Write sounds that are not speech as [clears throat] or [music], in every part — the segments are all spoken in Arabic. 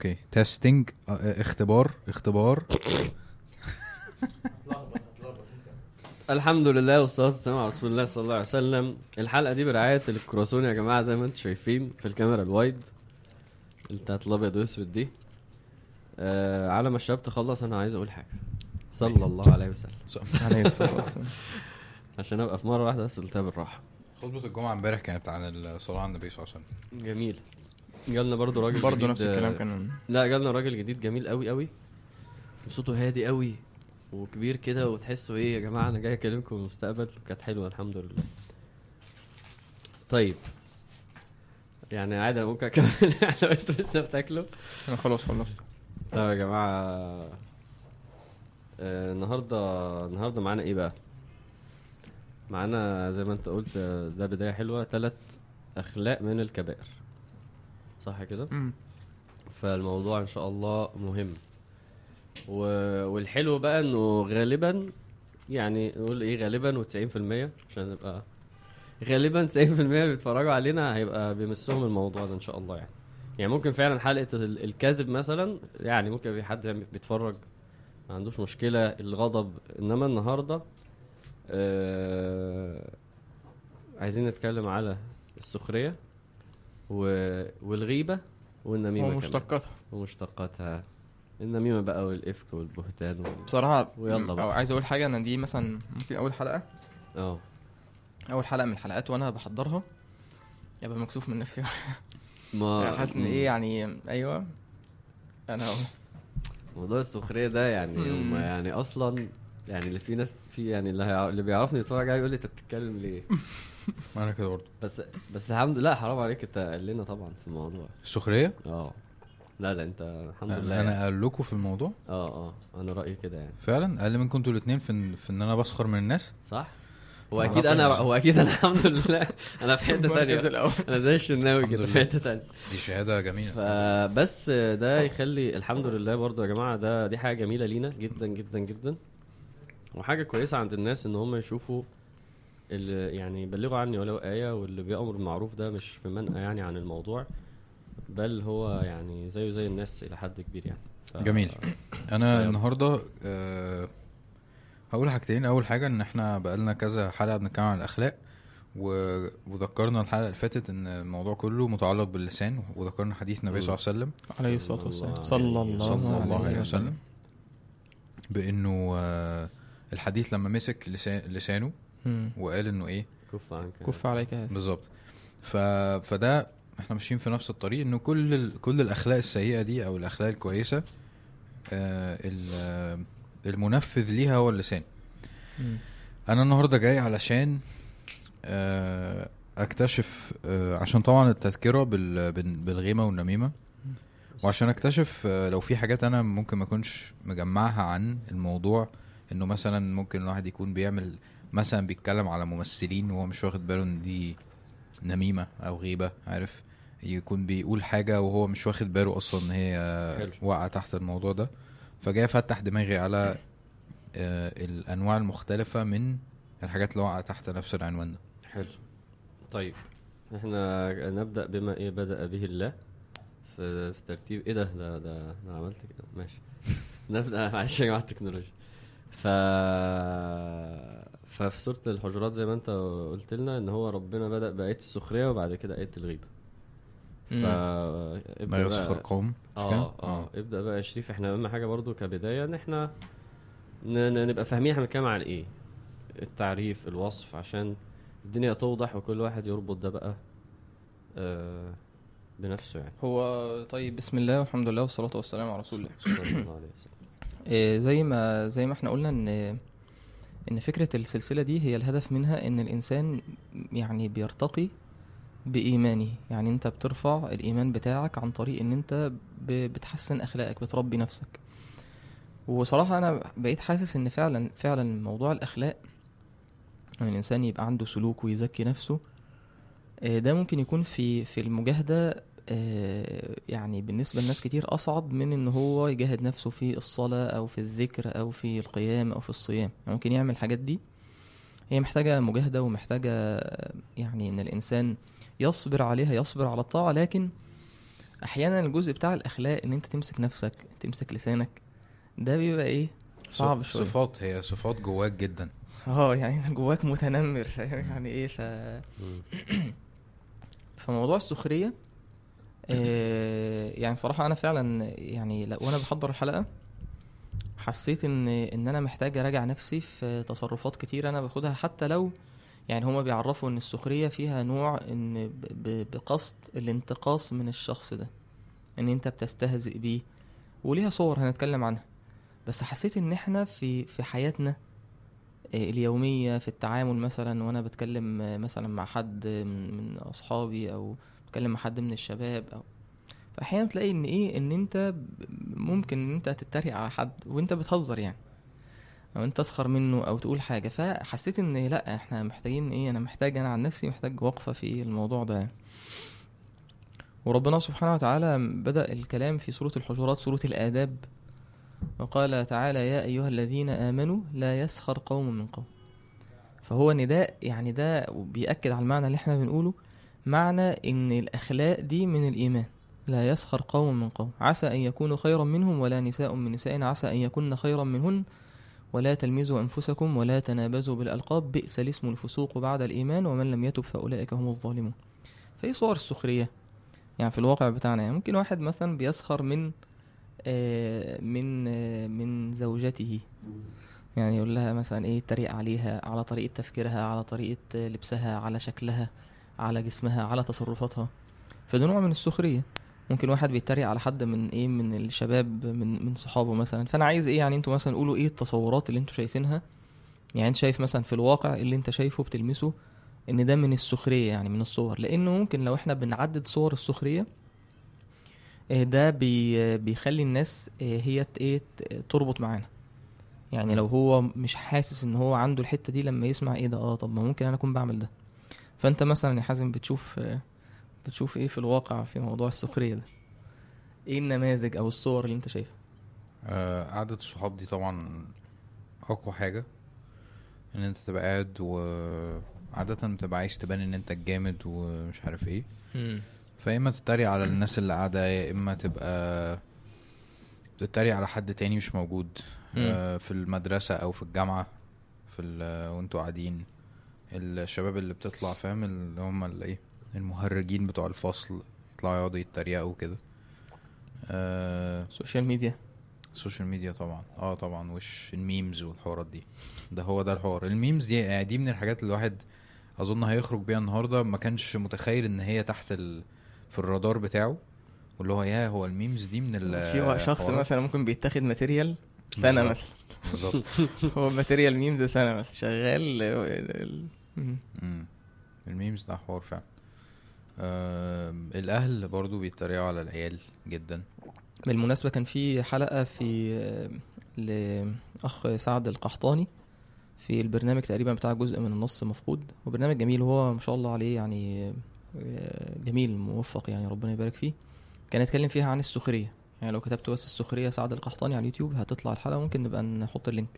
OK. testing اختبار. اختبار. [laughs] الحمد لله والصلاة والسلام على رسول الله صلى الله عليه وسلم. الحلقة دي برعاية الكرواسون يا جماعة زي ما أنتم شايفين في الكاميرا ال wide. بتاعت الأبيض والأسود دي. آه على ما الشباب تخلص أنا عايز أقول حاجة. صلى الله عليه وسلم. عليه الصلاه والسلام [laughs] عشان أبقى في مرة واحدة بس قلتها بالراحة. خطبة الجمعة امبارح كانت عن الصلاة على النبي صلى الله عليه وسلم. جميل. جالنا برضو راجل جديد، نفس الكلام كان. لا جالنا راجل جديد جميل قوي قوي صوته هادي قوي وكبير كده وتحسوا إيه يا جماعة أنا جاي أكلمكم المستقبل. كانت حلوة الحمد لله. طيب. يعني عادي ممكن أكمل. [laughs] لو أنتوا لسه بتاكلوا. أنا خلاص خلصت. طيب يا جماعة آه، النهارده النهارده معانا إيه بقى؟ معانا زي ما أنت قلت آه، ده بداية حلوة. ثلاث أخلاق من الكبائر. صح كده. فالموضوع إن شاء الله مهم و... والحلو بقى إنه غالبا يعني نقول إيه غالبا و90% عشان نبقى [laughs] غالبا 90% بيتفرجوا علينا هيبقى بيمسهم الموضوع ده إن شاء الله يعني يعني ممكن فعلا حلقة ال- الكذب مثلا يعني ممكن في حد بيتفرج ما عندوش مشكلة الغضب إنما النهارده آه عايزين نتكلم على السخرية. والغيبة والنميمة. ومشتقاتها. ومشتقاتها. النميمة بقى والإفك والبهتان وال... بصراحة ويلا بقى. أو عايز أقول حاجة أنا دي مثلا ممكن أول حلقة. آه. أول حلقة من الحلقات وأنا بحضرها. يبقى مكسوف من نفسي. ما [laughs] حاسس إن إيه يعني أيوه. أنا موضوع السخرية ده يعني. هم يعني أصلا يعني اللي في ناس في يعني اللي. اللي بيعرفني يتفرج عليه يقول لي أنت بتتكلم ليه؟ [laughs] [laughs] أنا كده برضه. بس بس الحمد لله حرام عليك انت قال لنا طبعا في الموضوع. السخرية؟ آه. لا لا انت الحمد لله يعني. أنا قال لكم في الموضوع؟ آه آه. أنا رأيي كده يعني. فعلا؟ أقل منكم أنتوا الاثنين في ان, في إن أنا بسخر من الناس؟ صح. هو أكيد أنا هو أكيد أنا الحمد لله. أنا في حتة المركز تانية. الأول. أنا زي الشناوي الحمد كده في لله. حتة تانية. دي شهادة جميلة. فبس ده يخلي الحمد لله برضو يا جماعة ده دي حاجة جميلة لينا جدا جدا جدا. وحاجة كويسة عند الناس إن هم يشوفوا اللي يعني يبلغوا عني ولو آية واللي بيأمر بالمعروف ده مش في منأى يعني عن الموضوع بل هو يعني زيه زي الناس إلى حد كبير يعني ف... جميل. أنا يلا. النهارده أه هقول حاجتين أول حاجة إن إحنا بقالنا كذا حلقة بنتكلم عن الأخلاق و... وذكرنا الحلقة اللي فاتت إن الموضوع كله متعلق باللسان وذكرنا حديث النبي صلى الله عليه وسلم عليه الصلاة والسلام الله صلى عليه الله, صلى الله عليه وسلم بإنه آه، الحديث لما مسك لسان لسانه. وقال إنه إيه؟ كف عنك كف عليك هذا. بالظبط. ف... فده إحنا ماشيين في نفس الطريق إنه كل ال... كل الأخلاق السيئة دي أو الأخلاق الكويسة آه ال... المنفذ ليها هو اللسان. مم. أنا النهارده جاي علشان آه أكتشف آه عشان طبعا التذكرة بال... بال- بالغيمة والنميمة. وعشان أكتشف آه لو في حاجات أنا ممكن ما أكونش مجمعها عن الموضوع إنه مثلا ممكن الواحد يكون بيعمل مثلا بيتكلم على ممثلين وهو مش واخد باله إن دي نميمة أو غيبة عارف؟ يكون بيقول حاجة وهو مش واخد باله أصلا إن هي حلو. واقعة تحت الموضوع ده. فجاي افتح دماغي على آه الأنواع المختلفة من الحاجات اللي واقعة تحت نفس العنوان ده. حلو. طيب إحنا نبدأ بما إيه بدأ به الله في, في ترتيب. إيه ده؟ ده ده أنا عملت كده. ماشي. [laughs] نبدأ معلش يا جماعة التكنولوجيا. ف ففي سورة الحجرات زي ما انت قلت لنا ان هو ربنا بدأ بآية السخرية وبعد كده آية الغيبه لا بقى- يسخر قوم مش آه؟ آه ابدأ بقى يا شريف إحنا أهم حاجة برضو كبداية إن إحنا نبقى فاهمين إحنا بنتكلم عن إيه. التعريف الوصف عشان الدنيا توضح وكل واحد يربط ده بقى آه بنفسه يعني. هو طيب بسم الله والحمد لله والصلاة والسلام على رسول الله. صلى الله عليه وسلم. إيه، زي ما زي ما إحنا قلنا إن إن فكرة السلسلة دي هي الهدف منها إن الإنسان يعني بيرتقي بإيمانه. يعني أنت بترفع الإيمان بتاعك عن طريق إن أنت بتحسن أخلاقك بتربي نفسك. وصراحة أنا بقيت حاسس إن فعلا فعلا موضوع الأخلاق إن الإنسان يبقى عنده سلوك ويزكي نفسه آه، ده ممكن يكون في في المجاهدة يعني بالنسبة لناس كتير أصعب من إن هو يجاهد نفسه في الصلاة أو في الذكر أو في القيام أو في الصيام. يعني ممكن يعمل الحاجات دي. هي محتاجة مجاهدة ومحتاجة آه، يعني إن الإنسان يصبر عليها يصبر على الطاعة. لكن أحيانا الجزء بتاع الأخلاق إن أنت تمسك نفسك تمسك لسانك ده بيبقى إيه؟ صعب شوية. صفات هي صفات جواك جدا. آه يعني جواك متنمر فاهم؟ يعني إيه؟ ف. [clears throat] فموضوع السخرية آه يعني صراحة أنا فعلا يعني وأنا بحضر الحلقة حسيت إن إن أنا محتاج أراجع نفسي في تصرفات كتير أنا باخدها حتى لو يعني هما بيعرفوا إن السخرية فيها نوع إن بقصد الانتقاص من الشخص ده إن أنت بتستهزئ بيه وليها صور هنتكلم عنها. بس حسيت إن إحنا في في حياتنا آه، اليومية في التعامل مثلا وأنا بتكلم آه، مثلا مع حد من, من أصحابي أو بتكلم مع حد من الشباب أو فأحيانا تلاقي إن إيه إن أنت ممكن إن أنت تتريق على حد وأنت بتهزر يعني أو أنت تسخر منه أو تقول حاجة. فحسيت إن لأ إحنا محتاجين إيه أنا محتاج أنا عن نفسي محتاج وقفة في الموضوع ده. يعني. وربنا سبحانه وتعالى بدأ الكلام في سورة الحجرات سورة الآداب. وقال تعالى يا أيها الذين آمنوا لا يسخر قوم من قوم. فهو نداء يعني ده بيأكد على المعنى اللي إحنا بنقوله معنى إن الأخلاق دي من الإيمان. لا يسخر قوم من قوم. عسى أن يكونوا خيرا منهم ولا نساء من نساء عسى أن يكون خيرا منهن. ولا تلمزوا أنفسكم ولا تنابزوا بالألقاب. بئس الاسم الفسوق بعد الإيمان ومن لم يتب فأولئك هم الظالمون. فإيه صور السخرية. يعني في الواقع بتاعنا. يعني ممكن واحد مثلا بيسخر من آه، من آه، من زوجته. يعني يقول لها مثلا إيه يتريق عليها على طريقة تفكيرها على طريقة لبسها على شكلها. على جسمها على تصرفاتها. فده نوع من السخرية. ممكن واحد بيتريق على حد من إيه من الشباب من من صحابه مثلا. فأنا عايز إيه يعني أنتوا مثلا قولوا إيه التصورات اللي أنتوا شايفينها؟ يعني أنت شايف مثلا في الواقع اللي أنت شايفه بتلمسه إن ده من السخرية يعني من الصور. لأنه ممكن لو إحنا بنعدد صور السخرية آه، ده بي بيخلي الناس آه، هي إيه تربط معانا. يعني لو هو مش حاسس إن هو عنده الحتة دي لما يسمع إيه ده آه طب ما ممكن أنا أكون بعمل ده. فأنت مثلا يا حازم بتشوف بتشوف إيه في الواقع في موضوع السخرية ده؟ إيه النماذج أو الصور اللي أنت شايفها؟ آه، قعدة الصحاب دي طبعا أقوى حاجة إن أنت تبقى قاعد وعادة بتبقى عايز تبان إن أنت الجامد ومش عارف إيه. فيا إما تتريق على الناس اللي قاعدة يا إما تبقى تتريق على حد تاني مش موجود آه، في المدرسة أو في الجامعة في ال- وأنتوا قاعدين. الشباب اللي بتطلع فاهم؟ اللي هم اللي إيه المهرجين بتوع الفصل يطلعوا يقعدوا يتريقوا كده آه social media. ال social media طبعا. آه طبعا وش ال memes والحوارات دي. ده هو ده الحوار. ال memes دي يعني دي من الحاجات اللي الواحد أظن هيخرج بيها النهارده. ما كانش متخيل إن هي تحت ال... في الرادار بتاعه. واللي هو يا هو ال memes دي من ال في شخص. مثلا ممكن بيتاخد material سنة بالظبط. مثلا. بالظبط. [laughs] هو material memes سنة مثلا. شغال ال- ال- مم. مم. ال memes ده حوار فعلا آه الأهل برضو بيتريقوا على العيال جدا بالمناسبة كان في حلقة في لأخ سعد القحطاني في البرنامج تقريبا بتاع جزء من النص مفقود وبرنامج جميل وهو ما شاء الله عليه يعني جميل موفق يعني ربنا يبارك فيه كان يتكلم فيها عن السخرية يعني لو كتبت بس السخرية سعد القحطاني على اليوتيوب هتطلع الحلقة ممكن نبقى نحط ال link.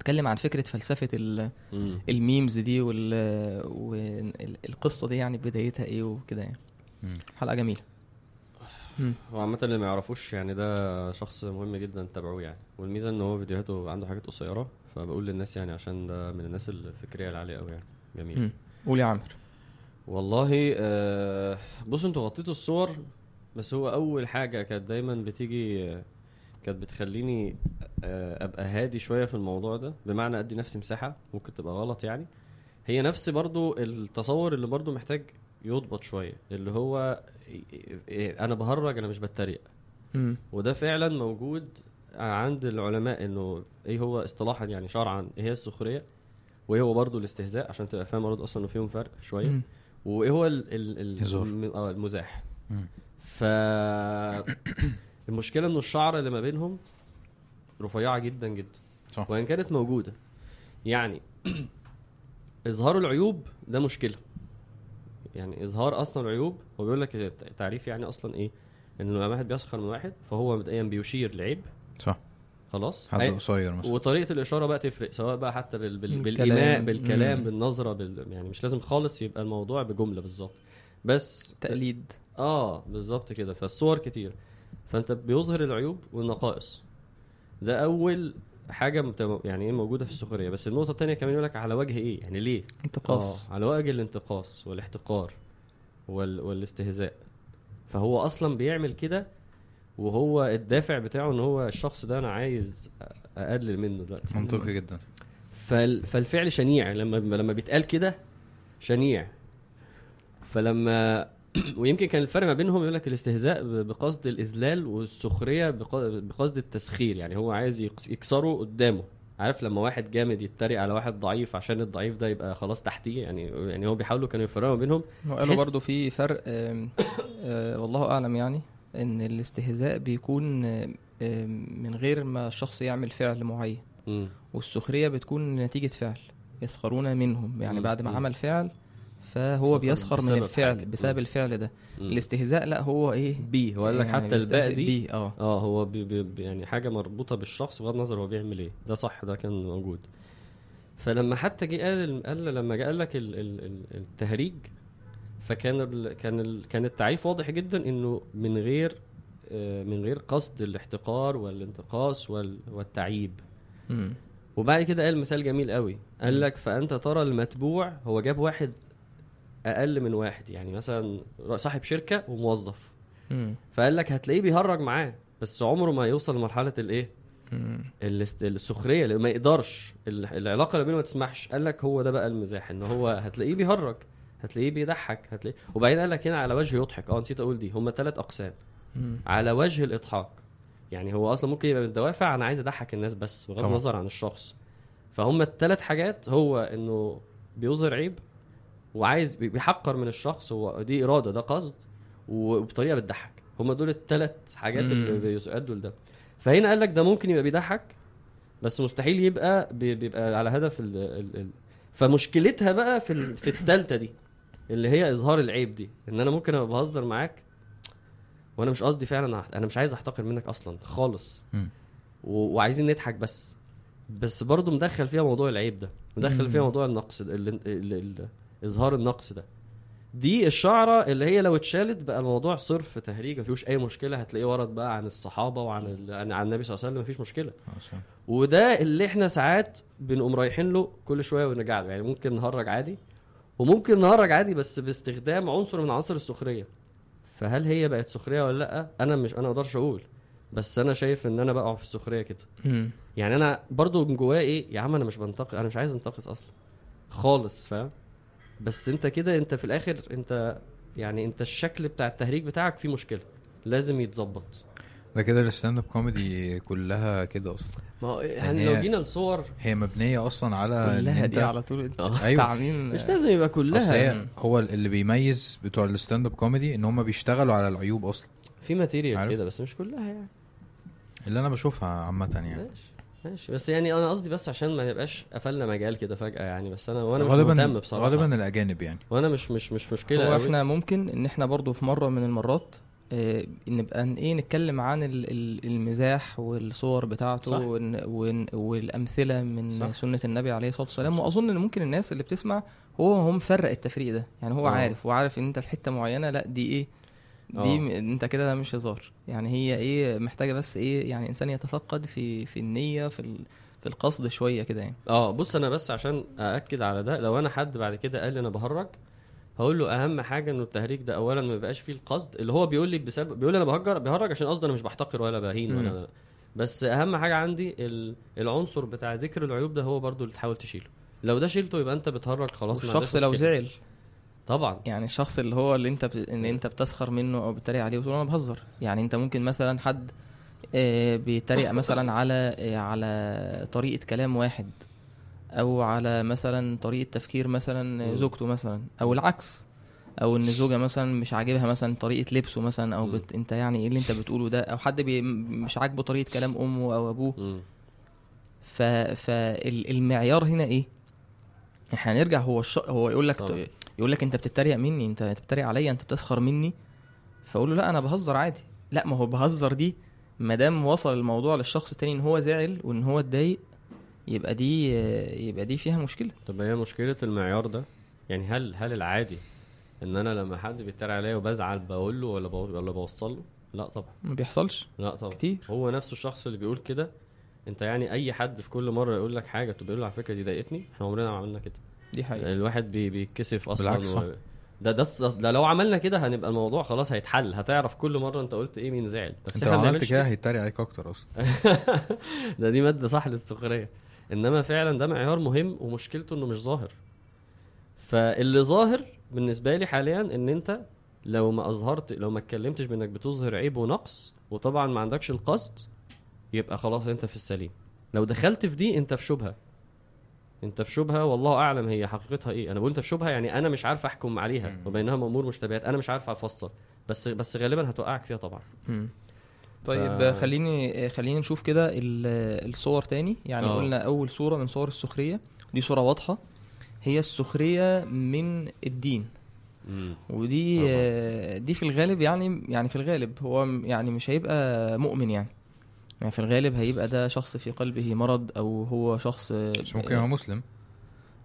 اتكلم عن فكرة فلسفة ال- مم. ال memes دي وال والقصة دي يعني بدايتها إيه وكده يعني مم. حلقة جميلة مم. هو عامة اللي ما يعرفوش يعني ده شخص مهم جدا تتابعوه يعني والميزة إن هو فيديوهاته عنده حاجات قصيرة فبقول للناس يعني عشان ده من الناس الفكرية العالية قوي يعني جميل. قول يا عامر والله آه، بصوا أنتوا غطيتوا الصور بس هو أول حاجة كانت دايما بتيجي آه، كانت بتخليني آه، أبقى هادي شوية في الموضوع ده بمعنى أدي نفسي مساحة ممكن تبقى غلط يعني. هي نفس برضو التصور اللي برضو محتاج يضبط شوية اللي هو إيه، أنا بهرج أنا مش بتريق. وده فعلا موجود عند العلماء إنه إيه هو اصطلاحا يعني شرعا إيه هي السخرية؟ وإيه هو برضه الاستهزاء؟ عشان تبقى فاهم برضه أصلا إنه فيهم فرق شوية. وإيه هو ال ال ال آه، المزاح. ف [coughs] [coughs] المشكلة إنه الشعر اللي ما بينهم رفيعة جدا جدا صح. وإن كانت موجودة. يعني [clears throat] إظهار العيوب ده مشكلة. يعني إظهار أصلا العيوب هو بيقول لك التعريف يعني أصلا إيه؟ إنه لما واحد بيسخر من واحد فهو مبدئيا بيشير لعيب. صح. خلاص؟ حد قصير مثلا. وطريقة الإشارة بقى تفرق سواء بقى حتى بال... بال... بالكلام. بالإيماء بالكلام مم. بالنظرة بال... يعني مش لازم خالص يبقى الموضوع بجملة بالظبط. بس تقليد. آه بالظبط كده. فالصور كتير. فانت بيظهر العيوب والنقائص. ده أول حاجة مت- يعني إيه موجودة في السخرية. بس النقطة الثانية كمان يقول لك على وجه إيه؟ يعني ليه؟ انتقاص. آه على وجه الانتقاص والاحتقار وال... والاستهزاء. فهو أصلا بيعمل كده وهو الدافع بتاعه إن هو الشخص ده أنا عايز أقلل منه دلوقتي. منطقي جدا. فال... فالفعل شنيع. لما لما بيتقال كده شنيع. فلما [clears throat] ويمكن كان الفرق ما بينهم يقول لك الاستهزاء بقصد الإذلال والسخرية بق- بقصد التسخير يعني هو عايز يكس- يكسره قدامه عارف لما واحد جامد يتريق على واحد ضعيف عشان الضعيف ده يبقى خلاص تحتيه يعني يعني هو بيحاولوا كانوا يفرقوا بينهم وقالوا برضو في فرق آه، والله أعلم يعني إن الاستهزاء بيكون من غير ما الشخص يعمل فعل معين. والسخرية بتكون نتيجة فعل يسخرون منهم يعني. بعد ما. عمل فعل فهو سخر بيسخر من الفعل حاجة. بسبب مم. الفعل ده. مم. الاستهزاء لا هو إيه؟ بي هو قال لك يعني حتى الباء دي بيه. آه. آه هو بي بي بي- يعني حاجة مربوطة بالشخص بغض النظر هو بيعمل إيه. ده صح ده كان موجود. فلما حتى جه قال قال لما جه قال لك ال- ال- ال- التهريج فكان ال كان ال كان التعريف واضح جدا إنه من غير آه، من غير قصد الاحتقار والانتقاص وال- والتعييب. مم. وبعد كده قال مثال جميل قوي. قال لك فأنت ترى المتبوع هو جاب واحد أقل من واحد. يعني مثلا صاحب شركة وموظف. مم. فقال لك هتلاقيه بيهرج معاه بس عمره ما يوصل لمرحلة الإيه؟ السخرية اللي ما يقدرش. ال- العلاقة اللي بينهم ما تسمحش. قال لك هو ده بقى المزاح إن هو هتلاقيه بيهرج هتلاقيه بيضحك هتلاقيه. وبعدين قال لك هنا على وجه يضحك. آه نسيت أقول دي. هم ثلاث أقسام. مم. على وجه الإضحاك. يعني هو أصلا ممكن يبقى من الدوافع أنا عايز أضحك الناس بس بغض. النظر عن الشخص. فهم الثلاث حاجات هو إنه بيظهر عيب وعايز بي- بيحقر من الشخص هو دي إرادة ده قصد وبطريقة بتضحك. هم دول الثلاث حاجات اللي. بيؤدوا لده. فهنا قال لك ده ممكن يبقى بيضحك بس مستحيل يبقى بي- بيبقى على هدف ال ال ال فمشكلتها بقى في ال- في الثالثه دي اللي هي إظهار العيب دي. إن أنا ممكن أبقى بهزر معاك وأنا مش قصدي فعلا أنا مش عايز أحتقر منك أصلا خالص. وعايزين نضحك بس. بس برضه مدخل فيها موضوع العيب ده مدخل فيها. موضوع النقص ده ال ال ال ال إظهار النقص ده. دي الشعرة اللي هي لو اتشالت بقى الموضوع صرف تهريج مفيهوش أي مشكلة. هتلاقيه ورد بقى عن الصحابة وعن ال- عن عن النبي صلى الله عليه وسلم مفيش مشكلة. عشان- وده اللي إحنا ساعات بنقوم رايحين له كل شوية ونرجع له. يعني ممكن نهرج عادي وممكن نهرج عادي بس باستخدام عنصر من عناصر السخرية. فهل هي بقت سخرية ولا لأ؟ أنا مش أنا ما أقدرش أقول. بس أنا شايف إن أنا بقع في السخرية كده. يعني أنا برضو من جوايا إيه؟ يا عم أنا مش بنتقد أنا مش عايز أنتقص أصلا. خالص فاهم؟ بس انت كده انت في الآخر انت يعني انت الشكل بتاع التهريج بتاعك فيه مشكلة لازم يتظبط. ده كده ال stand up comedy كلها كده أصلا. ما هو يعني يعني لو هي- جينا لصور هي مبنية أصلا على إن كلها أنت دي على طول. آه. أيوه تعميم. مش لازم يبقى أصل كلها هي هو اللي بيميز بتوع ال stand up comedy إن هم بيشتغلوا على العيوب أصلا. في material؟ كده بس مش كلها يعني. اللي أنا بشوفها عامة يعني. ماشي. ماشي بس يعني أنا قصدي بس عشان ما نبقاش قفلنا مجال كده فجأة يعني بس أنا وأنا مش مهتم بصراحة غالبا الأجانب يعني وأنا مش مش مش مشكلة هو قوي. إحنا ممكن إن إحنا برضو في مرة من المرات آه، نبقى إيه نتكلم عن ال- ال- المزاح والصور بتاعته صح. ون- ون- والأمثلة من صح. سنة النبي عليه الصلاة والسلام وأظن إن ممكن الناس اللي بتسمع هو هو مفرق التفريق ده يعني هو آه. عارف وعارف إن أنت في حتة معينة لأ دي إيه دي آه. م- انت كده ده مش هزار يعني هي إيه محتاجة بس إيه يعني انسان يتفقد في في النية في ال- في القصد شوية كده يعني آه بص أنا بس عشان أأكد على ده لو أنا حد بعد كده قال لي أنا بهرج هقول له أهم حاجة إنه التهريج ده اولا ما يبقاش فيه القصد اللي هو بيقول لي بسبب بيقول لي أنا بهجر بهرج عشان قصدي أنا مش بحتقر ولا بهين. ولا بس أهم حاجة عندي ال- العنصر بتاع ذكر العيوب ده هو برضو اللي تحاول تشيله لو ده شيلته يبقى أنت بتهرج خلاص عندكش لو. زعل طبعا يعني الشخص اللي هو اللي انت بت... ان انت بتسخر منه أو بتتريق عليه وتقول أنا بهزر يعني انت ممكن مثلا حد آه، بيتريق مثلا [laughs] على آه، على طريقة كلام واحد أو على مثلا طريقة تفكير مثلا. زوجته مثلا أو العكس أو إن زوجة مثلا مش عاجبها مثلا طريقة لبسه مثلا أو. بت... أنت يعني إيه اللي انت بتقوله ده أو حد بي... مش عاجبه طريقة كلام أمه أو أبوه. ف... فالمعيار هنا إيه إحنا هنرجع هو الش... هو يقول لك. يقول لك انت بتتريق مني انت بتتريق عليا انت بتسخر مني. فاقول له لا أنا بهزر عادي. لا ما هو بهزر دي ما دام وصل الموضوع للشخص التاني ان هو زعل وان هو اتضايق يبقى دي يبقى دي فيها مشكلة. طب هي مشكلة المعيار ده. يعني هل هل العادي ان أنا لما حد بيتريق عليا وبزعل بقول له ولا ولا بوصل له؟ لا طبعا. ما بيحصلش. لا طبعا. كتير. هو نفسه الشخص اللي بيقول كده انت يعني اي حد في كل مرة يقول لك حاجة تبقى له على فكرة دي ضايقتني إحنا عمرنا ما عملنا كده. دي حقيقة. الواحد بي بيتكسف أصلا بالعكس صح. ده ده ده لو عملنا كده هنبقى الموضوع خلاص هيتحل. هتعرف كل مرة أنت قلت إيه مين زعل. بس أنت إحنا لو عملت كده. هيتريق عليك أكتر أصلا. [laughs] ده دي مادة صح للسخرية. إنما فعلا ده معيار مهم ومشكلته إنه مش ظاهر. فاللي ظاهر بالنسبة لي حاليا إن أنت لو ما أظهرت لو ما اتكلمتش بإنك بتظهر عيب ونقص وطبعا ما عندكش القصد يبقى خلاص أنت في السليم. لو دخلت في دي أنت في شبهة. انت في شبهة والله أعلم هي حقيقتها إيه. أنا بقول انت في شبهة يعني أنا مش عارف أحكم عليها مم. وبينها امور مشتبهات. أنا مش عارف أفسر بس بس غالبا هتوقعك فيها طبعا. مم. طيب ف- خليني خلينا نشوف كده ال- الصور تاني. يعني آه. قلنا أول صورة من صور السخرية. دي صورة واضحة. هي السخرية من الدين. ودي طبعا. دي في الغالب يعني يعني في الغالب هو يعني مش هيبقى مؤمن يعني. يعني في الغالب هيبقى ده شخص في قلبه مرض أو هو شخص آه، بس ممكن هو مسلم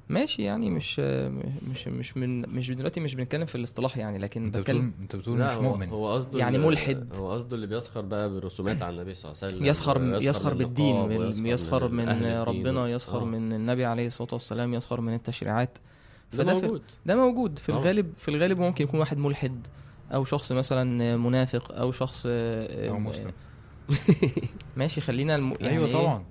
ماشي يعني مش آه، مش مش من مش دلوقتي مش بنتكلم في الاصطلاح يعني لكن انت بتقول انت بتقول مش مؤمن هو قصده يعني ملحد. هو قصده اللي بيسخر بقى برسومات عن النبي صلى الله عليه وسلم يسخر يسخر من بالدين من- يسخر من الدين. ربنا يسخر آه. من النبي عليه الصلاة والسلام يسخر من التشريعات ده فده موجود ده موجود في آه. الغالب في الغالب ممكن يكون واحد ملحد أو شخص مثلا منافق أو شخص آه، أو آه، مسلم [laughs] ماشي خلينا الم... يعني أيوه إيه؟ طبعا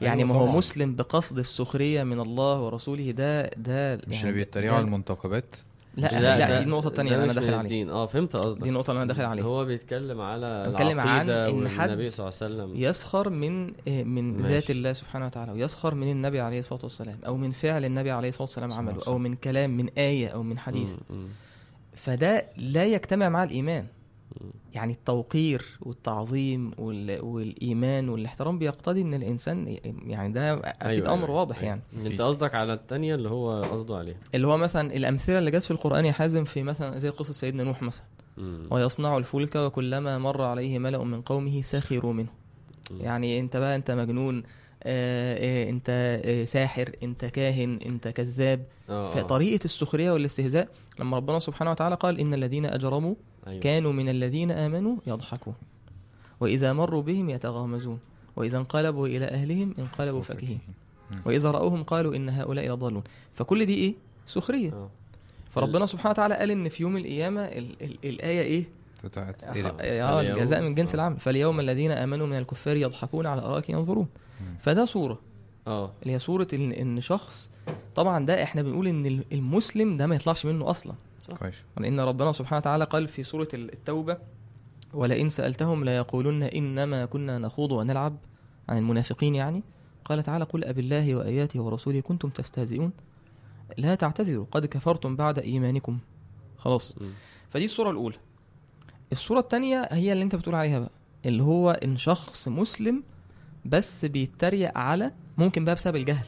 يعني أيوة ما هو طبعاً. مسلم بقصد السخرية من الله ورسوله ده ده مش يعني اللي بيتريقوا على المنتخبات لا لا, ده- دي النقطه الثانية ده اللي أنا مش داخل من عليها الدين. آه فهمت قصدك دي النقطه اللي أنا داخل عليها هو بيتكلم على بيتكلم عن إن حد والنبي صلى الله عليه وسلم يسخر من آه، من ماشي. ذات الله سبحانه وتعالى ويسخر من النبي عليه الصلاة والسلام أو من فعل النبي عليه الصلاة والسلام عمله أو من كلام من آية أو من حديث مم، مم. فده لا يجتمع مع الإيمان مم. يعني التوقير والتعظيم وال... والإيمان والاحترام بيقتضي إن الإنسان يعني ده أكيد أيوة، أمر أيوة، واضح أيوة. يعني أنت قصدك على الثانية اللي هو قصده عليها اللي هو مثلا الأمثلة اللي جت في القرآن يا حازم في مثلا زي قصة سيدنا نوح مثلا مم. ويصنع الفلك وكلما مر عليه ملأ من قومه سخروا منه مم. يعني أنت بقى أنت مجنون آه آه أنت آه ساحر أنت كاهن أنت كذاب آه. فطريقة السخرية والاستهزاء لما ربنا سبحانه وتعالى قال إن الذين أجرموا أيوة. كانوا من الذين آمنوا يضحكون وإذا مروا بهم يتغامزون وإذا انقلبوا إلى أهلهم انقلبوا فكهين مم. وإذا رأوهم قالوا إن هؤلاء لضالون فكل دي إيه؟ سخرية آه. فربنا سبحانه وتعالى قال إن في يوم القيامة ال ال الآية إيه؟ آه فاليوم- الجزاء من جنس آه. العمل فاليوم الذين آمنوا من الكفار يضحكون على الأرائك ينظرون. فده صورة آه. اللي هي صورة إن, إن شخص طبعا ده إحنا بنقول إن المسلم ده ما يطلعش منه أصلا. كويس. لأن ربنا سبحانه وتعالى قال في سورة التوبة ولئن سألتهم ليقولن إنما كنا نخوض ونلعب عن المنافقين يعني. قال تعالى قل أب الله وآياته ورسوله كنتم تستهزئون لا تعتذروا قد كفرتم بعد إيمانكم. خلاص. مم. فدي الصورة الأولى. الصورة الثانية هي اللي أنت بتقول عليها بقى اللي هو إن شخص مسلم بس بيتريق على ممكن بقى بسبب الجهل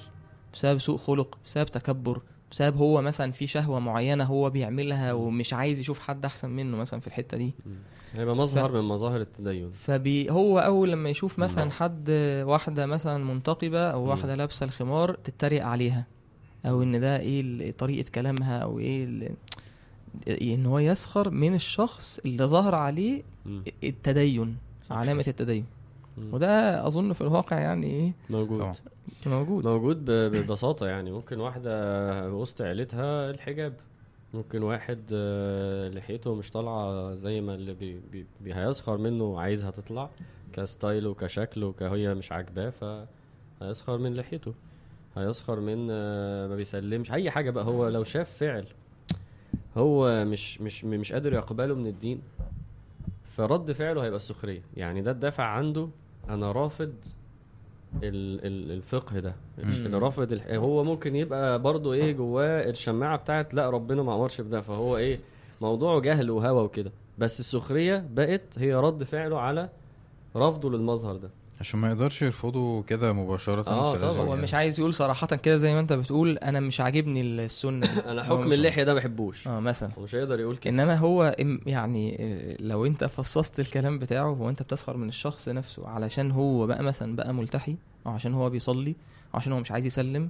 بسبب سوء خلق بسبب تكبر بسبب هو مثلا في شهوة معينة هو بيعملها ومش عايز يشوف حد أحسن منه مثلا في الحتة دي. هيبقى مظهر من مظاهر التدين. فبي هو أول لما يشوف مثلا حد واحدة مثلا منتقبة أو مم. واحدة لابسة الخمار تتريق عليها أو إن ده إيه ال- طريقة كلامها أو إيه ال- إن هو يسخر من الشخص اللي ظهر عليه مم. التدين علامة التدين. مم. وده أظن في الواقع يعني إيه موجود. طبعا. موجود. موجود ب- ببساطة يعني. ممكن واحدة وسط عيلتها الحجاب. ممكن واحد آه، لحيته مش طالعة زي ما اللي بي بي بي هيسخر منه عايزها تطلع ك style وكشكل وكهي مش عاجباه فهيسخر من لحيته. هيسخر من آه، ما بيسلمش. أي حاجة بقى. هو لو شاف فعل هو مش مش مش قادر يقبله من الدين فرد فعله هيبقى السخرية. يعني ده الدافع عنده. أنا رافض الفقه ده. اللي رافض الح... هو ممكن يبقى برضو إيه جواه الشماعة بتاعت لا ربنا ما أمرش بده فهو إيه موضوعه جهل وهوى وكده بس السخرية بقت هي رد فعله على رفضه للمظهر ده عشان ما يقدرش يرفضه كده مباشرة آه، فلازم طبعاً. هو يعني. مش عايز يقول صراحة كده زي ما انت بتقول أنا مش عاجبني السنة دي. [laughs] أنا هو حكم مش- اللحية ده ما بحبوش آه مثلا ومش هيقدر يقول كده إنما هو يعني آه، لو أنت فصصت الكلام بتاعه هو أنت بتسخر من الشخص نفسه علشان هو بقى مثلا بقى ملتحي أو عشان هو بيصلي أو عشان هو مش عايز يسلم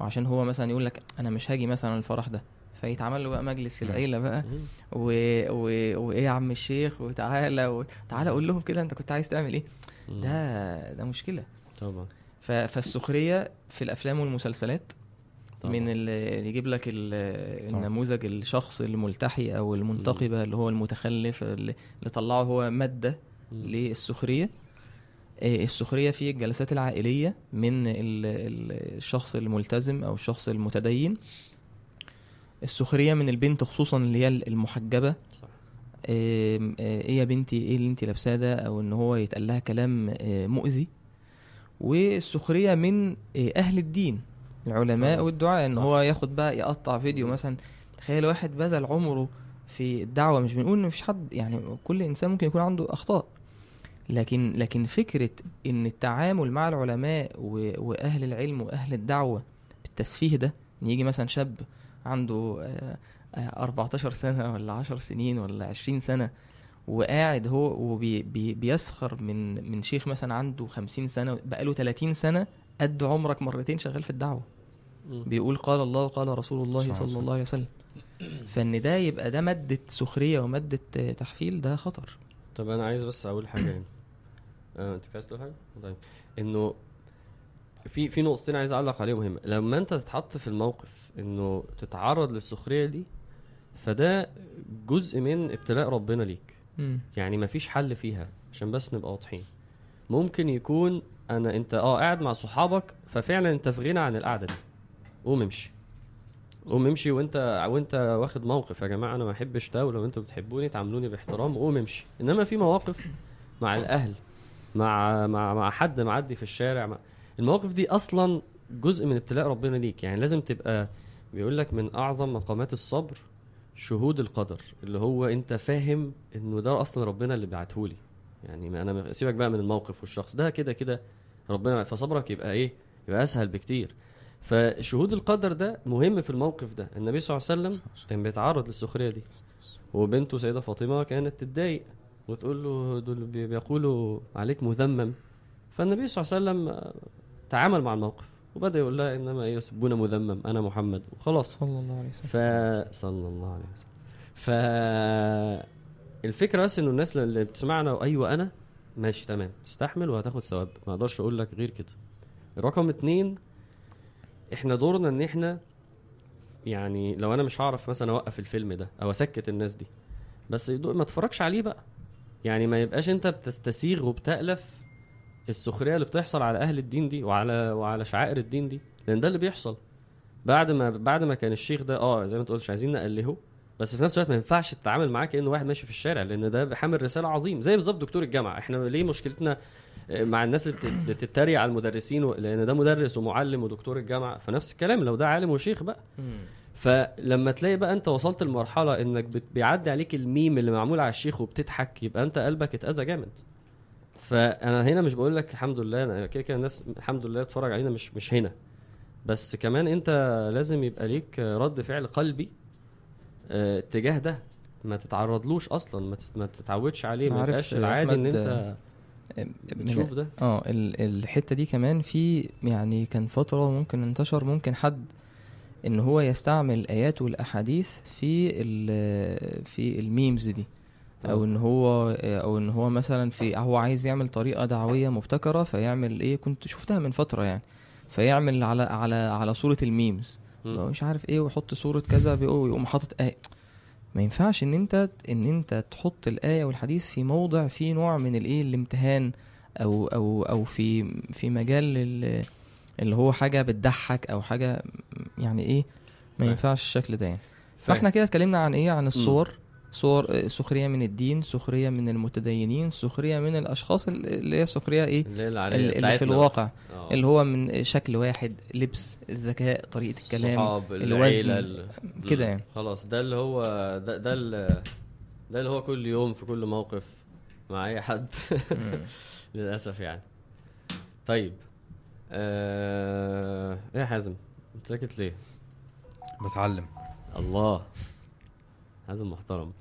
أو عشان هو مثلا يقول لك أنا مش هاجي مثلا الفرح ده فيتعمل له بقى مجلس في العيلة بقى. و... و... وإيه يا عم الشيخ وتعالى و... تعالى قول لهم كده أنت كنت عايز تعمل إيه. ده ده مشكلة طبعا. فالسخرية في الأفلام والمسلسلات طبعا. من ال- اللي يجيب لك. النموذج الشخص الملتحي أو المنتقي بقى اللي هو المتخلف اللي طلعه هو مادة. للسخرية آه، السخرية في الجلسات العائلية من ال- ال- الشخص الملتزم أو الشخص المتدين السخرية من البنت خصوصا اللي هي المحجبة إيه يا بنتي إيه اللي انت لابساه ده؟ أو ان هو يتقال لها كلام آه، مؤذي. والسخرية من آه، أهل الدين العلماء طبعا. والدعاء. إن. هو ياخد بقى يقطع فيديو مثلا. تخيل واحد بذل عمره في الدعوة. مش بنقول إن مفيش حد يعني كل إنسان ممكن يكون عنده أخطاء. لكن لكن فكرة إن التعامل مع العلماء وأهل العلم وأهل الدعوة بالتسفيه ده إن يجي مثلا شاب عنده آه، آه، 14 سنة ولا 10 سنين ولا 20 سنة وقاعد هو وبيسخر من من شيخ مثلا عنده 50 سنة بقاله 30 سنة قد عمرك مرتين شغال في الدعوة. بيقول قال الله وقال رسول الله صلى الله صلى عليه الله عليه وسلم. فإن ده يبقى ده مادة سخرية ومادة آه، تحفيل ده خطر. طب أنا عايز بس أقول حاجة يعني. [clears throat] آه أنت عايز تقول حاجة؟ طيب. إنه في في نقطتين عايز أعلق عليهم مهمة. لما أنت تتحط في الموقف إنه تتعرض للسخرية دي فده جزء من ابتلاء ربنا ليك. يعني مفيش حل فيها عشان بس نبقى واضحين. ممكن يكون أنا أنت آه قاعد مع صحابك ففعلا أنت في غنى عن القعدة دي قوم امشي. قوم امشي وأنت وأنت واخد موقف يا جماعة أنا ما أحبش ده ولو أنتوا بتحبوني تعاملوني باحترام قوم امشي. إنما في مواقف مع الأهل مع مع مع حد معدي في الشارع مع المواقف دي أصلا جزء من ابتلاء ربنا ليك. يعني لازم تبقى بيقول لك من أعظم مقامات الصبر شهود القدر اللي هو انت فاهم انه ده أصلا ربنا اللي بعتهولي يعني أنا سيبك بقى من الموقف والشخص ده كده كده ربنا فصبرك يبقى إيه؟ يبقى اسهل بكتير. فشهود القدر ده مهم في الموقف ده. النبي صلى الله عليه وسلم كان بيتعرض للسخرية دي. وبنته سيدة فاطمة كانت تتضايق وتقول له دول بي- بيقولوا عليك مذمم. فالنبي صلى الله عليه وسلم تعامل مع الموقف. وبدأ يقول لها إنما يسبون مذمم. أنا محمد. وخلاص. صلى الله عليه وسلم. ف صلى الله عليه وسلم. ف الفكرة بس إنه الناس اللي بتسمعنا أيوه أنا ماشي تمام. استحمل وهتاخد ثواب. ما أقدرش أقول لك غير كده. رقم اتنين إحنا دورنا إن إحنا يعني لو أنا مش هعرف مثلا أوقف الفيلم ده أو أسكت الناس دي. بس ما تتفرجش عليه بقى. يعني ما يبقاش أنت بتستسيغ وبتألف السخرية اللي بتحصل على أهل الدين دي وعلى وعلى شعائر الدين دي لأن ده اللي بيحصل. بعد ما بعد ما كان الشيخ ده آه زي ما انت قلت مش عايزين نقلهه بس في نفس الوقت ما ينفعش تتعامل معاه كأنه واحد ماشي في الشارع لأن ده بحامل رسالة عظيم زي بالظبط دكتور الجامعة. إحنا ليه مشكلتنا آه، مع الناس اللي بت- بتتريق على المدرسين و- لأن ده مدرس ومعلم ودكتور الجامعة فنفس الكلام. لو ده عالم وشيخ بقى. فلما تلاقي بقى أنت وصلت لمرحلة إنك بيعدي عليك الميم اللي معمول على الشيخ وبتضحك يبقى أنت قلبك اتأذى جامد. فأنا هنا مش بقول لك الحمد لله أنا كده كده الناس الحمد لله اتفرج علينا مش مش هنا. بس كمان أنت لازم يبقى ليك رد فعل قلبي آه، تجاه ده. ما تتعرضلوش أصلا ما تتعودش عليه ما يبقاش يا العادي إن أنت من- بتشوف ده. آه ال- الحتة دي كمان في يعني كان فترة ممكن انتشر ممكن حد إن هو يستعمل الايات والأحاديث في في ال memes دي. أو إن هو أو إن هو مثلا في هو عايز يعمل طريقة دعوية مبتكرة فيعمل إيه كنت شفتها من فترة يعني فيعمل على على على صورة ال memes. لو مش عارف إيه ويحط صورة كذا بيقوم يقوم حاطط آية ما ينفعش إن أنت إن أنت تحط الآية والحديث في موضع فيه نوع من الإيه الامتهان أو أو أو في في مجال ال- اللي هو حاجة بتضحك أو حاجة يعني إيه ما. ينفعش الشكل ده يعني. فإحنا كده اتكلمنا عن إيه عن الصور صور آه، سخرية من الدين سخرية من المتدينين سخرية من الأشخاص ال- اللي هي سخرية إيه اللي اللي اللي في. الواقع آه. اللي هو من شكل واحد لبس الذكاء طريقة الكلام الصحاب الوزن، كده. يعني. خلاص ده اللي هو ده ده ال- ده اللي هو كل يوم في كل موقف مع أي حد. [laughs] للأسف يعني طيب آه... إيه يا حازم انت ساكت ليه بتعلم الله حازم محترم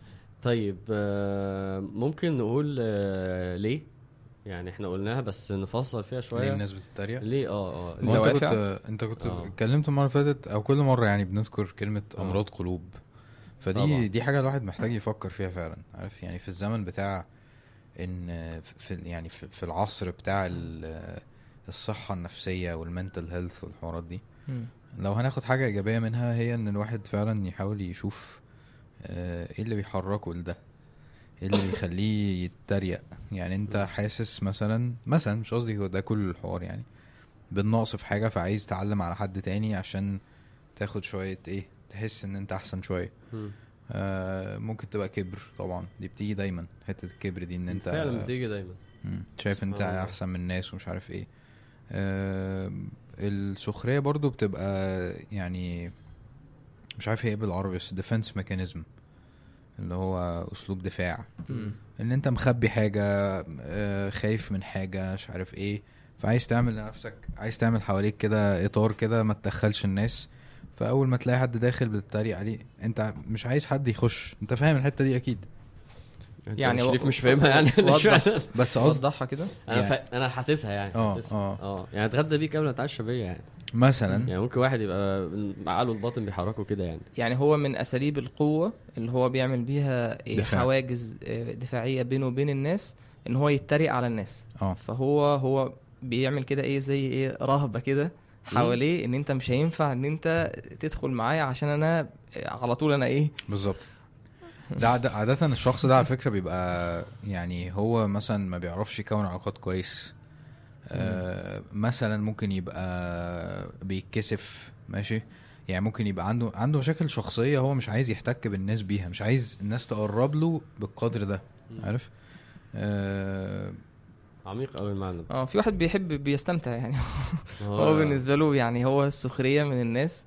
طيب آه... ممكن نقول آه... ليه يعني إحنا قلناها بس نفصل فيها ليه شوية الناس بتتريق ليه آه آه أنت كنت أنت كنت آه. اتكلمت المرة اللي فاتت أو كل مرة يعني بنذكر كلمة. أمراض قلوب فدي طبعا. دي حاجة الواحد محتاج يفكر فيها فعلا عارف يعني في الزمن بتاع إن في يعني في العصر بتاع ال- الصحة النفسية والمنتل هيلث والحوارات دي مم. لو هناخد حاجة إيجابية منها هي إن الواحد فعلا يحاول يشوف إيه اللي بيحركه لده إيه اللي بيخليه يتريق يعني أنت حاسس مثلا مثلا مش قصدي هو ده كل الحوار يعني بالنقص في حاجة فعايز تعلم على حد تاني عشان تاخد شوية إيه تحس إن أنت أحسن شوية. آه ممكن تبقى كبر طبعا دي بتيجي دايما حتة الكبر دي إن أنت فعلا بتيجي دايما. شايف أنت. أحسن من الناس ومش عارف إيه آه السخرية برضو بتبقى يعني مش عارف هي إيه بالعربي بس defense mechanism اللي هو أسلوب دفاع. إن أنت مخبي حاجة آه، خايف من حاجة مش عارف إيه. فعايز تعمل لنفسك عايز تعمل حواليك كده إطار كده ما تدخلش الناس. فأول ما تلاقي حد داخل بتتريق عليه أنت مش عايز حد يخش. أنت فاهم الحتة دي أكيد. يعني شريف مش فاهمها يعني. [laughs] [laughs] بس قصد وضحها كده؟ أنا يعني- فا... أنا حاسسها يعني آه. آه. آه. يعني اتغدى بيك قبل ما اتعشى بيا يعني. مثلا. يعني ممكن واحد يبقى عقله الباطن بيحركه كده يعني. يعني هو من أساليب القوة اللي هو بيعمل بيها إيه، دفاع. حواجز آه، دفاعية بينه وبين الناس إن هو يتريق على الناس. آه. فهو هو بيعمل كده إيه زي إيه رهبة كده حواليه إن أنت مش هينفع إن أنت تدخل معايا عشان أنا على طول أنا إيه. بالظبط. ده عاد- عادة الشخص ده على فكرة بيبقى يعني هو مثلا ما بيعرفش يكون علاقات كويس. آه مثلا ممكن يبقى بيتكسف ماشي؟ يعني ممكن يبقى عنده عنده مشاكل شخصية هو مش عايز يحتك بالناس بيها مش عايز الناس تقرب له بالقدر ده عارف؟ آه عميق قوي المعنى ده. آه في واحد بيحب بيستمتع يعني. [laughs] هو هو بالنسبة له يعني هو السخرية من الناس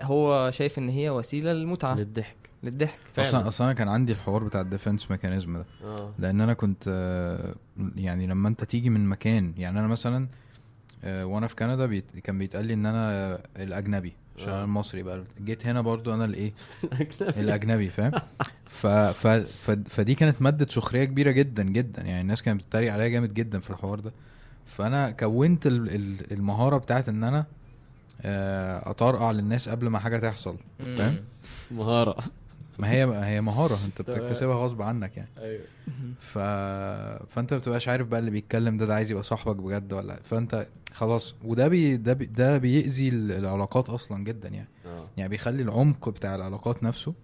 هو شايف إن هي وسيلة للمتعة. للضحك. للضحك فعلا. أصلا أصلا أنا كان عندي الحوار بتاع ال defense mechanism ده. آه. لأن أنا كنت آه، يعني لما أنت تيجي من مكان يعني أنا مثلا آه، وأنا في كندا بيت كان بيتقال لي إن أنا آه، الأجنبي عشان آه. أنا المصري بقى. جيت هنا برضو أنا الإيه؟ [laughs] الأجنبي. فاهم؟ ف ف ف فدي كانت مادة سخرية كبيرة جدا جدا. يعني الناس كانت بتتريق عليا جامد جدا في الحوار ده. فأنا كونت ال- ال- المهارة بتاعت إن أنا آه، أطرقع للناس قبل ما حاجة تحصل فاهم؟ مهارة. ما هي ما هي مهارة انت. بتكتسبها غصب عنك يعني. أيوه. ف... فانت ما بتبقاش عارف بقى اللي بيتكلم ده ده عايز يبقى صاحبك بجد ولا فانت خلاص وده بي... ده بي... ده بيأذي ال- العلاقات أصلا جدا يعني. آه. يعني بيخلي العمق بتاع العلاقات نفسه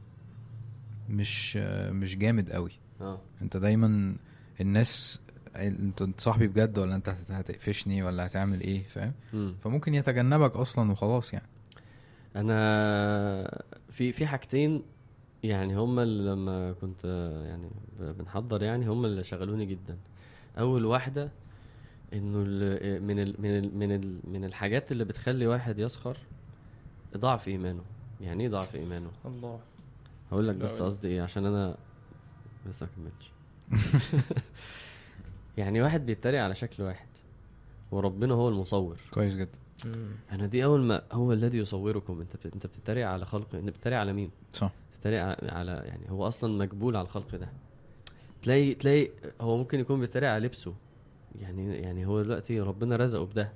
مش مش جامد قوي. آه. انت دايما الناس انت صاحبي بجد ولا انت هت- هتقفشني ولا هتعمل إيه فاهم؟ مم. فممكن يتجنبك أصلا وخلاص يعني. أنا في في حاجتين يعني هم اللي لما كنت يعني بنحضر يعني هم اللي شغلوني جدا. أول واحدة إنه ال- من ال من ال من ال من الحاجات اللي بتخلي واحد يسخر ضعف إيمانه. يعني إيه ضعف إيمانه؟ الله. هقول لك بس. قصدي إيه عشان أنا لسه ما كملتش [laughs] يعني واحد بيتريق على شكل واحد وربنا هو المصور. كويس جدا. أنا دي أول ما هو الذي يصوركم أنت أنت بتتريق على خلق أنت بتتريق على مين؟ صح. بتتريق ع- على يعني هو أصلا مقبول على الخلق ده. تلاقي تلاقي هو ممكن يكون بيتريق على لبسه. يعني يعني هو دلوقتي ربنا رزقه بده.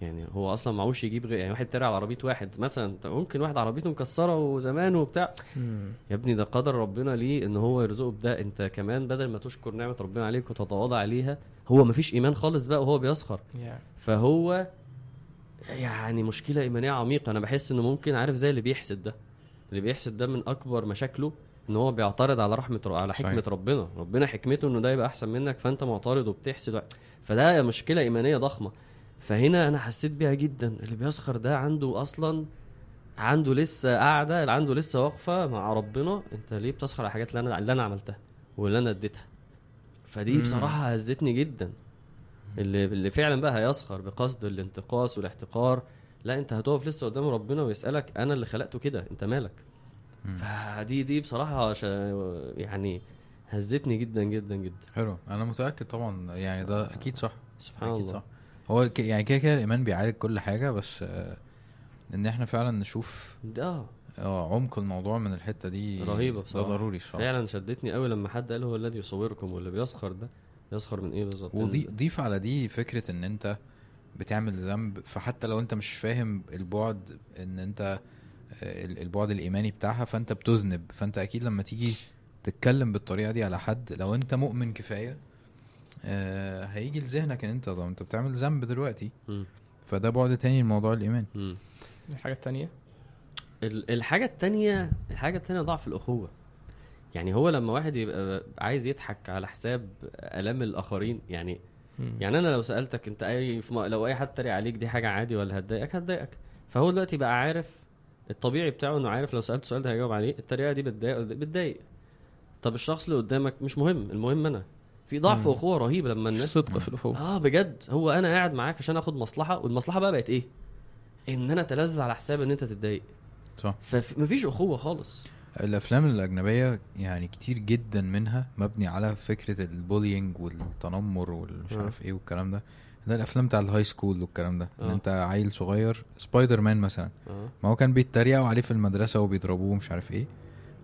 يعني هو أصلا معهوش يجيب غير يعني واحد بيتريق على عربية واحد مثلا ممكن واحد عربيته مكسرة وزمان وبتاع. يا ابني ده قدر ربنا ليه إن هو يرزقه بده؟ أنت كمان بدل ما تشكر نعمة ربنا عليك وتتواضع عليها هو مفيش إيمان خالص بقى وهو بيسخر. فهو يعني مشكلة إيمانية عميقة. أنا بحس إنه ممكن عارف زي اللي بيحسد ده. اللي بيحسد ده من أكبر مشاكله إن هو بيعترض على رحمة على حكمة صحيح. ربنا. ربنا حكمته إنه ده يبقى أحسن منك فأنت معترض وبتحسد. فده مشكلة إيمانية ضخمة. فهنا أنا حسيت بيها جدا. اللي بيسخر ده عنده أصلا عنده لسه قاعدة عنده لسه واقفه مع ربنا. أنت ليه بتسخر على الحاجات اللي أنا اللي أنا عملتها واللي أنا اديتها؟ فدي. بصراحة هزتني جدا. اللي اللي فعلا بقى هيسخر بقصد الانتقاص والاحتقار. لا انت هتقف لسه قدام ربنا ويسألك أنا اللي خلقته كده انت مالك؟ مم. فدي دي بصراحة يعني هزتني جدا جدا جدا. حلو. أنا متأكد طبعا يعني ده أكيد صح. سبحان أكيد الله. صح. هو ك- يعني كده كده الإيمان بيعالج كل حاجة بس آه، إن إحنا فعلا نشوف ده آه، عمق الموضوع من الحتة دي رهيبة ده بصراحة. ضروري الصراحة. فعلا شدتني قوي لما حد قال هو الذي يصوركم واللي بيسخر ده. يسخر من إيه بالظبط؟ وضي ضيف على دي فكرة إن أنت بتعمل ذنب فحتى لو انت مش فاهم البعد ان انت آه، ال- البعد الإيماني بتاعها فانت بتذنب فانت أكيد لما تيجي تتكلم بالطريقة دي على حد لو انت مؤمن كفاية آه، هيجي لذهنك ان انت طب انت بتعمل ذنب دلوقتي. فده بعد تاني لموضوع الإيمان. الحاجة التانية ال- الحاجة التانية الحاجة التانية ضعف الأخوة يعني هو لما واحد يبقى عايز يضحك على حساب آلام الآخرين يعني يعني أنا لو أي في م- لو أي حد تريق عليك دي حاجة عادي ولا هتضايقك؟ هتضايقك. فهو دلوقتي بقى عارف الطبيعي بتاعه إنه عارف لو سألت سؤال ده هيجاوب عليه الطريقة دي بتضايق بتضايق؟ طب الشخص اللي قدامك مش مهم المهم أنا. في ضعف. أخوة رهيب لما الناس صدق في الاخوه آه بجد. هو أنا قاعد معاك عشان آخد مصلحة والمصلحة بقى بقت إيه؟ إن أنا أتلذذ على حساب إن أنت تتضايق. صح. فمفيش أخوة خالص. الأفلام الأجنبية يعني كتير جدا منها مبني على فكرة البولينج والتنمر والمش. عارف إيه والكلام ده. ده الأفلام بتاع ال high school والكلام ده. إن. أنت عيل صغير سبايدر مان مثلا ما هو كان بيتريقوا عليه في المدرسة وبيضربوه ومش عارف إيه.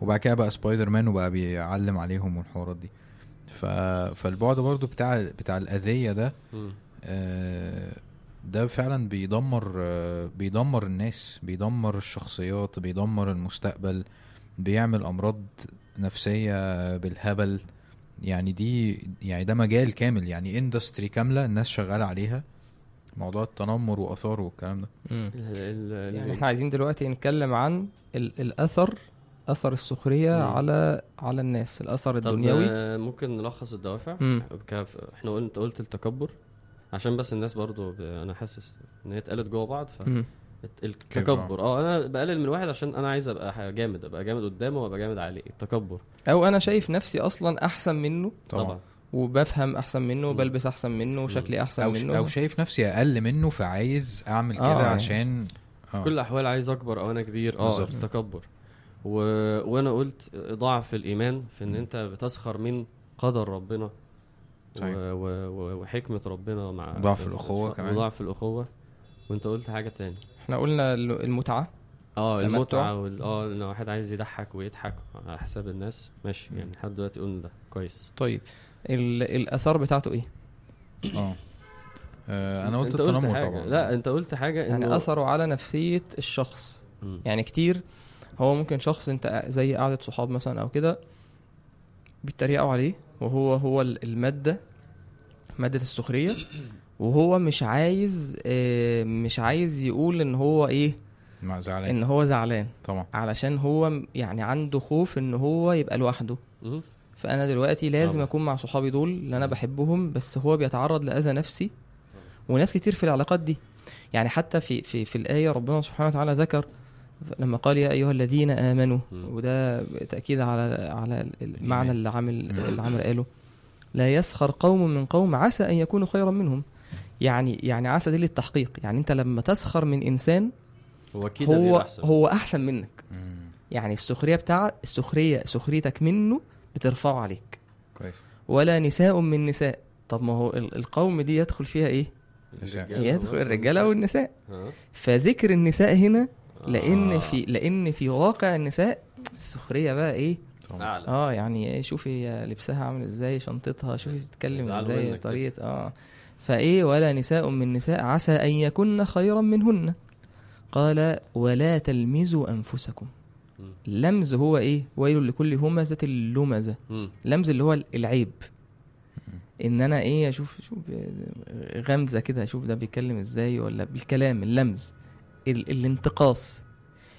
وبعد كده بقى سبايدر مان وبقى بيعلم عليهم والحوارات دي. ف... فالبعد برضو بتاع بتاع الأذية ده. آه، ده فعلا بيدمر آه، بيدمر الناس بيدمر الشخصيات بيدمر المستقبل. بيعمل أمراض نفسية بالهبل يعني دي يعني ده مجال كامل يعني اندستري كاملة الناس شغالة عليها موضوع التنمر واثاره والكلام ده يعني إحنا عايزين دلوقتي نتكلم عن ال- الأثر أثر السخرية مم. على على الناس الأثر طب الدنيوي آه، ممكن نلخص الدوافع. إحنا أنت قلت التكبر عشان بس الناس برضو. أنا حاسس إن هي اتقالت جوه بعض ف مم. الت- التكبر آه أنا بقلل من واحد عشان أنا عايز أبقى جامد أبقى جامد قدامه وأبقى جامد عليه التكبر أو أنا شايف نفسي أصلا أحسن منه طبعا, طبعا وبفهم أحسن منه. وبلبس أحسن منه وشكلي أحسن ش... منه أو شايف نفسي أقل منه فعايز أعمل كده آه. عشان آه. كل الأحوال عايز أكبر أو أنا كبير آه بالظبط. التكبر و... وأنا قلت ضعف الإيمان في إن أنت بتسخر من قدر ربنا و... صحيح. و... و... وحكمة ربنا مع ضعف الأخوة كمان. وضعف الأخوة وأنت قلت حاجة تاني إحنا قلنا ال- المتعة. آه. المتعة وال... آه إن واحد عايز يضحك ويضحك على حساب الناس. ماشي يعني لحد دلوقتي قلنا ده. كويس. طيب ال- الآثار بتاعته إيه؟ آه. آه، أنا قلت التنمر طبعا. لا أنت قلت حاجة يعني إنه أثره على نفسية الشخص. مم. يعني كتير هو ممكن شخص أنت زي قعدة صحاب مثلا أو كده بيتريقوا عليه وهو هو ال- المادة مادة السخرية. وهو مش عايز آه، مش عايز يقول إن هو إيه؟ زعلان. إن هو زعلان. طبعا. علشان هو يعني عنده خوف إن هو يبقى لوحده. فأنا دلوقتي لازم طبعا. أكون مع صحابي دول اللي أنا بحبهم بس هو بيتعرض لأذى نفسي. وناس كتير في العلاقات دي. يعني حتى في في في الآية ربنا سبحانه وتعالى ذكر لما قال يا أيها الذين آمنوا. وده تأكيد على على المعنى اللي عامل. اللي عامل قاله. لا يسخر قوم من قوم عسى أن يكونوا خيرا منهم. يعني يعني عسى دي للتحقيق. يعني انت لما تسخر من إنسان هو أكيد ده هو هو أحسن منك. مم. يعني السخرية بتاع السخرية سخريتك منه بترفعه عليك. كويس. ولا نساء من نساء. طب ما هو ال- القوم دي يدخل فيها إيه؟ الرجالة يدخل الرجاله والنساء آه فذكر النساء هنا لأن آه. في لأن في واقع النساء السخرية بقى إيه؟ أعلى. آه يعني إيه شوفي لبسها عامل إزاي شنطتها شوفي بتتكلم إزاي طريقة آه. فإيه ولا نساء من نساء عسى أن يكن خيرا منهن. قال ولا تلمزوا أنفسكم. مم. اللمز هو إيه؟ ويل لكل همزة اللمزه مم. لمز اللي هو العيب. إن أنا إيه أشوف شوف غمزة كده أشوف ده بيتكلم إزاي ولا بالكلام اللمز ال الانتقاص.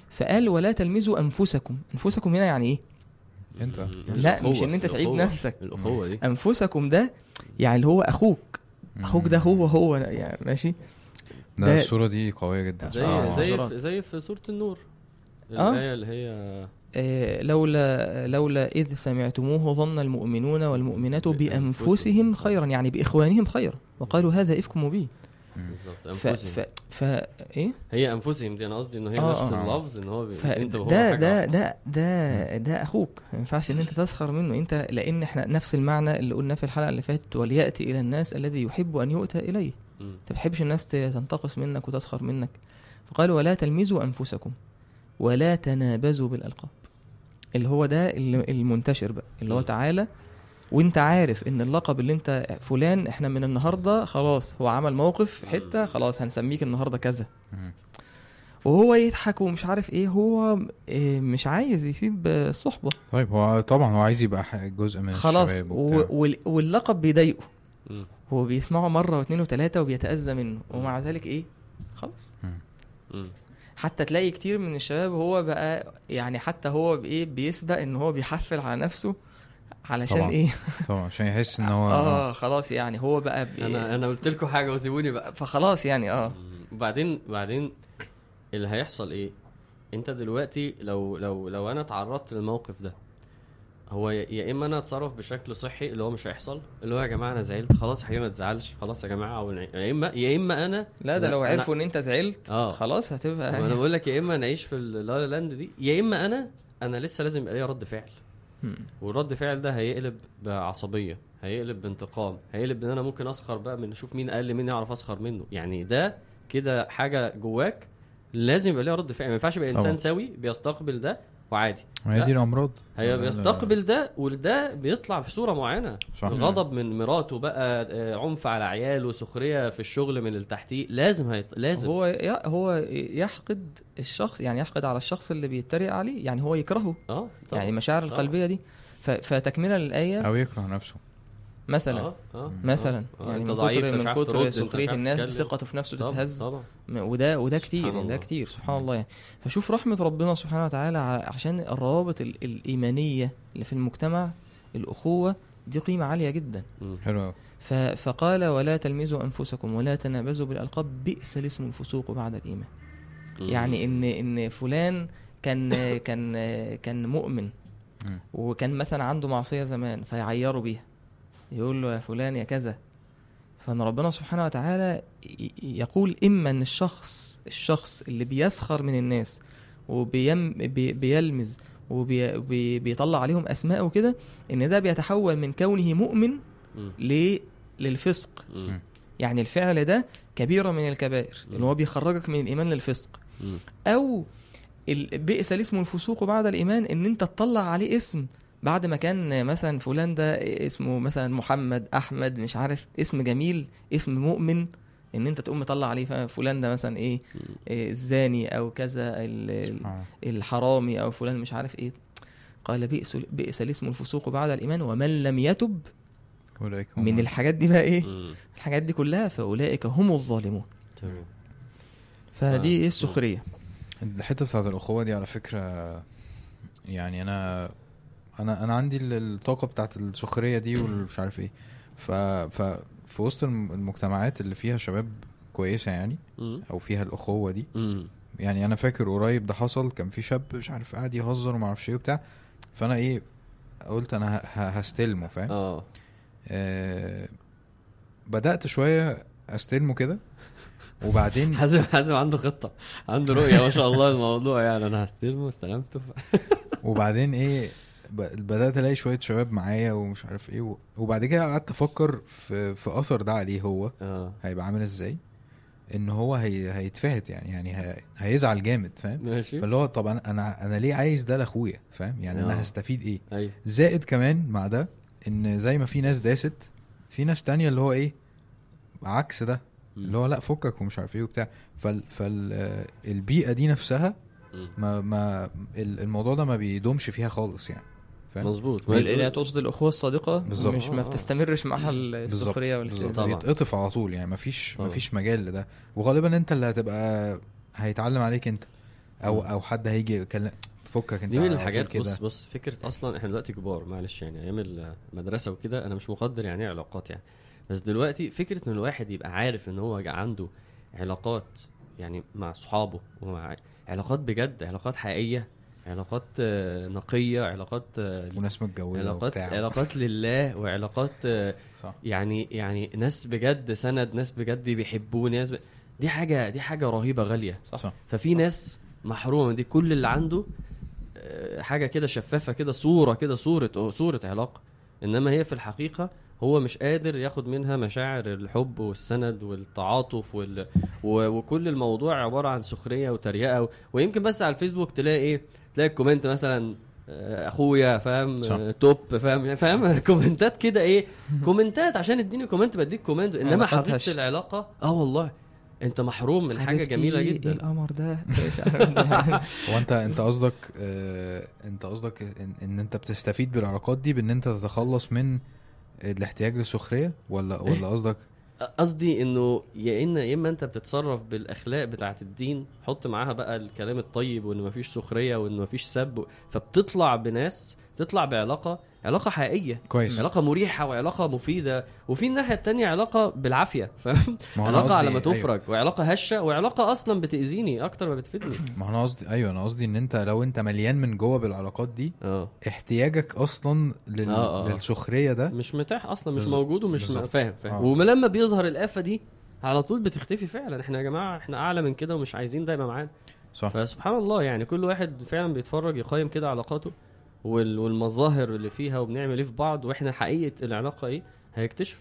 فقال ولا تلمزوا أنفسكم. أنفسكم هنا يعني إيه؟ أنت. لا، مش إن أنت تعيب الأخوة- نفسك. الأخوة دي. أنفسكم ده يعني اللي هو أخوك. أخوك ده هو هو يعني ماشي؟ ده ده- الصورة دي قوية جدا. زي آه. زي زي في سوره النور. آه. الايه اللي هي آه لولا لولا إذ سمعتموه ظن المؤمنون والمؤمنات بأنفسهم خيرا يعني بإخوانهم خيرا وقالوا هذا إفك مبين. بالظبط. ف أنفسهم. ف ف إيه؟ هي أنفسهم دي أنا قصدي ان هي آه، نفس آه. اللفظ إن هو بي... ف أنت وهو ده ده واحدة. ده ده ده أخوك. ما ينفعش إن أنت تسخر منه. أنت لأن إحنا نفس المعنى اللي قلناه في الحلقة اللي فاتت وليأتي إلى الناس الذي يحب أن يؤتى إليه. ما بتحبش الناس تنتقص منك وتسخر منك. فقال ولا تلمزوا أنفسكم ولا تنابزوا بالألقاب. اللي هو ده المنتشر بقى. اللي هو. تعالى وانت عارف ان اللقب اللي انت فلان إحنا من النهارده خلاص هو عمل موقف في حتة خلاص هنسميك النهارده كذا. وهو يضحك ومش عارف إيه هو إيه مش عايز يسيب الصحبة. طيب هو طبعا هو عايز يبقى جزء من خلاص واللقب بيضايقه. هو بيسمعه مرة واثنين وثلاثه وبيتأذى منه. ومع ذلك إيه؟ خلاص. حتى تلاقي كتير من الشباب هو بقى يعني حتى هو بإيه بيسبق إن هو بيحفل على نفسه. علشان طبعا. إيه طبعا عشان يحس إن [laughs] هو آه خلاص يعني هو بقى بي... أنا أنا قلت لكم حاجة وسيبوني بقى فخلاص يعني آه وبعدين بعدين اللي هيحصل إيه أنت دلوقتي لو لو لو أنا اتعرضت للموقف ده هو يا إما أنا أتصرف بشكل صحي اللي هو مش هيحصل اللي هو يا جماعة أنا زعلت خلاص يا ما تزعلش خلاص يا جماعة أو يا إما يا إما أنا لا ده لو أنا- عرفوا إن أنت زعلت آه. خلاص هتبقى ما أنا بقول لك يا إما نعيش في اللا لاند دي يا إما أنا أنا لسه لازم يبقى ليا رد فعل. والرد فعل ده هيقلب بعصبية هيقلب بانتقام هيقلب إن أنا ممكن أسخر بقى من أشوف مين أقل مني أعرف أسخر منه. يعني ده كده حاجة جواك لازم يبقى ليها رد فعل. ما ينفعش يبقى إنسان طبعا. سوي بيستقبل ده وعادي ما هي. دي الأمراض هي. بيستقبل ده وده بيطلع في صورة معينة صح. غضب من مراته بقى آه، عنف على عياله سخرية في الشغل من التحتيه لازم هيط... لازم هو ي... هو يحقد الشخص يعني يحقد على الشخص اللي بيتريق عليه يعني هو يكرهه آه طبعا. يعني المشاعر. القلبية دي ف... فتكملة للآية أو يكره نفسه مثلا آه آه مثلا آه. يعني أنت من ضعيف كتر من كتر أنت مش سخريه الناس. ثقته في نفسه تتهز وده وده كتير الله. ده كتير سبحان الله يعني فشوف رحمة ربنا سبحانه وتعالى ع- عشان الروابط ال- الإيمانية اللي في المجتمع الأخوة دي قيمة عالية جدا. حلو فقال ولا تلمزوا أنفسكم ولا تنابزوا بالألقاب بئس الاسم الفسوق بعد الإيمان يعني ان إن فلان كان [laughs] كان كان مؤمن. وكان مثلا عنده معصية زمان فيعيروا بيها يقول له يا فلان يا كذا فإن ربنا سبحانه وتعالى يقول إما إن الشخص الشخص اللي بيسخر من الناس وبيلمز وبيطلع عليهم أسماء وكده إن ده بيتحول من كونه مؤمن. ل- للفسق. يعني الفعل ده كبيرة من الكبائر. إن هو بيخرجك من الإيمان للفسق. أو ال- بئس الاسم الفسوق بعد الإيمان إن أنت تطلع عليه اسم بعد ما كان مثلا فلان ده اسمه مثلا محمد أحمد مش عارف اسم جميل اسم مؤمن إن أنت تقوم مطلع عليه فلان ده مثلا إيه, إيه الزاني أو كذا ال- ال-. الحرامي أو فلان مش عارف إيه قال بئس بئس الاسم الفسوق بعد الإيمان ومن لم يتب أولئك هم من الحاجات دي بقى إيه مم. الحاجات دي كلها فأولئك هم الظالمون تمام فدي آه. إيه السخرية الحتة بتاعت الأخوة دي على فكرة يعني أنا أنا أنا عندي ال- الطاقة بتاعت السخرية دي والمش عارف إيه. ف ف في وسط الم- المجتمعات اللي فيها شباب كويسة يعني. أو فيها الأخوة دي. يعني أنا فاكر قريب ده حصل كان في شاب مش عارف قاعد يهزر وما أعرفش إيه وبتاع. فأنا إيه قلت أنا هستلمه فاهم؟ آه. آه بدأت شوية أستلمه كده. [laughs] وبعدين حازم حازم عنده خطة عنده رؤية ما شاء الله الموضوع يعني. أنا هستلمه استلمته. [laughs] وبعدين إيه بدأت ألاقي شوية شباب معايا ومش عارف إيه وبعد كده قعدت أفكر في في أثر ده عليه هو. آه. هيبقى عامل إزاي؟ إن هو هي هيتفهت يعني يعني هي هيزعل جامد فاهم؟ ماشي. فاللي هو طب أنا أنا أنا ليه عايز ده لأخويا فاهم؟ يعني آه. أنا هستفيد إيه؟ أيوه. زائد كمان مع ده إن زي ما في ناس داست في ناس تانية اللي هو إيه؟ عكس ده. اللي هو لأ فكك ومش عارف إيه وبتاع. فال فالبيئه دي نفسها. ما ما ال- الموضوع ده ما بيدومش فيها خالص يعني. فاهم مظبوط اللي هي تقصد الأخوة الصادقه بالظبط. مش ما. بتستمرش معاها بالظبط السخرية بالظبط. والاستهزاء طبعا. يتقطف على طول يعني ما فيش طبعا. ما فيش مجال لده وغالبا أنت اللي هتبقى هيتعلم عليك أنت أو. أو حد هيجي يكلم فكك انت دي من الحاجات بص بص فكرة أصلا إحنا دلوقتي كبار معلش يعني أيام المدرسة وكده أنا مش مقدر يعني إيه علاقات يعني بس دلوقتي فكرة إن الواحد يبقى عارف إن هو عنده علاقات يعني مع صحابه ومع علاقات بجد علاقات حقيقية علاقات آه، نقية علاقات آه، وناس متجوزه علاقات وبتاع. علاقات لله وعلاقات آه، صح. يعني يعني ناس بجد سند ناس بجد بيحبوني ناس ب... دي حاجة دي حاجة رهيبة غالية. صح, صح. ففي ناس محرومة دي كل اللي عنده آه، حاجة كده شفافة كده صورة كده صورة صورة علاقة. إنما هي في الحقيقة هو مش قادر ياخد منها مشاعر الحب والسند والتعاطف وال... و... وكل الموضوع عبارة عن سخرية وتريقة و... ويمكن بس على الفيسبوك تلاقي إيه تلاقي ال comment مثلا آه، أخويا فاهم. آه، top فاهم؟ فاهم؟ [laughs] comment ات كده إيه؟ comment ات عشان اديني comment بديك comment. إنما هش. العلاقة آه والله. أنت محروم من حاجة جميلة إيه جدا القمر ده. [laughs] هو أنت أنت قصدك آه أنت قصدك إن, إن أنت بتستفيد بالعلاقات دي بإن أنت تتخلص من الاحتياج للسخرية؟ ولا ولا قصدك قصدي إنه يا ان يا إما أنت بتتصرف بالأخلاق بتاعه الدين حط معاها بقى الكلام الطيب وإن مفيش سخرية وإن مفيش سب فبتطلع بناس تطلع بعلاقة علاقة حقيقية. كويس. علاقة مريحة وعلاقة مفيدة. وفي الناحية التانية علاقة بالعافية فاهم؟ [laughs] علاقة على ما أيوة. تفرج وعلاقة هشة وعلاقة أصلا بتأذيني أكتر ما بتفيدني. ما أنا قصدي أيوه أنا قصدي إن أنت لو أنت مليان من جوه بالعلاقات دي آه. احتياجك أصلا لل... آه، آه. للسخرية ده مش متاح أصلا مش بالظبط. موجود ومش بالظبط. فاهم فاهم. آه. ولما بيظهر الآفة دي على طول بتختفي فعلا. إحنا يا جماعة إحنا أعلى من كده ومش عايزين ده يبقى معانا. صح. فسبحان الله يعني كل واحد فعلا بيتفرج يقيم كده علاقاته. والمظاهر اللي فيها وبنعمل إيه في بعض وإحنا حقيقة العلاقة إيه؟ هيكتشف.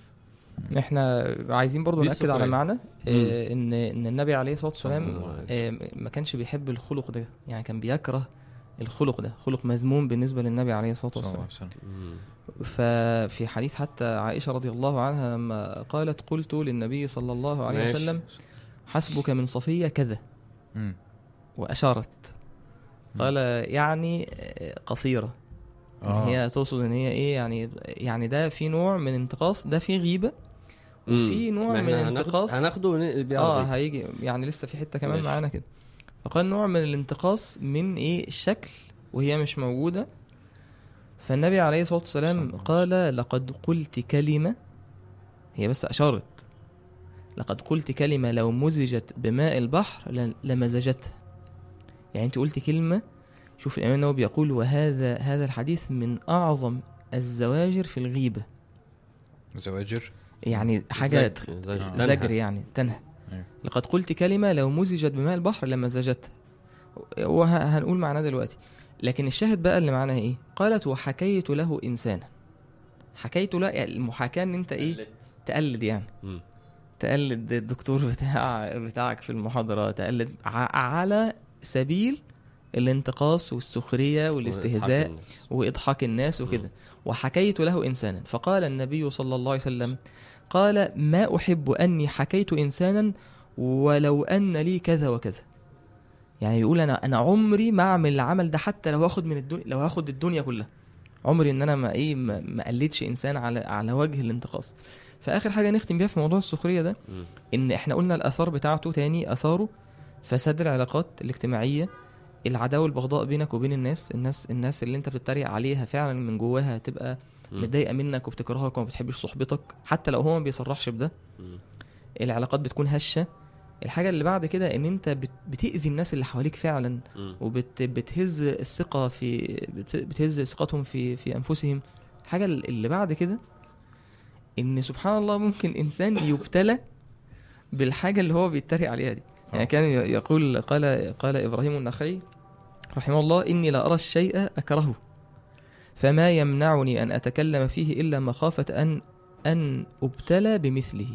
إحنا عايزين برضو نأكد على. معنى آه، ان إن النبي عليه الصلاة والسلام آه، ما كانش بيحب الخلق ده. يعني كان بيكره الخلق ده. خلق مذموم بالنسبة للنبي عليه الصلاة والسلام. ففي حديث حتى عائشة رضي الله عنها لما قالت قلت للنبي صلى الله عليه ماشي. وسلم حسبك من صفية كذا. مم. وأشارت قال يعني قصيرة. يعني آه. هي تقصد إن هي إيه يعني يعني ده في نوع من انتقاص ده في غيبة وفي. نوع من إحنا هناخد- انتقاص. هناخده ونقلب آه طول. هيجي يعني لسه في حتة كمان. معانا كده. فقال نوع من الانتقاص من إيه؟ الشكل وهي مش موجودة. فالنبي عليه الصلاة والسلام قال لقد قلت كلمة هي بس أشارت. لقد قلت كلمة لو مزجت بماء البحر لمزجتها. يعني انت قلت كلمة شوف الإمام النووي بيقول وهذا هذا الحديث من أعظم الزواجر في الغيبة. زواجر؟ يعني حاجة زج- زج- آه. زجر يعني تنهى. أيوة. لقد قلت كلمة لو مزجت بماء البحر لمزجتها وهنقول معناه دلوقتي. لكن الشاهد بقى اللي معناها إيه؟ قالت وحكيت له إنسانا. حكيت له يعني المحاكاة إن أنت إيه؟ تقلد يعني. مم. تقلد الدكتور بتاع بتاعك في المحاضرة تقلد ع- على سبيل الانتقاص والسخرية والاستهزاء وإضحاك الناس. وإضحاك الناس وكده. وحكيت له إنسانا. فقال النبي صلى الله عليه وسلم قال ما أحب أني حكيت إنسانا ولو أن لي كذا وكذا. يعني بيقول أنا أنا عمري ما أعمل العمل ده حتى لو هاخد من الدنيا لو هاخد الدنيا كلها. عمري إن أنا ما إيه ما ما قلدش إنسان على على وجه الانتقاص. فآخر حاجة نختم بيها في موضوع السخرية ده مم. إن إحنا قلنا الآثار بتاعته تاني آثاره فساد العلاقات الاجتماعية العداوة والبغضاء بينك وبين الناس الناس الناس اللي انت بتتريق عليها فعلا من جواها هتبقى مم. متضايقة منك وبتكرهك وما بتحبش صحبتك حتى لو هو ما بيصرحش بده. العلاقات بتكون هشة الحاجة اللي بعد كده إن انت بت- بتأذي الناس اللي حواليك فعلا. وبتهز الثقة في بت- بتهز ثقتهم في في أنفسهم الحاجة اللي بعد كده إن سبحان الله ممكن إنسان يبتلى بالحاجة اللي هو بيتريق عليها دي يعني. كان يقول قال قال إبراهيم النخعي رحمه الله إني لا أرى الشيء اكرهه فما يمنعني أن أتكلم فيه إلا مخافة أن أن أبتلى بمثله.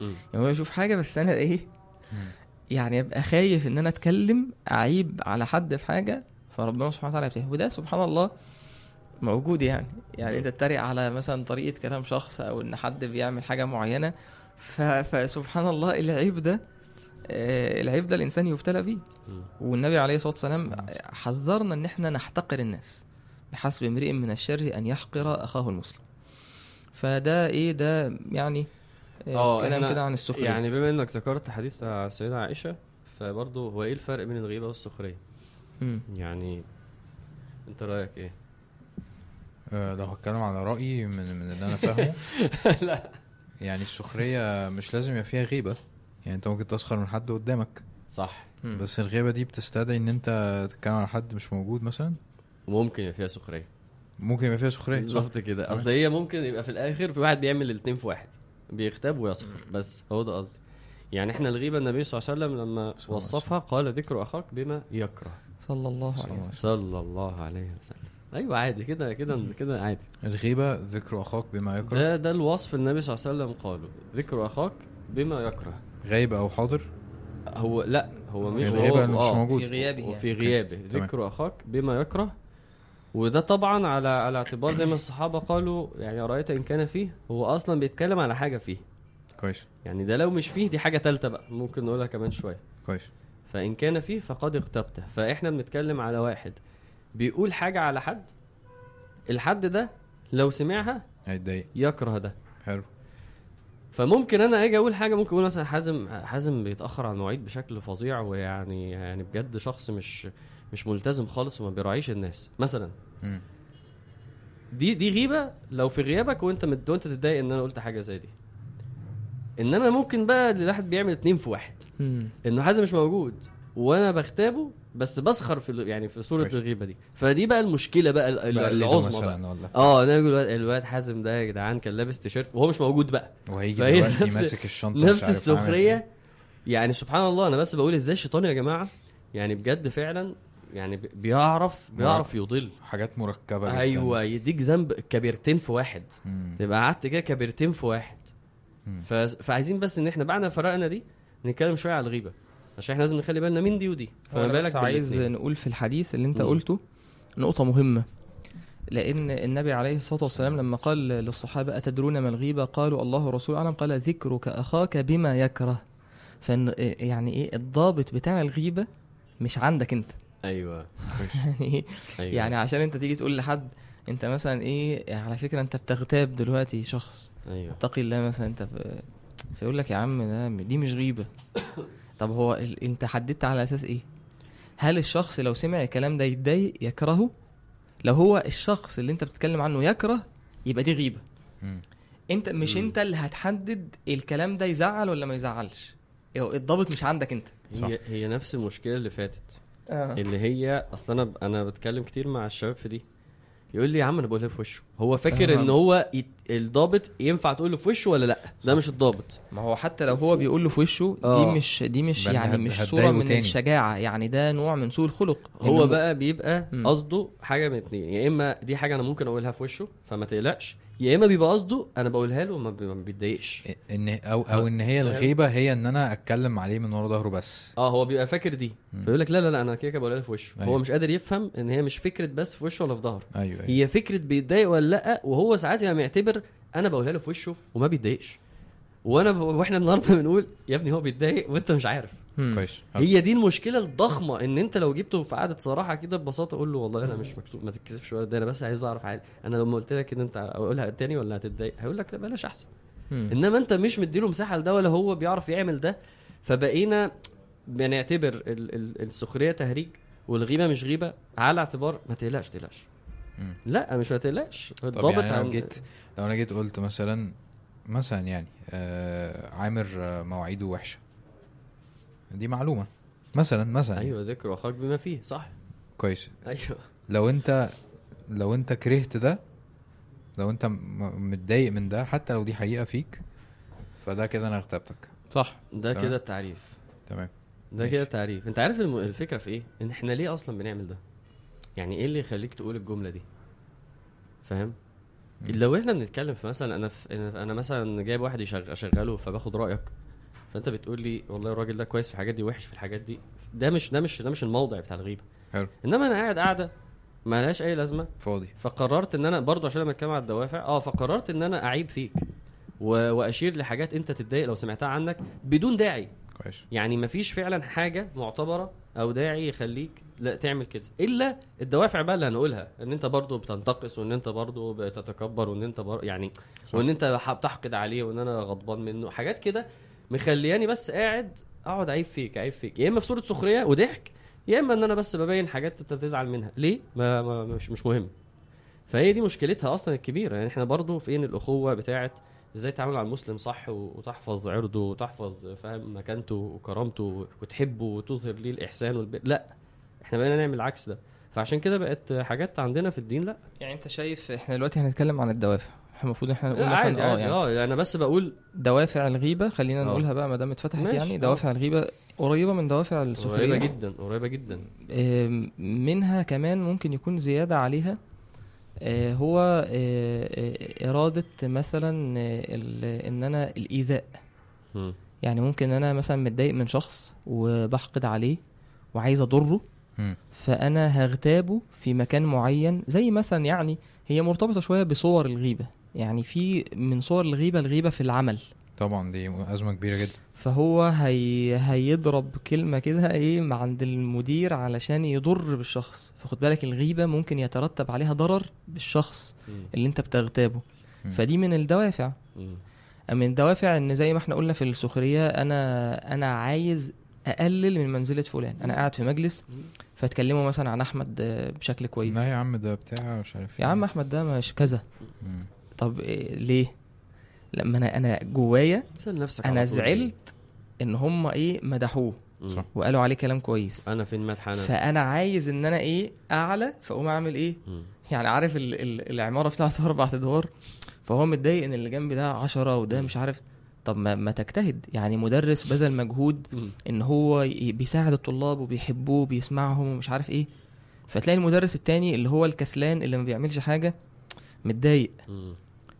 يعني هو يشوف حاجة بس أنا إيه مم. يعني أبقى خايف إن أنا أتكلم أعيب على حد في حاجة فربنا سبحانه وتعالى يبتلي وده سبحان الله موجود يعني يعني أنت تتريق على مثلا طريقة كلام شخص أو إن حد بيعمل حاجة معينة ف... فسبحان الله العيب ده العيب ده الإنسان يبتلى بيه. والنبي عليه الصلاة والسلام حذرنا إن إحنا نحتقر الناس بحسب امرئ من الشر أن يحقر أخاه المسلم فده إيه ده يعني آه، آه كلام إحنا كده عن السخرية يعني بما إنك ذكرت حديث بتاع السيدة عائشة فبرضه هو إيه الفرق بين الغيبة والسخرية؟ مم. يعني أنت رأيك إيه؟ آه، لو هتكلم على رأيي من من اللي أنا فاهمه [laughs] لا يعني السخرية مش لازم يبقى فيها غيبة يعني أنت ممكن تسخر من حد قدامك. صح. مم. بس الغيبة دي بتستدعي إن أنت تتكلم على حد مش موجود مثلا؟ وممكن يبقى فيها سخرية. ممكن يبقى فيها سخرية. صح. بالظبط كده. أصل هي ممكن يبقى في الآخر في واحد بيعمل الاتنين في واحد بيغتاب ويسخر. بس هو ده قصدي. يعني إحنا الغيبة النبي صلى الله عليه وسلم لما وصفها قال ذكر أخاك بما يكره. صلى الله عليه وسلم. صلى الله عليه وسلم. أيوه عادي كده كده كده عادي. الغيبة ذكر أخاك بما يكره. ده ده الوصف النبي صلى الله عليه وسلم قاله. ذكر أخاك بما يكره. غايب أو حاضر؟ هو لا هو مش الغيبة هو مش آه، موجود. في غيابه وفي يعني. غيابه. تمام. ذكر أخاك بما يكره. وده طبعا على على اعتبار زي ما [coughs] الصحابة قالوا يعني ارايت إن كان فيه هو أصلا بيتكلم على حاجة فيه. كويس. يعني ده لو مش فيه دي حاجة تالتة بقى ممكن نقولها كمان شوية. كويس. فإن كان فيه فقد اغتبته. فإحنا بنتكلم على واحد. بيقول حاجة على حد؟ الحد ده لو سمعها هيتضايق. يكره ده. حلو. فممكن أنا أجي أقول حاجة ممكن أقول مثلا حازم حازم بيتأخر على المواعيد بشكل فظيع ويعني يعني بجد شخص مش مش ملتزم خالص وما بيراعيش الناس مثلا مم. دي دي غيبة لو في غيابك وأنت مد... وأنت تتضايق إن أنا قلت حاجة زي دي إنما ممكن بقى الواحد بيعمل اتنين في واحد. إنه حازم مش موجود وأنا بغتابه بس بسخر في يعني في صورة. الغيبة دي. فدي بقى المشكلة بقى بقلده العظمى بقى. آه أنا أقول الواد, حازم ده يا جدعان كان لابس تيشيرت وهو مش موجود بقى. وهيجي دلوقتي ماسك الشنطة نفس السخرية. إيه. يعني سبحان الله أنا بس بقول إزاي الشيطان يا جماعة يعني بجد فعلا يعني بي- بيعرف بيعرف يضل. حاجات مركبة جدا. أيوه يديك ذنب كبيرتين في واحد. مم. تبقى قعدت كده كبيرتين في واحد. ف... فعايزين بس إن إحنا بعد ما فرقنا دي نتكلم شوية على الغيبة. عشان إحنا لازم نخلي بالنا من دي ودي. فما فما بالك بالك عايز بالاتنين. نقول في الحديث اللي أنت مم. قلته نقطة مهمة. لأن النبي عليه الصلاة والسلام لما قال للصحابة أتدرون ما الغيبة؟ قالوا الله ورسوله أعلم. قال ذكرك أخاك بما يكره. فإن يعني إيه الضابط بتاع الغيبة مش عندك أنت. أيوه. [laughs] يعني إيه؟ أيوه. يعني عشان أنت تيجي تقول لحد أنت مثلا إيه على فكرة أنت بتغتاب دلوقتي شخص. أيوه. اتقي الله مثلا أنت في فيقول لك يا عم ده دي مش غيبة. [coughs] طب هو ال... أنت حددت على أساس إيه؟ هل الشخص لو سمع الكلام ده يتضايق يكرهه لو هو الشخص اللي انت بتتكلم عنه يكره يبقى دي غيبة مم. انت مش مم. انت اللي هتحدد الكلام ده يزعل ولا ما يزعلش الضابط مش عندك انت هي هي نفس المشكلة اللي فاتت آه. اللي هي أصل أنا أنا بتكلم كتير مع الشباب في دي يقول لي يا عم أنا بقولها في وشه هو فاكر. ان هو يت... الضابط ينفع تقول له في وشه ولا لأ ده مش الضابط ما هو حتى لو هو بيقول له في وشه دي آه. مش دي مش يعني مش صورة من تاني. الشجاعة يعني ده نوع من سوء الخلق هو بقى بيبقى. قصده حاجة من اتنين يا إما دي حاجة أنا ممكن أقولها في وشه فما تقلقش يا إما بيبقى قصده أنا بقولها له ما بيتضايقش إن أو أو إن هي؟ الغيبة هي إن أنا أتكلم عليه من ورا ظهره بس آه هو بيبقى فاكر دي. فيقول لك لا لا لا أنا كده كده بقولها له في وشه أيوة. هو مش قادر يفهم إن هي مش فكرة بس في وشه ولا في ظهره أيوه أيوه هي فكرة بيتضايق ولا لأ وهو ساعات يبقى معتبر أنا بقولها له في وشه وما بيتضايقش وأنا ب... وإحنا النهارده بنقول يا ابني هو بيتضايق وأنت مش عارف. كويس. هي دي المشكلة الضخمة إن أنت لو جبته في قعدة صراحة كده ببساطة قول له والله أنا مش مكسوف ما تتكسفش ولا ده أنا بس عايز أعرف عادي. أنا لما قلت لك إن أنت أقولها تاني ولا هتتضايق؟ هيقول لك لا بلاش أحسن. مم. إنما أنت مش مديله مساحة لده ولا هو بيعرف يعمل ده فبقينا بنعتبر ال- ال- السخرية تهريج والغيبه مش غيبه على اعتبار ما تقلقش تقلقش. لا مش ما تقلقش. الضابط يعني لو جيت لو أنا جيت قلت مثلا مثلا يعني آه عامر آه، مواعيده وحشة. دي معلومة. مثلا مثلا. أيوه ذكر اخاك بما فيه صح. كويس. أيوه. لو أنت لو أنت كرهت ده لو أنت متضايق من ده حتى لو دي حقيقة فيك فده كده أنا اغتبتك صح. ده. كده التعريف. تمام. ده. كده التعريف. أنت عارف الم- الفكرة في إيه؟ إن إحنا ليه أصلا بنعمل ده؟ يعني إيه اللي يخليك تقول الجملة دي؟ فاهم. لو إحنا بنتكلم في مثلا أنا في أنا أنا مثلا جايب واحد يشغ- أشغله فباخد رأيك. فأنت بتقول لي والله الراجل ده كويس في الحاجات دي وحش في الحاجات دي. ده مش ده مش ده مش الموضع بتاع الغيبة. حلو. إنما أنا قاعد قاعدة ما لهاش أي لازمة. فاضي. فقررت إن أنا برضو عشان أنا بتكلم على الدوافع آه فقررت إن أنا أعيب فيك و... وأشير لحاجات أنت تتضايق لو سمعتها عنك بدون داعي. كويس. يعني مفيش فعلا حاجة معتبرة أو داعي يخليك لا تعمل كده. إلا الدوافع بقى اللي هنقولها إن أنت برضو بتنتقص وإن أنت برضو بتتكبر وإن أنت بر... يعني صح. وإن أنت بتحقد عليه وإن أنا غضبان منه حاجات كده مخلياني بس قاعد أقعد عيب فيك عيب فيك. يا إما في صورة سخرية وضحك يا إما إن أنا بس ببين حاجات أنت بتزعل منها. ليه؟ ما, ما مش مش مهم. فهي دي مشكلتها أصلا الكبيرة. يعني إحنا برضو فين الأخوة بتاعت إزاي تعامل مع المسلم صح وتحفظ عرضه وتحفظ فاهم مكانته وكرامته وتحبه وتظهر ليه الإحسان والبر لا إحنا بقينا نعمل العكس ده. فعشان كده بقت حاجات عندنا في الدين لا. يعني أنت شايف إحنا دلوقتي هنتكلم عن الدوافع. المفروض إحنا نقول لا، مثلا عادي آه عادي يعني آه أنا بس بقول دوافع الغيبة خلينا آه. نقولها بقى ما دام اتفتحت يعني آه. دوافع الغيبة قريبة من دوافع السخرية قريبة جدا قريبة جدا آم، منها كمان ممكن يكون زيادة عليها آه، هو آه، آه، إرادة مثلا آه، ال- إن أنا الإيذاء مم. يعني ممكن أنا مثلا متضايق من شخص وبحقد عليه وعايز أضره مم. فأنا هغتابه في مكان معين زي مثلا يعني هي مرتبطة شوية بصور الغيبة يعني في من صور الغيبة الغيبة في العمل طبعا دي أزمة كبيرة جدا فهو هي هيضرب كلمة كده إيه مع عند المدير علشان يضر بالشخص فخد بالك الغيبة ممكن يترتب عليها ضرر بالشخص مم. اللي أنت بتغتابه مم. فدي من الدوافع مم. من الدوافع إن زي ما إحنا قلنا في السخرية أنا أنا عايز أقلل من منزلة فلان أنا قاعد في مجلس فاتكلموا مثلا عن أحمد بشكل كويس لا يا عم ده بتاع مش عارف يا إيه. عم أحمد ده مش كذا. طب إيه ليه؟ لما أنا أنا جوايا نفسك أنا زعلت إن هم إيه مدحوه. صح. وقالوا عليه كلام كويس. أنا فين مدح؟ أنا. فأنا عايز إن أنا إيه أعلى فأقوم أعمل إيه؟ مم. يعني عارف ال ال العمارة بتاعته [laughs] أربع أدوار؟ فهو متضايق إن اللي جنبي ده عشرة وده مش عارف. طب ما, ما تجتهد. يعني مدرس بذل مجهود. إن هو بيساعد الطلاب وبيحبوه وبيسمعهم ومش عارف إيه. فتلاقي المدرس التاني اللي هو الكسلان اللي ما بيعملش حاجة متضايق.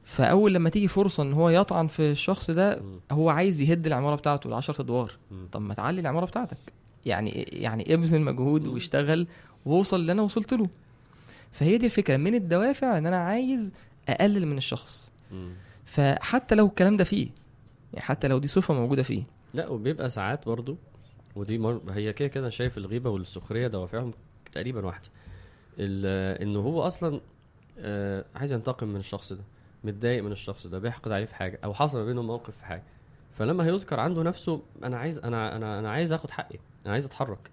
فأول لما تيجي فرصة إن هو يطعن في الشخص ده. هو عايز يهد العمارة بتاعته العشرة أدوار. مم. طب ما تعلي العمارة بتاعتك. يعني يعني ابذل مجهود. واشتغل ووصل اللي أنا وصلت له. فهي دي الفكرة. من الدوافع إن أنا عايز أقلل من الشخص. فحتى لو الكلام ده فيه يعني حتى لو دي صفة موجودة فيه. لا وبيبقى ساعات برضو ودي مر... هي كده كده شايف الغيبة والسخرية دوافعهم تقريبا واحدة. ال- انه هو أصلا آه، عايز ينتقم من الشخص ده. متضايق من الشخص ده بيحقد عليه في حاجة أو حصل ما بينهم موقف في حاجة. فلما هيذكر عنده نفسه أنا عايز أنا أنا أنا عايز آخد حقي أنا عايز أتحرك.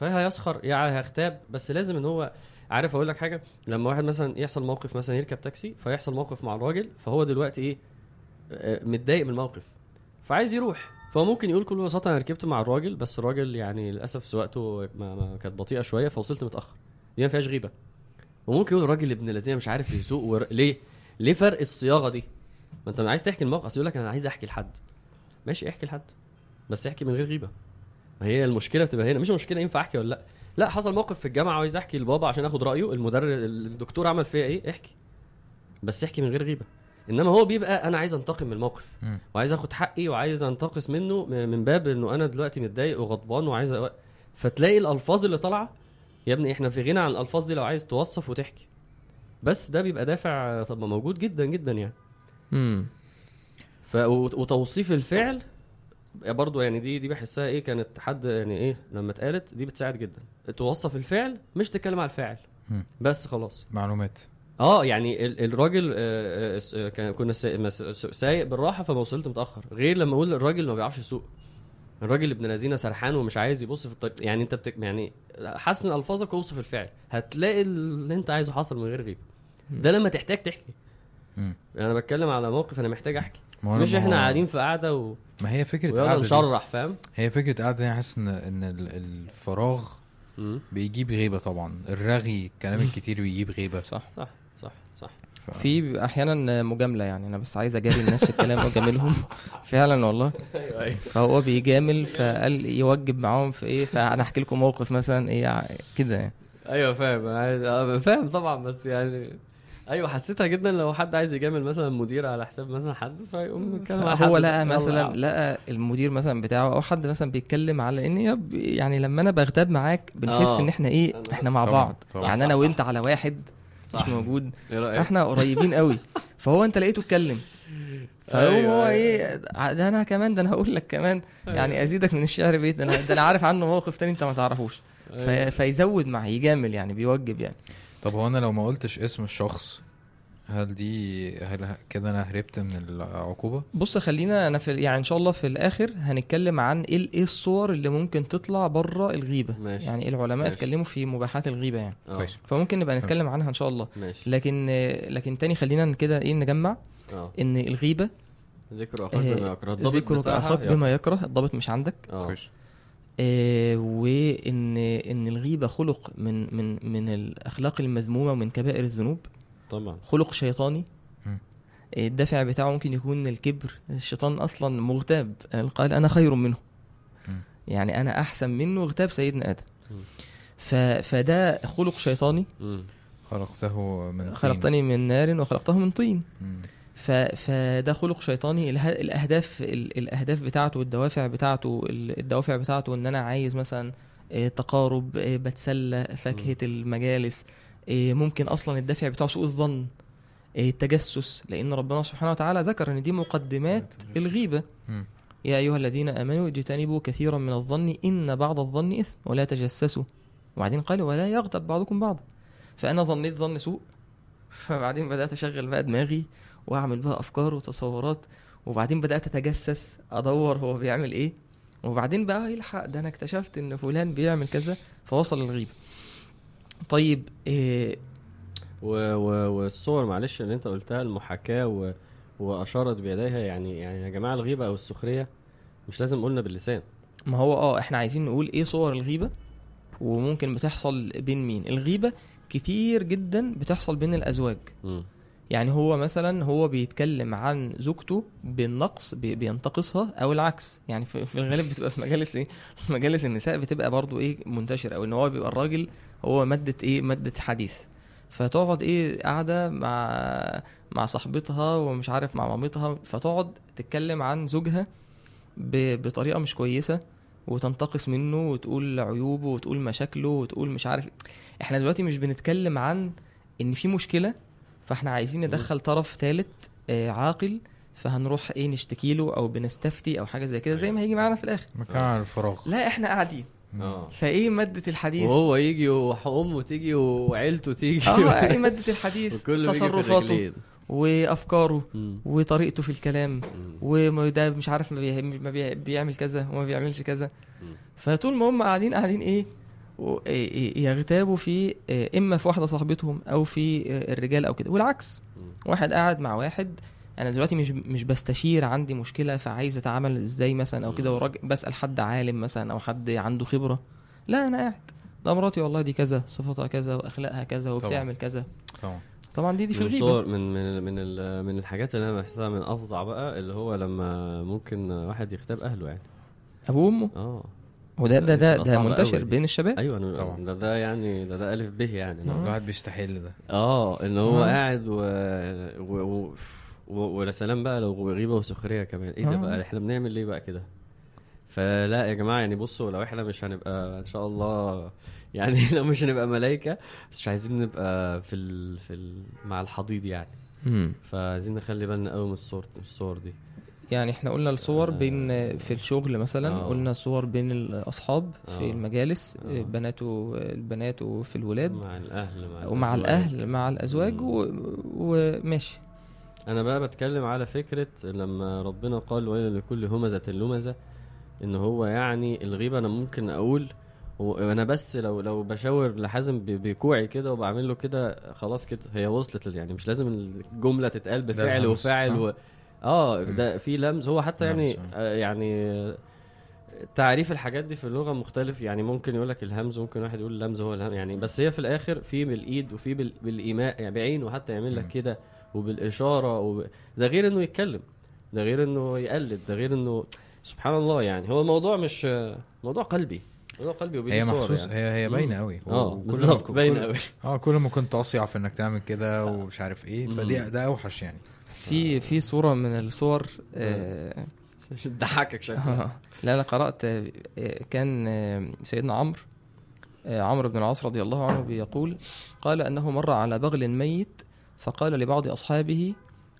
فهيسخر يعني هيغتاب بس لازم إن هو عارف أقول لك حاجة؟ لما واحد مثلا يحصل موقف مثلا يركب تاكسي فيحصل موقف مع الراجل فهو دلوقتي إيه؟ آه، متضايق من الموقف. فعايز يروح. فهو ممكن يقول بكل بساطة أنا ركبت مع الراجل بس الراجل يعني للأسف سواقته ما ما كانت بطيئة شوية فوصلت متأخر. دي ما فيهاش غيبة. وممكن يقول الراجل ابن الذين مش عارف يسوق ور... ليه؟ ليه فرق الصياغة دي؟ ما انت عايز تحكي الموقف اصل يقول لك أنا عايز احكي لحد. ماشي احكي لحد بس احكي من غير غيبة. ما هي المشكلة بتبقى هنا. مش المشكلة ينفع احكي ولا لا. لا حصل موقف في الجامعة وعايز احكي لبابا عشان اخد رأيه. المدرب الدكتور عمل فيا إيه؟ احكي. بس احكي من غير غيبة. انما هو بيبقى أنا عايز انتقم من الموقف. وعايز اخد حقي وعايز انتقص منه من باب انه أنا دلوقتي متضايق وغضبان وعايز أ... فتلاقي الألفاظ اللي طالعة يا ابني إحنا في غنى عن الألفاظ دي لو عايز توصف وتحكي. بس ده بيبقى دافع طب موجود جدا جدا يعني. امم ف وت- وتوصيف الفعل برضه يعني دي دي بحسها إيه كانت حد يعني إيه لما اتقالت دي بتساعد جدا. توصف الفعل مش تتكلم على الفاعل. بس خلاص. معلومات. آه يعني ال- الراجل آه، آه، آه، كان- كنا سايق بالراحة فما وصلت متأخر. غير لما أقول الراجل ما بيعرفش يسوق. الراجل ابن الذين سرحان ومش عايز يبص في الطريق. يعني انت بتك يعني حسن الفاظك ووصف الفعل. هتلاقي اللي انت عايزه حصل من غير غيبة. ده لما تحتاج تحكي. مم. أنا بتكلم على موقف أنا محتاج أحكي. مش إحنا قاعدين في قعده و... ما هي فكرة قاعدة نشرح فاهم؟ هي فكرة قاعدة أنا حاسس ان إن ال- الفراغ مم. بيجيب غيبة طبعا. الرغي الكلام الكتير [laughs] بيجيب غيبة. صح صح. ف... في أحيانا مجاملة يعني. أنا بس عايز أجاري الناس في الكلام وأجاملهم. [laughs] فعلا والله. أيوه أيوه. فهو بيجامل فقال يوجب معاهم في إيه؟ فأنا أحكي لكم موقف مثلا إيه كده يعني. أيوه فاهم. آه، فاهم طبعا. بس يعني أيوه حسيتها جدا لو حد عايز يجامل مثلا مدير على حساب مثلا حد فيقوم يتكلم على هو. لقى مثلا لقى المدير مثلا بتاعه أو حد مثلا بيتكلم على إن يعني لما أنا بغتاب معاك بنحس آه. إن إحنا إيه؟ إحنا مع بعض. يعني أنا وأنت على واحد مش صح. موجود إيه رأيك؟ إحنا قريبين قوي فهو انت لقيته اتكلم فيقوم أيوة، هو أيوة. إيه ده أنا كمان ده أنا هقول لك كمان يعني ازيدك من الشعر بيت ده أنا ده أنا عارف عنه موقف تاني انت ما تعرفوش في أيوة. فيزود معاه يجامل يعني بيوجب يعني طب هو أنا لو ما قلتش اسم الشخص هل دي هل كده أنا هربت من العقوبة؟ بص خلينا أنا في يعني إن شاء الله في الآخر هنتكلم عن إيه ال- إيه الصور اللي ممكن تطلع بره الغيبة. ماشي. يعني العلماء ماشي. اتكلموا في مباحات الغيبة يعني. كويس. فممكن نبقى نتكلم عنها إن شاء الله. ماشي. لكن لكن تاني خلينا كده إيه نجمع آه. إن الغيبة ذكر أخاك آه، بما يكره. الضابط بتاعها أخاك يكره. بما يكره. الضابط مش عندك. كويس. آه وإن إن الغيبة خلق من من من الأخلاق المذمومة ومن كبائر الذنوب. طبعا. خلق شيطاني. الدافع بتاعه ممكن يكون الكبر. الشيطان أصلا مغتاب. قال أنا خير منه. يعني أنا أحسن منه اغتاب سيدنا آدم. ف... فده خلق شيطاني. خلقته من طين. خلقتني من نار وخلقته من طين. ف... فده خلق شيطاني. اله... الأهداف ال... الأهداف بتاعته والدوافع بتاعته ال- الدوافع بتاعته إن أنا عايز مثلا آه، تقارب آه، بتسلى فاكهة المجالس ممكن أصلا الدافع بتاع سوء الظن آه، التجسس لأن ربنا سبحانه وتعالى ذكر إن دي مقدمات الغيبة. يا أيها الذين آمنوا اجتنبوا كثيرا من الظن إن بعض الظن إثم ولا تجسسوا. وبعدين قال ولا يغتب بعضكم بعضا. فأنا ظنيت ظن سوء فبعدين بدأت أشغل بقى دماغي وأعمل بقى أفكار وتصورات وبعدين بدأت أتجسس أدور هو بيعمل إيه. وبعدين بقى يلحق ده أنا اكتشفت إن فلان بيعمل كذا فوصل للغيبة. طيب إيه و... و... والصور معلش اللي انت قلتها المحاكاة و... وأشارت بيديها يعني يعني يا جماعة الغيبة أو السخرية مش لازم قلنا باللسان. ما هو آه إحنا عايزين نقول إيه صور الغيبة وممكن بتحصل بين مين؟ الغيبة كتير جدا بتحصل بين الأزواج. مم. يعني هو مثلا هو بيتكلم عن زوجته بالنقص بي- بينتقصها أو العكس. يعني في الغالب بتبقى في مجالس إيه؟ [laughs] مجالس النساء بتبقى برضو إيه منتشر أو إن هو بيبقى الراجل هو مادة إيه؟ مادة حديث. فتقعد إيه؟ قاعدة مع مع صاحبتها ومش عارف مع مامتها فتقعد تتكلم عن زوجها ب- بطريقة مش كويسة وتنتقص منه وتقول عيوبه وتقول مشاكله وتقول مش عارف. إحنا دلوقتي مش بنتكلم عن إن في مشكلة فإحنا عايزين ندخل طرف ثالث عاقل فهنروح إيه؟ نشتكي له أو بنستفتي أو حاجة زي كده زي ما هيجي معانا في الآخر. مكان الفراغ لا إحنا قاعدين. آه فايه مادة الحديث وهو يجي وأمه تيجي وعيلته تيجي آه إيه [laughs] مادة الحديث تصرفاته. وأفكاره مم. وطريقته في الكلام. وده مش عارف ما, بي... ما بي... بيعمل كذا وما بيعملش كذا مم. فطول ما هم قاعدين قاعدين إيه إيه- إيه يغتابوا في إيه، إما في واحدة صاحبتهم أو في الرجال أو كده والعكس مم. واحد قاعد مع واحد أنا دلوقتي مش مش بستشير عندي مشكلة فعايز أتعامل إزاي مثلا أو كده وراجل بسأل حد عالم مثلا أو حد عنده خبرة. لا أنا قاعد. ده مراتي والله دي كذا صفاتها كذا وأخلاقها كذا وبتعمل كذا. طبعا. طبعا دي دي في من الغيبة. من من من ال- من الحاجات اللي أنا بحسها من أفظع بقى اللي هو لما ممكن واحد يغتاب أهله يعني. أبوه وأمه؟ آه. وده ده ده, ده منتشر. بين الشباب؟ أيوه أنا- طبعا. ده ده يعني ده ده ألف به يعني. الواحد بيستحل ده. آه إن هو. قاعد و... و... و... ولا سلام بقى لو غيبة وسخرية كمان إيه ده آه. بقى إحنا بنعمل ليه بقى كده فلا يا جماعة يعني بصوا لو إحنا مش هنبقى إن شاء الله [laughs] يعني لو مش هنبقى ملائكه بس مش عايزين نبقى في ال... في ال... مع الحضيض يعني. فعايزين نخلي بالنا قوي من الصور الصور دي يعني إحنا قلنا الصور آه. بين في الشغل مثلا آه. قلنا صور بين الأصحاب في آه. المجالس آه. بنات البنات وفي الولاد مع الأهل مع ومع الأزواج. الأهل مع الأزواج وماشي أنا بقى بتكلم على فكرة لما ربنا قال ويل لكل همزة لمزة إن هو يعني الغيبة أنا ممكن أقول هو أنا بس لو لو بشاور لحازم بكوعي كده وبعمل له كده خلاص كده هي وصلت يعني مش لازم الجملة تتقال بفعل وفاعل؟ و... آه. ده في لمز هو حتى يعني لمس، آه يعني تعريف الحاجات دي في اللغة مختلف يعني ممكن يقول لك الهمز ممكن واحد يقول اللمز هو الهم يعني بس هي في الآخر في بالإيد وفي بال- بالإيماء يعني بعينه حتى يعمل لك. كده وبالإشارة وب... ده غير إنه يتكلم ده غير إنه يقلد ده غير إنه سبحان الله يعني هو الموضوع مش موضوع قلبي موضوع قلبي وبيدي هي محسوس يعني. هي هي. باينة قوي آه بالظبط باينة قوي آه كل ما كنت أصيع في إنك تعمل كده ومش عارف إيه مم. فدي ده أوحش يعني في في صورة من الصور آه عشان [laughs] تضحكك شكلها آه، لا لا قرأت آه، كان آه، سيدنا عمرو آه، عمرو بن العاص رضي الله عنه بيقول قال أنه مر على بغل ميت فقال لبعض أصحابه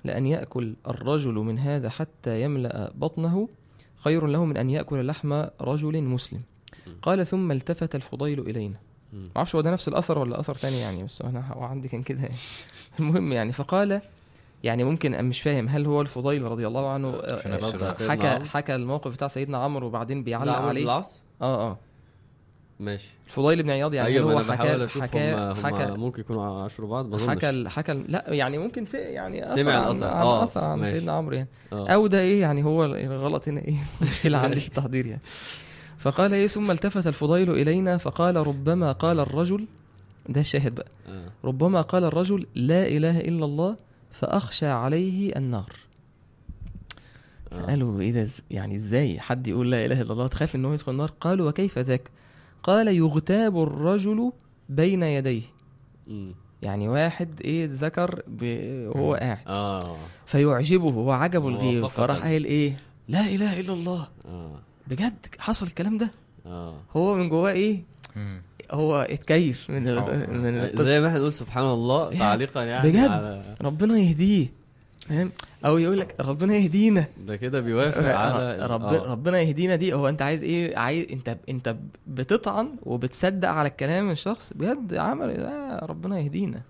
لأن يأكل الرجل من هذا حتى يملأ بطنه خير له من أن يأكل لحم رجل مسلم. قال ثم التفت الفضيل إلينا. مم. معرفش هو ده نفس الأثر ولا أثر تاني يعني بس أنا هو عندي كان كده. يعني [laughs] المهم يعني فقال يعني ممكن مش فاهم هل هو الفضيل رضي الله عنه آه، آه، حكى. حكى الموقف بتاع سيدنا عمرو وبعدين بيعلق بن عليه؟ آه آه. ماشي. الفضيل بن عياض يعني ما هو حكى حكى حكى ممكن يكونوا عاشروا بعض ما أظنش. حكى حكى لا يعني ممكن سي يعني أثر سمع عن- الأثر. عن آه، عن ماشي. سيدنا عمرو يعني. آه. أو ده إيه يعني هو الغلط هنا إيه؟ [laughs] مشكلة عندي في التحضير يعني. فقال إيه ثم التفت الفضيل إلينا فقال ربما قال الرجل ده الشاهد بقى. آه. ربما قال الرجل لا إله إلا الله فأخشى عليه النار. آه. قالوا إيه ده يعني إزاي حد يقول لا إله إلا الله؟ تخاف إن هو يدخل النار؟ قالوا وكيف ذاك؟ قال يغتاب الرجل بين يديه. يعني واحد إيه ذكر ب- وهو قاعد آه فيعجبه هو عجبه الغيب. فراح قايل إيه لا إله إلا الله آه بجد حصل الكلام ده آه هو من جواه إيه. هو اتكيف من ال... آه. من القصة زي ما إحنا نقول سبحان الله إيه؟ تعليقا يعني بجد؟ على ربنا يهديه فاهم؟ أو يقول لك ربنا يهدينا. ده كده بيوافق على رب... آه. ربنا يهدينا دي. هو أنت عايز إيه؟ عايز انت أنت بتطعن وبتصدق على الكلام من الشخص؟ بجد عمل آه ربنا يهدينا.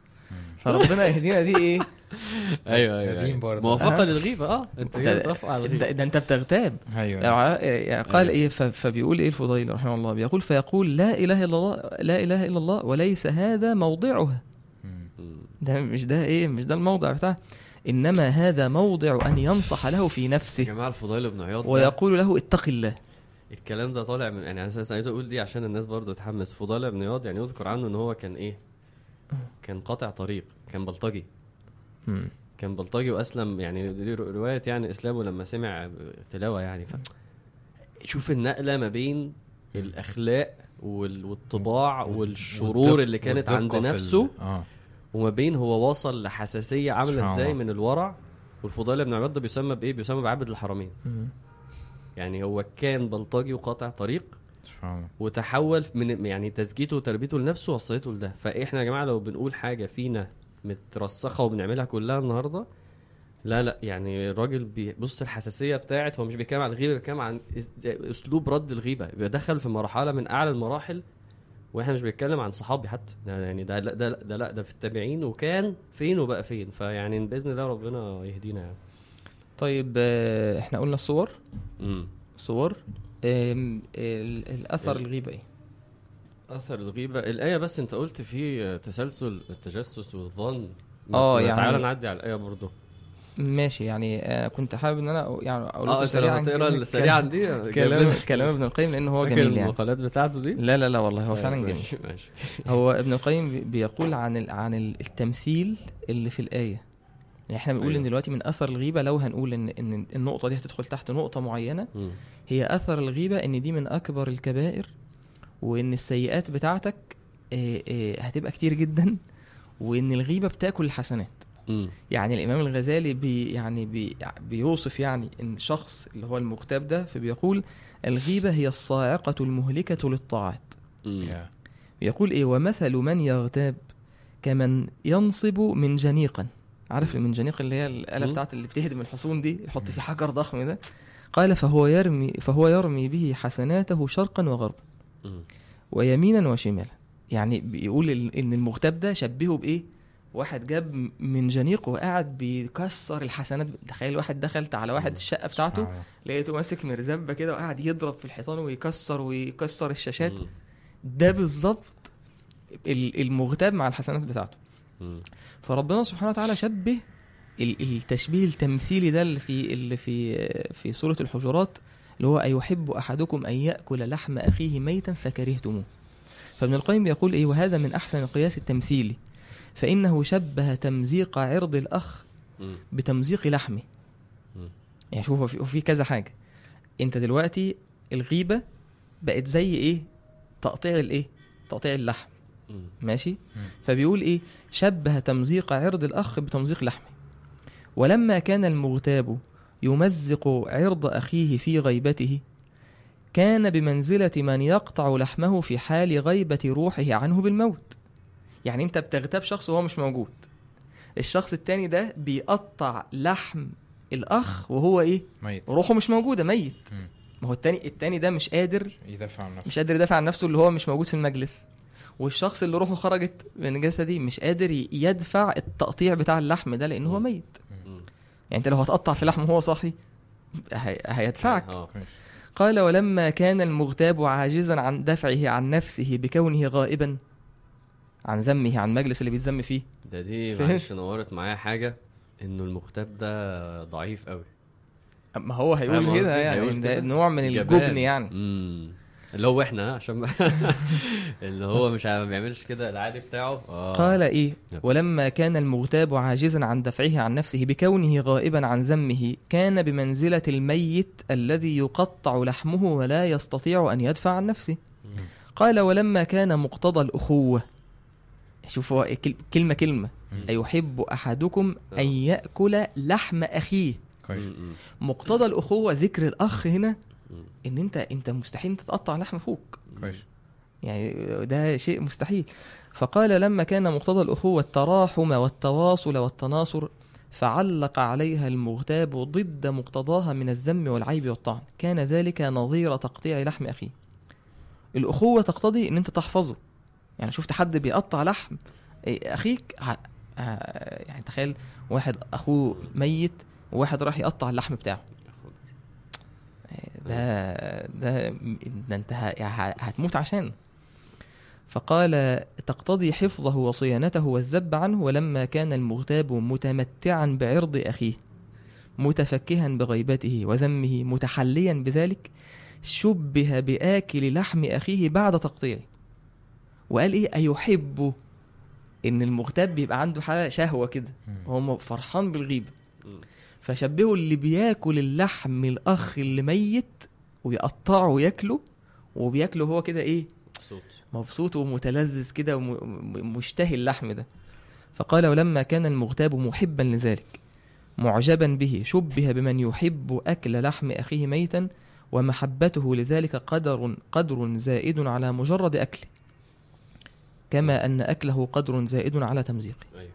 فربنا يهدينا دي إيه؟ [laughs] أيوه أيوه أيوة. برضه. موافقة آه. للغيبة آه. أنت ده, ده, أنت بتغتاب. أيوه يعني قال أيوة. إيه؟ ف- فبيقول إيه الفضيل رحمه الله؟ بيقول فيقول لا إله إلا الله لا إله إلا الله وليس هذا موضعها. ده مش ده إيه؟ مش ده الموضع بتاعه إنما هذا موضع أن ينصح له في يا نفسه. جماعة الفضيل بن عياض ويقول له اتق الله. الكلام ده طالع من يعني أنا عايز أقول دي عشان الناس برضو تتحمس فضيل بن عياض يعني يذكر عنه إن هو كان إيه؟ كان قاطع طريق كان بلطجي. كان بلطجي وأسلم يعني دي رواية يعني إسلامه لما سمع تلاوة يعني. ف شوف النقلة ما بين الأخلاق وال- والطباع والشرور اللي كانت عند نفسه آه. وما بين هو وصل لحساسية عاملة إزاي. من الورع والفضيل بن عياض ده بيسمى بإيه؟ بيسمى بعبد الحرمين. يعني هو كان بلطجي وقاطع طريق وتحول من يعني تزكيته وتربيته لنفسه وصلته لده. فاحنا يا جماعة لو بنقول حاجة فينا مترسخة وبنعملها كلها النهارده؟ لا لا يعني الراجل بيبص الحساسية بتاعت هو مش بيتكلم عن الغيبة بيتكلم عن اس- أسلوب رد الغيبة. بيدخل في مرحلة من أعلى المراحل وإحنا مش بنتكلم عن صحابي حتى. يعني ده لا ده, ده لا ده في التابعين وكان فين وبقى فين. فيعني بإذن الله ربنا يهدينا يعني. طيب آه، إحنا قلنا الصور امم صور. ال- الأثر ال- الغيبه إيه؟ أثر الغيبة. الآية بس أنت قلت في تسلسل التجسس والظن. ما- يعني- تعالى نعدي على الآية برضو. ماشي يعني آه، كنت حابب إن أنا يعني أقول آه أنت لو سريعا هتقرأ السريعا دي كلام كلام ابن القيم لأن هو جميل يعني. المقالات بتاعته دي؟ لا لا لا والله هو فعلا جميل. ماشي. ماشي [laughs] هو ابن القيم بي- بيقول عن عن ال- التمثيل اللي في الآية. يعني إحنا بنقول أيوة. إن دلوقتي من أثر الغيبة لو هنقول ان إن النقطة دي هتدخل تحت نقطة معينة. هي أثر الغيبة إن دي من أكبر الكبائر وإن السيئات بتاعتك آه، آه، هتبقى كتير جدا وإن الغيبة بتاكل الحسنات. يعني الإمام الغزالي بي يعني بي بيوصف يعني إن الشخص اللي هو المغتاب ده فبيقول الغيبة هي الصاعقة المهلكة للطاعات. يقول إيه؟ ومثل من يغتاب كمن ينصب منجنيقا عارف المنجنيق اللي هي الآلة مم. بتاعت اللي بتهدم الحصون دي؟ يحط فيه حجر ضخم ده. قال فهو يرمي فهو يرمي به حسناته شرقا وغربا. ويمينا وشمالا. يعني بيقول إن المغتاب ده شبهه بإيه؟ واحد جاب منجنيق وقاعد بيكسر الحسنات تخيل واحد دخلت على واحد. الشقة بتاعته. لقيته ماسك مرزبة كده وقاعد يضرب في الحيطان ويكسر ويكسر الشاشات. ده بالظبط ال- المغتاب مع الحسنات بتاعته. فربنا سبحانه وتعالى شبه ال- التشبيه التمثيلي ده اللي في اللي في في سورة الحجرات اللي هو أيحب أحدكم أن يأكل لحم أخيه ميتا فكرهتموه فابن القيم بيقول إيه وهذا من أحسن القياس التمثيلي فإنه شبه تمزيق عرض الأخ. بتمزيق لحمه. يعني شوف في, في كذا حاجة. أنت دلوقتي الغيبة بقت زي إيه؟ تقطيع الإيه تقطيع اللحم. ماشي. فبيقول إيه؟ شبه تمزيق عرض الأخ بتمزيق لحمه ولما كان المغتاب يمزق عرض أخيه في غيبته كان بمنزلة من يقطع لحمه في حال غيبة روحه عنه بالموت. يعني انت بتغتاب شخص وهو مش موجود. الشخص التاني ده بيقطع لحم الأخ وهو إيه؟ ميت. روحه مش موجودة ميت. ما هو التاني التاني ده مش قادر يدافع عن نفسه. مش قادر يدافع عن نفسه اللي هو مش موجود في المجلس. والشخص اللي روحه خرجت من جسدي مش قادر يدفع التقطيع بتاع اللحم ده لأن هو. ميت. مم. يعني أنت لو هتقطع في لحم وهو صاحي هي... هيدفعك. آه. كويس. قال ولما كان المغتاب عاجزا عن دفعه عن نفسه بكونه غائبا عن ذمه عن المجلس اللي بيتذم فيه ده دي؟ معلش نورت معايا حاجة إنه المغتاب ده ضعيف قوي ما هو هيقول؟ كده يعني هيقول ده؟ نوع من جبان. الجبن يعني امم اللي هو إحنا عشان [laughs] اللي هو مش ما بيعملش كده العادي بتاعه آه قال إيه. ولما كان المغتاب عاجزا عن دفعه عن نفسه بكونه غائبا عن ذمه كان بمنزلة الميت الذي يقطع لحمه ولا يستطيع أن يدفع عن نفسه مم. قال ولما كان مقتضى الأخوة شوف هو كل- كلمة كلمة. مم. أيحب أحدكم آه. أن يأكل لحم أخيه. كويس. مم. مقتضى الأخوة ذكر الأخ هنا. إن أنت أنت مستحيل انت تقطع لحم أخوك. كويس. يعني ده شيء مستحيل. فقال لما كان مقتضى الأخوة التراحم والتواصل والتناصر فعلق عليها المغتاب ضد مقتضاها من الذم والعيب والطعن. كان ذلك نظير تقطيع لحم أخيه. الأخوة تقتضي أن أنت تحفظه. يعني شفت حد بيقطع لحم إيه، أخيك ه... ه... يعني تخيل واحد أخوه ميت وواحد راح يقطع اللحم بتاعه. ده ده ده انت ه- هتموت عشان. فقال تقتضي حفظه وصيانته والذب عنه ولما كان المغتاب متمتعا بعرض أخيه متفكها بغيبته وذمه متحليا بذلك شبه بآكل لحم أخيه بعد تقطيعه. وقال إيه؟ أيحب. إن المغتاب بيبقى عنده حالة شهوة كده. هو فرحان بالغيبة. مم. فشبهوا اللي بياكل اللحم الأخ اللي ميت ويقطعه وياكله وبياكله هو كده إيه؟ مبسوط. مبسوط ومتلذذ كده ومشتهي اللحم ده. فقال ولما كان المغتاب محبا لذلك معجبا به شبه بمن يحب أكل لحم أخيه ميتا ومحبته لذلك قدر قدر زائد على مجرد أكله. كما أن أكله قدر زائد على تمزيقه. أيوه.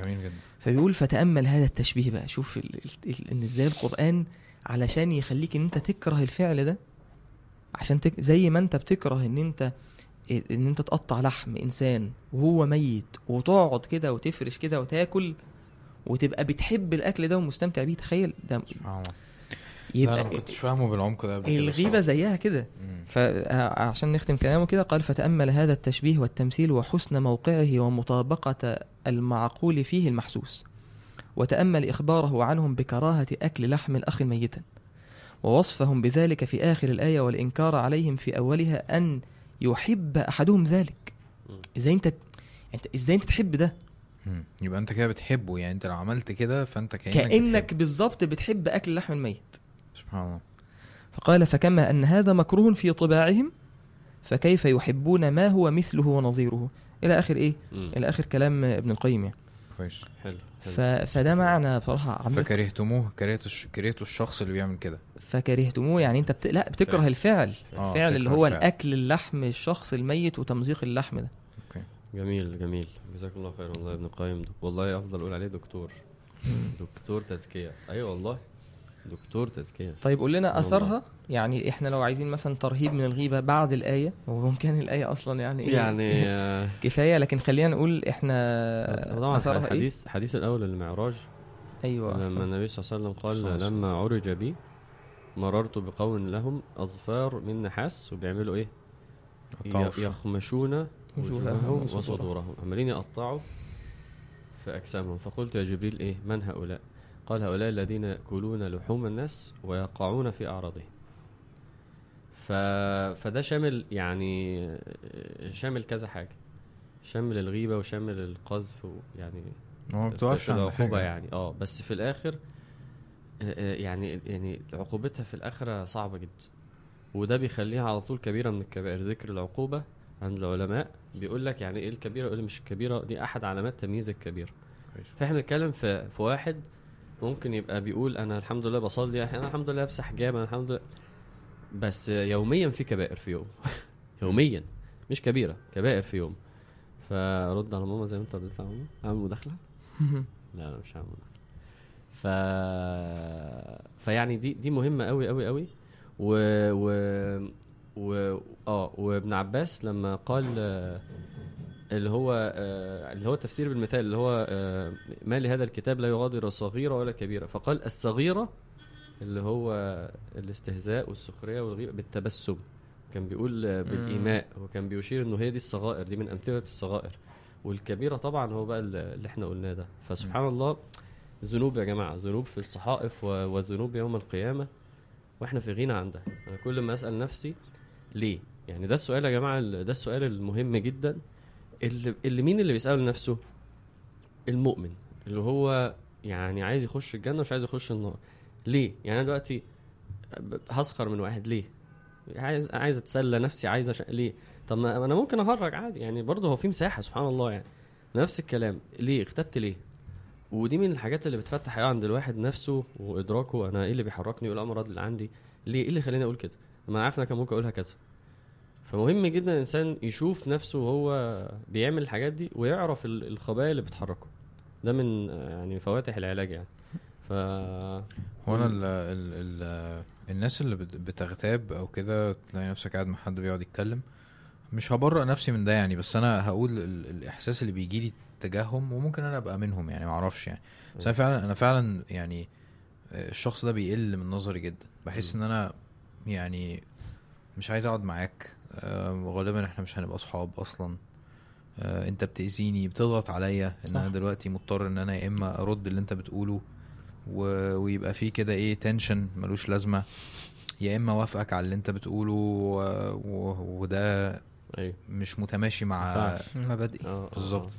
جميل جدا. فبيقول فتأمل هذا التشبيه بقى. شوف ال- ال- ال- إن إزاي القرآن علشان يخليك إن أنت تكره الفعل ده عشان تك... زي ما أنت بتكره إن أنت إن أنت تقطع لحم إنسان وهو ميت وتقعد كده وتفرش كده وتاكل وتبقى بتحب الأكل ده ومستمتع بيه. تخيل ده لا أنا ما يبقى كنتش فاهمه بالعمق ده قبل الصراحة. زيها كده. فعشان نختم كلامه كده قال فتأمل هذا التشبيه والتمثيل وحسن موقعه ومطابقة المعقول فيه المحسوس وتأمل إخباره عنهم بكراهة أكل لحم الأخ ميتا ووصفهم بذلك في آخر الآية والإنكار عليهم في أولها أن يحب أحدهم ذلك مم. إزاي أنت أنت إزاي أنت تحب ده. يبقى أنت كده بتحبه يعني أنت لو عملت كده فأنت كأنك كأنك بتحبه. بالظبط بتحب أكل اللحم الميت سبحان الله. فقال فكما أن هذا مكروه في طباعهم فكيف يحبون ما هو مثله ونظيره؟ إلى آخر إيه؟ مم. إلى آخر كلام ابن القيم يعني. كويس. حلو حلو. ف... فده معنى بصراحة عميق. فكرهتموه كرهتوا الش... كرهتوا الشخص اللي بيعمل كده. فكرهتموه يعني أنت بت... لا بتكره فعل. الفعل. آه، الفعل اللي هو الفعل. الأكل اللحم الشخص الميت وتمزيق اللحم ده. جميل جميل. جزاك الله خير والله يا ابن القيم. والله أفضل أقول عليه دكتور. دكتور تزكية. أيوه والله. دكتور تزكية طيب قول لنا. أثرها يعني إحنا لو عايزين مثلا ترهيب من الغيبة بعد الآية وممكن الآية أصلا يعني إيه يعني [laughs] آه، كفاية لكن خلينا نقول إحنا طبعا أثرها إيه الحديث الحديث الأول المعراج أيوه لما أحسن. النبي صلى الله عليه وسلم قال وسلم. لما عرج بي مررت بقوم لهم أظفار من نحاس وبيعملوا إيه؟ يخمشون وجوههم. وصدورهم عمالين يقطعوا في أجسامهم فقلت يا جبريل إيه من هؤلاء؟ قال هؤلاء الذين يأكلون لحوم الناس ويقعون في أعراضهم. ف... فده شامل يعني شامل كذا حاجة. شامل الغيبة وشامل القذف يعني ما بتوقفش عند العقوبة حاجة. يعني. آه بس في الآخر آه، يعني يعني عقوبتها في الآخرة صعبة جدا. وده بيخليها على طول كبيرة من الكبائر. ذكر العقوبة عند العلماء بيقول لك يعني إيه الكبيرة؟ يقول لك مش الكبيرة دي أحد علامات تمييز الكبيره كويس. فإحنا بنتكلم في في واحد ممكن يبقى بيقول أنا الحمد لله بصلي أنا الحمد لله لابس حجاب أنا الحمد لله. بس يوميا في كبائر في يوم. [laughs] يوميا. مش كبيرة كبائر في يوم. فرد على ماما زي ما انت رديت على ماما. اعمل مداخلة؟ لا [laughs] لا مش هعمل مداخلة. ف فيعني دي دي مهمة قوي قوي قوي و و و آه وابن عباس لما قال اللي هو آه، اللي هو التفسير بالمثال اللي هو آه، ما لهذا الكتاب لا يغادر صغيرة ولا كبيرة فقال الصغيرة اللي هو الاستهزاء والسخرية والغيبة بالتبسم. كان بيقول آه، بالإيماء. وكان بيشير إنه هي دي الصغائر دي من أمثلة الصغائر. والكبيرة طبعا هو بقى اللي إحنا قلناه ده. فسبحان الله ذنوب يا جماعة ذنوب في الصحائف وذنوب يوم القيامة. وإحنا في غنى عن ده. أنا كل ما أسأل نفسي ليه؟ يعني ده السؤال يا جماعة ال- ده السؤال المهم جدا. اللي, اللي مين اللي بيسأله لنفسه؟ المؤمن اللي هو يعني عايز يخش الجنة مش عايز يخش النار. ليه؟ يعني أنا دلوقتي هسخر من واحد ليه؟ عايز عايز أتسلى نفسي عايز أش... ليه؟ طب ما أنا ممكن اهرج عادي يعني برضه هو في مساحة سبحان الله يعني. نفس الكلام ليه؟ اختبت ليه؟ ودي من الحاجات اللي بتفتح عند الواحد نفسه وإدراكه أنا إيه اللي بيحركني وايه الامراض اللي عندي؟ ليه؟ إيه اللي خلاني أقول كده؟ ما أنا عارف إن أنا كان ممكن أقولها كذا. فمهم جدا الإنسان يشوف نفسه وهو بيعمل الحاجات دي ويعرف ال- الخبايا اللي بتحركه. ده من يعني فواتح العلاج يعني. ف هو أنا ال ال ال الناس اللي بت- بتغتاب أو كده تلاقي نفسك قاعد مع حد بيقعد يتكلم. مش هبرأ نفسي من ده يعني بس أنا هقول ال الإحساس اللي بيجي لي تجاههم وممكن أنا أبقى منهم يعني معرفش يعني. بس أنا فعلا أنا فعلا يعني آه، الشخص ده بيقل من نظري جدا. بحس إن أنا يعني مش عايز أقعد معاك. غالبا إحنا مش هنبقى اصحاب أصلا آه، أنت بتأذيني بتضغط عليا إن. أنا دلوقتي مضطر إن أنا يا إما أرد اللي أنت بتقوله و... ويبقى فيه كده إيه تنشن ملوش لازمة يا إما وافقك على اللي أنت بتقوله و... و... وده أيوه مش متماشي مع ينفعش. مبادئ آه آه، بالظبط.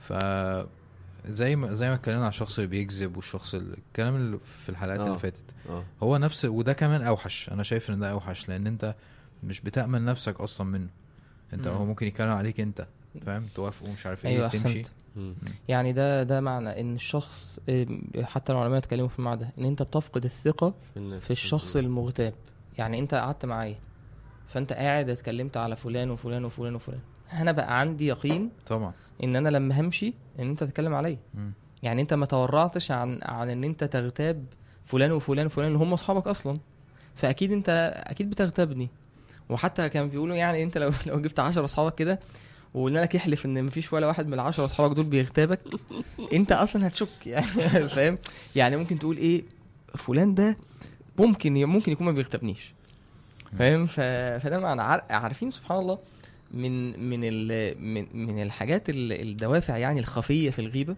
ف زي ما زي ما اتكلمنا على الشخص اللي بيكذب والشخص الكلام اللي في الحلقات آه. اللي فاتت آه هو نفس وده كمان أوحش أنا شايف إن ده أوحش لأن أنت مش بتأمن نفسك أصلا منه. أنت مم. هو ممكن يتكلم عليك أنت فاهم؟ توافقه ومش عارف إيه أيوه تمشي. يعني ده ده معنى إن الشخص حتى العلماء اتكلموا في المعنى ده إن أنت بتفقد الثقة في الشخص المغتاب. يعني أنت قعدت معايا فأنت قاعد اتكلمت على فلان وفلان وفلان وفلان. أنا بقى عندي يقين طبعا. إن أنا لما همشي إن أنت تتكلم عليا. يعني أنت ما تورعتش عن عن إن أنت تغتاب فلان وفلان وفلان اللي هم أصحابك أصلا. فأكيد أنت أكيد بتغتابني. وحتى كانوا بيقولوا يعني انت لو [laughs] لو جبت 10 اصحابك كده وقلنا لك احلف ان مفيش ولا واحد من العشرة اصحابك دول بيغتابك [laughs] انت أصلا هتشك يعني [laughs] فاهم يعني ممكن تقول إيه فلان ده ممكن ممكن يكون ما بيغتابنيش فاهم. فده معنى عار... عارفين سبحان الله من من ال... من من الحاجات ال- الدوافع يعني الخفية في الغيبة.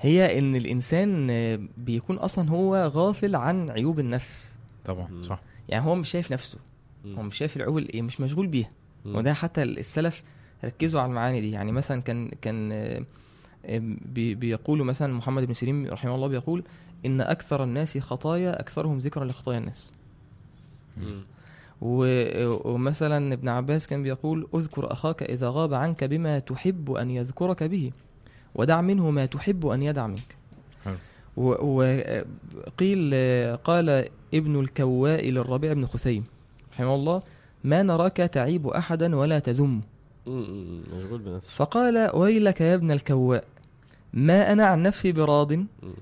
هي إن الإنسان بيكون أصلا هو غافل عن عيوب النفس طبعا. صح يعني هو مش شايف نفسه هو. مش شايف العيوب اللي مش مشغول بيها. وده حتى السلف ركزوا على المعاني دي يعني مثلا كان كان بي- بيقولوا مثلا محمد بن سيرين رحمه الله بيقول إن أكثر الناس خطايا أكثرهم ذكرا لخطايا الناس ومثلا ابن عباس كان بيقول اذكر أخاك إذا غاب عنك بما تحب أن يذكرك به ودع منه ما تحب أن يدع منك. وقيل قال ابن الكواء للربيع بن خثيم رحمه الله ما نراك تعيب أحدا ولا تذم. مشغول بنفسه فقال ويلك يا ابن الكواء ما أنا عن نفسي براض.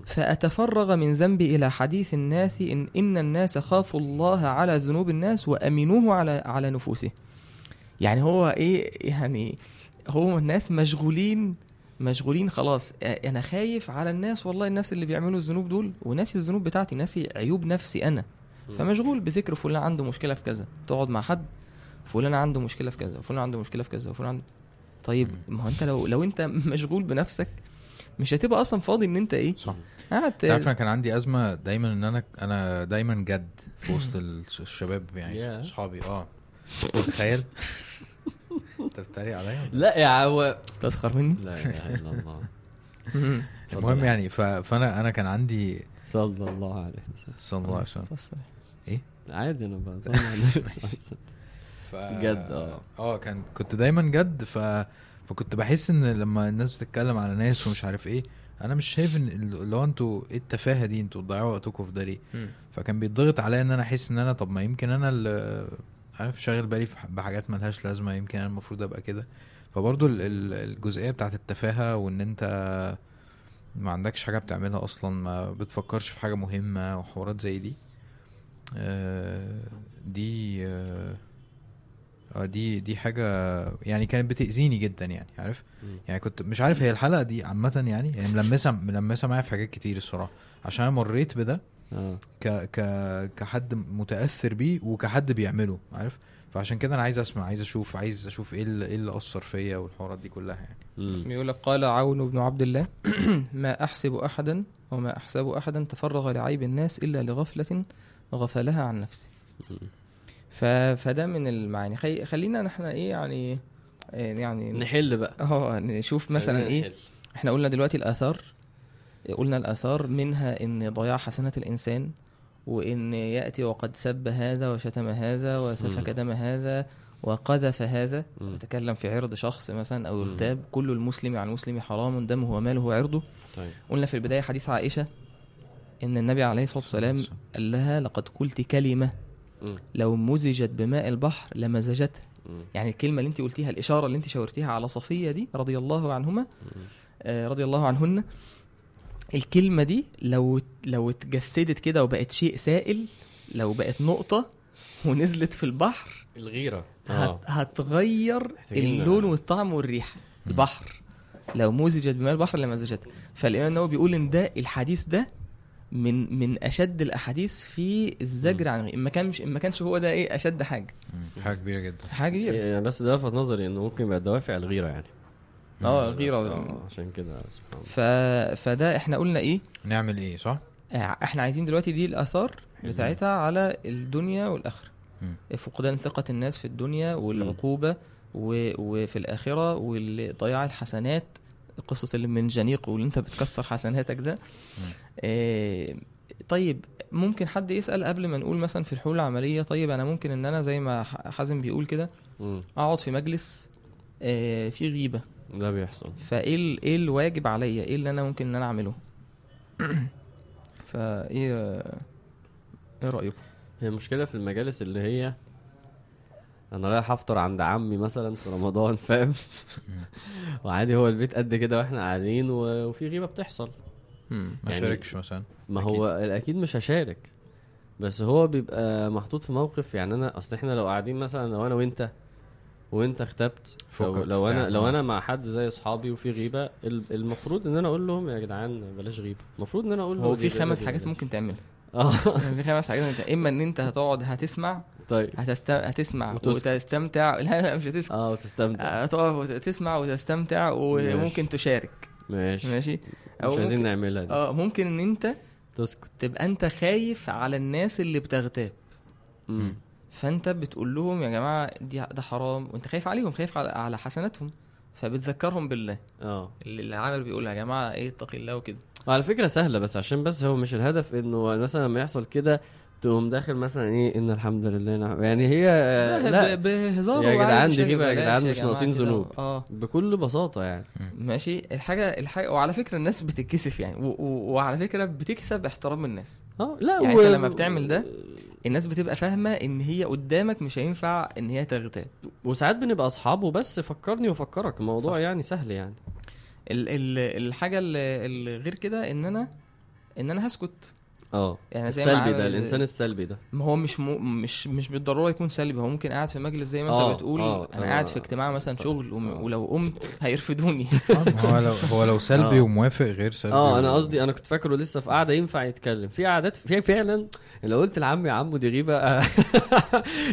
فأتفرغ من ذنبي إلى حديث الناس إن إن الناس خافوا الله على ذنوب الناس وأمنوه على على نفوسه. يعني هو إيه يعني هو الناس مشغولين مشغولين خلاص أنا خايف على الناس والله الناس اللي بيعملوا الذنوب دول وناسي الذنوب بتاعتي ناسي عيوب نفسي أنا. فمشغول بذكر فلان عنده مشكلة في كذا. تقعد مع حد فلان عنده مشكلة في كذا وفلان عنده مشكلة في كذا وفلان عنده. طيب ما هو أنت لو لو أنت [laughs] مشغول بنفسك مش هتبقى أصلا فاضي إن أنت إيه؟ صح. قاعد أنت عارف أنا كان عندي أزمة دايما إن أنا أنا دايما جد في وسط ال- الشباب يعني. اصحابي آه. تخيل. أنت بتتريق عليا لا يا عو تسخر مني؟ لا إله إلا الله. المهم يعني. فأنا أنا كان عندي صلى الله عليه وسلم. صلى الله عليه وسلم. عادي أنا. [laughs] جد، آه. آه كان كنت دايما جد ف... فكنت بحس إن لما الناس بتتكلم على ناس ومش عارف إيه أنا مش شايف إن اللي هو أنتوا إيه التفاهة دي؟ أنتوا بتضيعوا وقتكم في ده ليه؟ فكان بيتضغط عليا إن أنا أحس إن أنا طب ما يمكن أنا اللي عارف شاغل بالي في- بحاجات ملهاش لازمة يمكن أنا المفروض أبقى كده. فبرضو ال- ال- الجزئية بتاعت التفاهة وإن أنت ما عندكش حاجة بتعملها أصلا ما بتفكرش في حاجة مهمة وحوارات زي دي. دي آه، آه، دي دي حاجة يعني كانت بتأذيني جدا يعني عارف؟ مم. يعني كنت مش عارف هي الحلقة دي عامة يعني هي ملمسة ملمسة معايا في حاجات كتير الصراحة. عشان أنا مريت بده آه. ك ك كحد متأثر بيه وكحد بيعمله عارف؟ فعشان كده أنا عايز أسمع عايز أشوف عايز أشوف إيه اللي, إيه اللي أثر فيا والحوارات دي كلها يعني. مم. بيقول لك قال عون بن عبد الله [clears throat] ما أحسب احدا وما أحسب احدا تفرغ لعيب الناس إلا لغفلة غفلها عن نفسه. ف... فده من المعاني خي... خلينا نحن إيه يعني آه، يعني نحل بقى آه نشوف مثلا إيه نحل. إحنا قلنا دلوقتي الآثار قلنا الآثار منها إن ضياع حسنات الإنسان وإن يأتي وقد سب هذا وشتم هذا وسفك. دم هذا وقذف هذا مم. وتكلم في عرض شخص مثلا أو. يغتاب كل المسلم عن المسلم حرام دمه وماله وعرضه طيب قلنا في البداية حديث عائشة إن النبي عليه الصلاة والسلام قال لها لقد قلت كلمة. لو مزجت بماء البحر لمزجتها. يعني الكلمة اللي أنت قلتيها الإشارة اللي أنت شاورتيها على صفية دي رضي الله عنهما. آه، رضي الله عنهن الكلمة دي لو لو اتجسدت كده وبقت شيء سائل لو بقت نقطة ونزلت في البحر الغيرة. هت آه. هتغير اللون والطعم والريحة. البحر لو مزجت بماء البحر لمزجتها فالإمام النووي بيقول إن ده الحديث ده من من أشد الأحاديث في الزجر عن ما كانش ان ما كانش هو ده إيه أشد حاجة. حاجة كبيرة جدا. حاجة كبيرة. يعني بس ده لفت نظري إنه ممكن يبقى دوافع الغيرة يعني. آه الغيرة. آه، عشان كده سبحان الله. ف... فده إحنا قلنا إيه؟ نعمل إيه صح؟ آه، إحنا عايزين دلوقتي دي الآثار بتاعتها على الدنيا والآخرة. فقدان ثقة الناس في الدنيا والعقوبة و... وفي الآخرة وضياع الحسنات قصه اللي من جنيق واللي انت بتكسر حسناتك ده. آه طيب ممكن حد يسأل قبل ما نقول مثلا في الحلول العملية طيب أنا ممكن إن أنا زي ما حازم بيقول كده. أقعد في مجلس آه فيه غيبة. ده بيحصل. فإيه إيه الواجب عليا؟ إيه اللي أنا ممكن إن أنا أعمله؟ [coughs] فإيه إيه رأيكم؟ هي المشكلة في المجالس اللي هي أنا رايح أفطر عند عمي مثلا في رمضان [laughs] فاهم؟ وعادي هو البيت قد كده وإحنا قاعدين و- وفي غيبة بتحصل. ما يعني- شاركش مثلا. ما هو أكيد. مش هشارك. بس هو بيبقى محطوط في موقف يعني أنا أصل إحنا لو قاعدين مثلا لو أنا وأنت وأنت اختبت لو, لو أنا لو آه. أنا مع حد زي أصحابي وفي غيبة ال- المفروض إن أنا أقول لهم يا جدعان بلاش غيبة. المفروض إن أنا أقول هو له [laughs] في خمس حاجات ممكن تعملها آه. في خمس حاجات انت إما إن أنت هتقعد هتسمع طيب. هتست... هتسمع وتسكت. وتستمتع. [laughs] لا لا مش هتسمع. آه وتستمتع. هتقف وتسمع وتستمتع وممكن تشارك. ماشي. ماشي. مش عايزين ممكن... نعملها دي. آه ممكن إن أنت تسكت. تبقى أنت خايف على الناس اللي بتغتاب. مم. فأنت بتقول لهم يا جماعة دي ده حرام. وأنت خايف عليهم خايف على, على حسناتهم. فبتذكرهم بالله. آه. اللي العامل بيقول يا جماعة إيه اتقي الله وكده. وعلى فكرة سهلة بس عشان بس هو مش الهدف إنه مثلا لما يحصل كده تقوم داخل مثلا إيه إن الحمد لله نعم يعني هي لا. بهزار يا جدعان دي يا جدعان مش ناقصين. ذنوب. آه. بكل بساطة يعني. ماشي. الحاجة الحاجة وعلى فكرة الناس بتتكسف يعني. و... و... وعلى فكرة بتكسب احترام الناس. آه لا يعني أنت لما بتعمل ده الناس بتبقى فاهمة إن هي قدامك مش هينفع إن هي تغتاب. وساعات بنبقى أصحاب وبس فكرني وفكرك الموضوع صح. يعني سهل يعني. ال... ال... الحاجة اللي غير كده إن أنا إن أنا هسكت. آه يعني زي السلبي ده الإنسان السلبي ده ما هو مش م... مش مش بالضرورة يكون سلبي هو ممكن قاعد في مجلس زي ما انت بتقول آه، أنا. قاعد في اجتماع مثلا شغل. ولو قمت هيرفدوني [laughs] هو لو هو لو سلبي. وموافق غير سلبي آه أنا قصدي أنا كنت فاكره لسه في قعده ينفع يتكلم في قعدات في فعلا لو قلت لعمي يا عمو دي غيبة [laughs]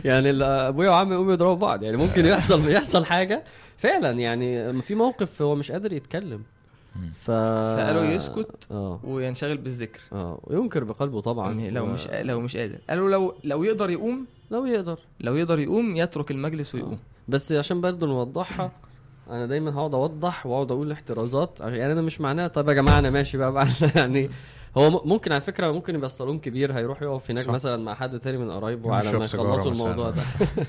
يعني أبويا وعمي يقوموا يضربوا بعض يعني ممكن يحصل يحصل حاجة فعلا يعني في موقف هو مش قادر يتكلم ف فقالوا يسكت آه. وينشغل بالذكر. آه. وينكر بقلبه طبعا. لو و- مش لو مش قادر. قالوا لو لو يقدر يقوم لو يقدر. لو يقدر يقوم يترك المجلس ويقوم. بس عشان برضه نوضحها أنا دايما هقعد أوضح وأقعد أقول احترازات. يعني أنا مش معناها طب يا جماعة أنا ماشي بقى بعد [laughs] يعني هو ممكن على فكرة ممكن يبقى الصالون كبير هيروح يقف هناك صح. مثلا مع حد تاني من قرايبه على ما يخلصوا. الموضوع ده.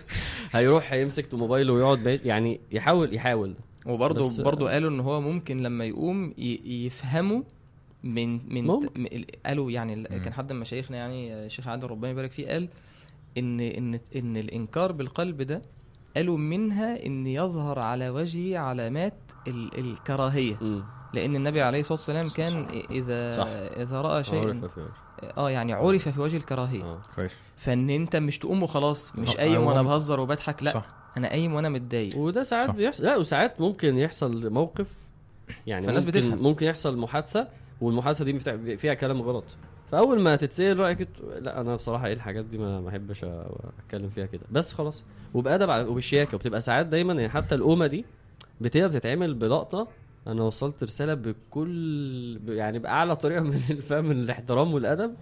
[laughs] هيروح هيمسك موبايله ويقعد يعني يحاول يحاول. وبرضه برضه قالوا إن هو ممكن لما يقوم يفهموا من من ممكن. قالوا يعني مم. كان حد من مشايخنا يعني الشيخ عادل ربنا يبارك فيه قال ان ان إن الإنكار بالقلب ده قالوا منها إن يظهر على وجهه علامات ال- الكراهية مم. لأن النبي عليه الصلاة والسلام كان إذا صح. إذا رأى شيئا عرف في وجهه. آه يعني عرف في وجه الكراهية آه كويس فإن أنت مش تقوم وخلاص مش قايم هو- وأنا بهزر وبضحك لأ صح أنا قايم وأنا متضايق. وده ساعات صح. بيحصل. لا وساعات ممكن يحصل موقف يعني فالناس ممكن بتفهم. ممكن يحصل محادثة والمحادثة دي فيها كلام غلط. فأول ما تتسأل رأيك لا أنا بصراحة إيه الحاجات دي ما أ- أتكلم فيها كده. بس خلاص. وبأدب وبشياكه وبتبقى ساعات دايما يعني حتى القومة دي بتبقى بتتعمل بلقطة أنا وصلت رسالة بكل يعني بأعلى طريقة من الفهم الإحترام والأدب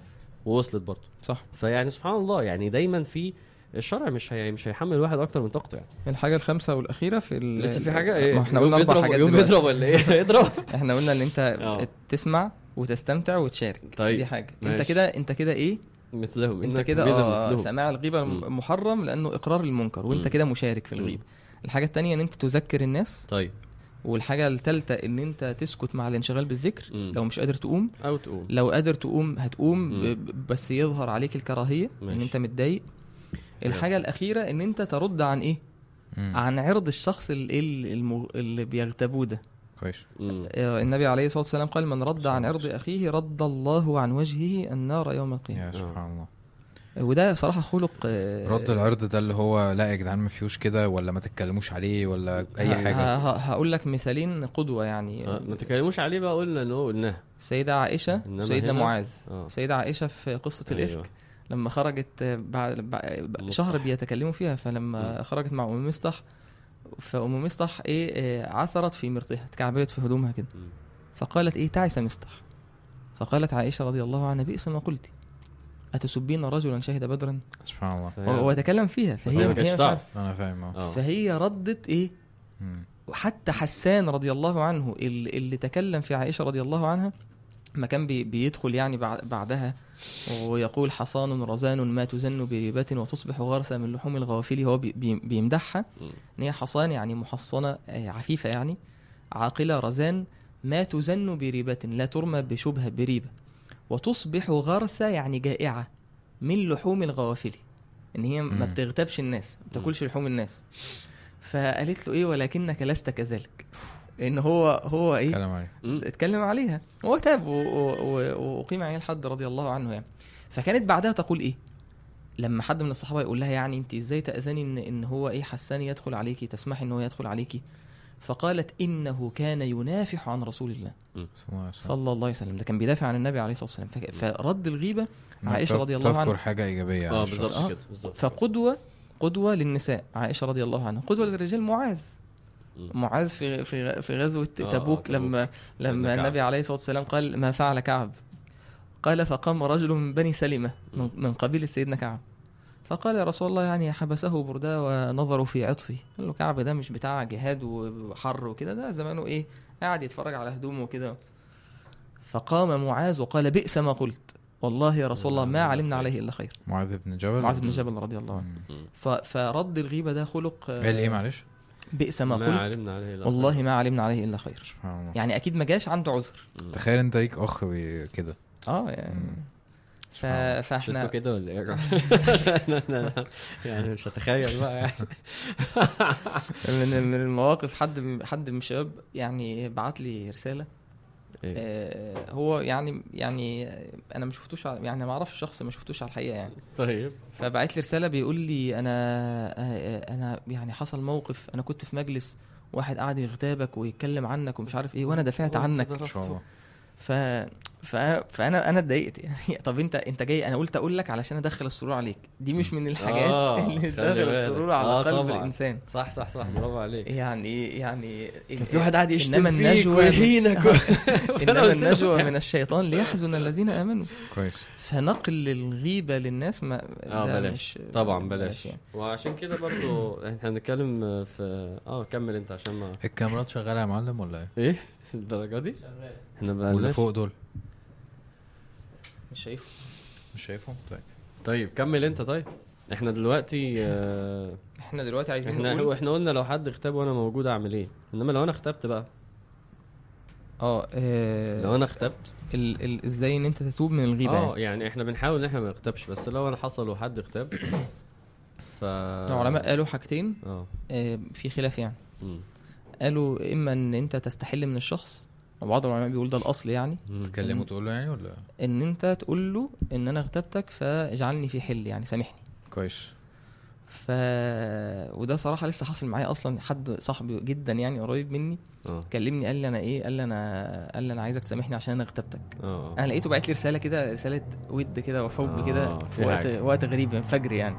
ووصلت برضه. صح. فيعني سبحان الله يعني دايما في الشرع مش هي مش هيحمل واحد أكتر من طاقته يعني الحاجة الخامسة والأخيرة في ال... لسه في حاجة إيه ما إحنا قلنا أربع حاجات يوم دلوقتي. يضرب ولا إيه [laughs] يضرب إحنا قلنا إن أنت آه. تسمع وتستمتع وتشارك طيب، دي حاجة أنت ماشي. كده أنت كده إيه مثلهم أنت كده آه. سماع الغيبة. محرم لأنه إقرار المنكر وأنت. كده مشارك في. الغيبة الحاجة التانية إن أنت تذكر الناس طيب والحاجة الثالثه إن أنت تسكت مع الانشغال بالذكر مم. لو مش قادر تقوم أو تقوم لو قادر تقوم هتقوم. ب- بس يظهر عليك الكراهية إن ماشي. أنت متضايق الحاجة الأخيرة إن أنت ترد عن إيه؟ مم. عن عرض الشخص اللي, اللي, اللي بيغتابوه ده. كويس. آه، النبي عليه الصلاة والسلام قال من رد عن عرض أخيه رد الله عن وجهه النار يوم القيامة. يا سبحان الله. وده صراحة خلق آه، رد العرض ده اللي هو لا يا جدعان ما فيهوش كده ولا ما تتكلموش عليه ولا أي حاجة. هقول لك مثالين قدوة يعني. آه، ما تتكلموش عليه بقى قلنا إن هو قلناها. سيدة عائشة إنما وسيدنا هنا- معاذ. سيدة عائشة في قصة الإفك. أيوة. لما خرجت بعد. شهر بيتكلموا فيها فلما. خرجت مع أم مصطح فأم مصطح إيه آه، عثرت في مرتها اتكعبلت في هدومها كده. فقالت إيه تعس مصطح فقالت عائشة رضي الله عنها بئس ما قلت أتسبين رجلا شهد بدرا سبحان الله فهي- هو يتكلم فيها فهي هي ما كانتش تعرف. أنا فاهم آه آه فهي ردت إيه مم. وحتى حسان رضي الله عنه اللي, اللي تكلم في عائشة رضي الله عنها ما كان بي بيدخل يعني بعد بعدها ويقول حصان رزان ما تزن بريبة وتصبح غرثى من لحوم الغوافل هو بي بي بيمدحها. إن هي حصان يعني محصنة آه، عفيفة يعني عاقلة رزان ما تزن بريبة لا ترمى بشبهة بريبة. وتصبح غرسة يعني جائعة من لحوم الغوافل إن هي ما. بتغتابش الناس ما بتاكلش لحوم الناس. فقالت له إيه ولكنك لست كذلك. إن هو هو إيه؟ كلام عليه مم. اتكلم عليها. هو تاب وأقيم عليه الحد رضي الله عنه يعني. فكانت بعدها تقول إيه؟ لما حد من الصحابة يقول لها يعني انت إزاي تأذني ان إن هو إيه حساني يدخل عليكي تسمحي إن هو يدخل عليكي؟ فقالت إنه كان ينافح عن رسول الله. صلى الله عليه وسلم. صلى الله عليه وسلم. ده كان بيدافع عن النبي عليه الصلاة والسلام. فرد الغيبة تذ- رضي الله عنها. تذكر حاجة إيجابية آه. بالظبط آه. كده بالظبط. فقدوه قدوة للنساء عائشة رضي الله عنها. قدوة للرجال معاذ. معاذ في في في غزوة آه، تبوك. لما لما كعب. النبي عليه الصلاة والسلام قال ما فعل كعب. قال فقام رجل من بني سلمة من, من قبيلة سيدنا كعب. فقال يا رسول الله يعني حبسه برداه ونظروا في عطفي قال له كعب ده مش بتاع جهاد وحر وكده ده زمانه إيه قاعد يتفرج على هدومه وكده. فقام معاذ وقال بئس ما قلت. والله يا رسول الله ما علمنا عليه إلا خير. معاذ بن جبل؟ معاذ بن جبل رضي الله عنه. فرد الغيبة ده خلق قال إيه معلش؟ بئس ما ما قلت علمنا عليه إلا والله خير. ما علمنا عليه إلا خير سبحان الله يعني أكيد ما جاش عنده عذر. تخيل أنت ليك أخ كده آه يعني. ف... فإحنا كده ولا إيه. [laughs] يعني مش هتخيل بقى يعني من من المواقف حد حد من الشباب يعني بعت لي رسالة إيه؟ آه هو يعني يعني أنا ما شفتوش يعني ما أعرفش الشخص ما شفتوش على الحقيقة يعني. طيب. فبعت لي رسالة بيقول لي أنا آه، أنا يعني حصل موقف أنا كنت في مجلس واحد قاعد يغتابك ويتكلم عنك ومش عارف إيه وأنا دافعت عنك. ف... فانا أنا اتضايقت يعني. [laughs] طب انت انت جاي أنا قلت أقول لك علشان ادخل السرور عليك. دي مش من الحاجات آه، [laughs] اللي تدخل. السرور على آه، قلب طبعاً. الإنسان. صح صح صح. برافو عليك. يعني يعني كان في واحد قاعد يشتم فيك النجوى ويهينك [laughs] إنما النجوى من الشيطان ليحزن الذين آمنوا. كويس. فنقل الغيبة للناس ما آه بلاش. مش طبعا بلاش يعني. وعشان كده برضو إحنا هنتكلم في آه كمل أنت عشان ما الكاميرات شغالة يا معلم ولا إيه؟ إيه؟ الدرجة دي؟ إحنا بقى فوق دول. مش شايفه. مش شايفهم طيب. طيب كمل انت. طيب إحنا دلوقتي آه إحنا دلوقتي عايزين إحنا نقول إحنا قلنا لو حد اختاب وأنا موجود اعمل إيه؟ انما لو أنا اختبت بقى؟ آه آه، لو أنا اختبت؟ ال... ال... إزاي ان انت تتوب من الغيبة آه يعني. يعني إحنا بنحاول إن إحنا ما نختبش بس لو أنا حصل وحد اختاب [coughs] ف العلماء قالوا حاجتين آه. آه، في خلاف يعني. مم. قالوا إما إن أنت تستحل من الشخص وبعض العلماء بيقول ده الأصل يعني. تكلمه تقول له يعني ولا؟ إن أنت تقول له إن أنا اغتبتك فاجعلني في حل يعني سامحني. كويس. ف وده صراحة لسه حاصل معايا أصلا حد صاحبي جدا يعني قريب مني آه. كلمني قال لي أنا إيه قال لي أنا قال لي أنا عايزك تسامحني عشان أنا اغتبتك. آه. أنا لقيته بعت لي رسالة كده رسالة ود كده وحب آه، كده في وقت حاجة. وقت غريب يعني فجر يعني.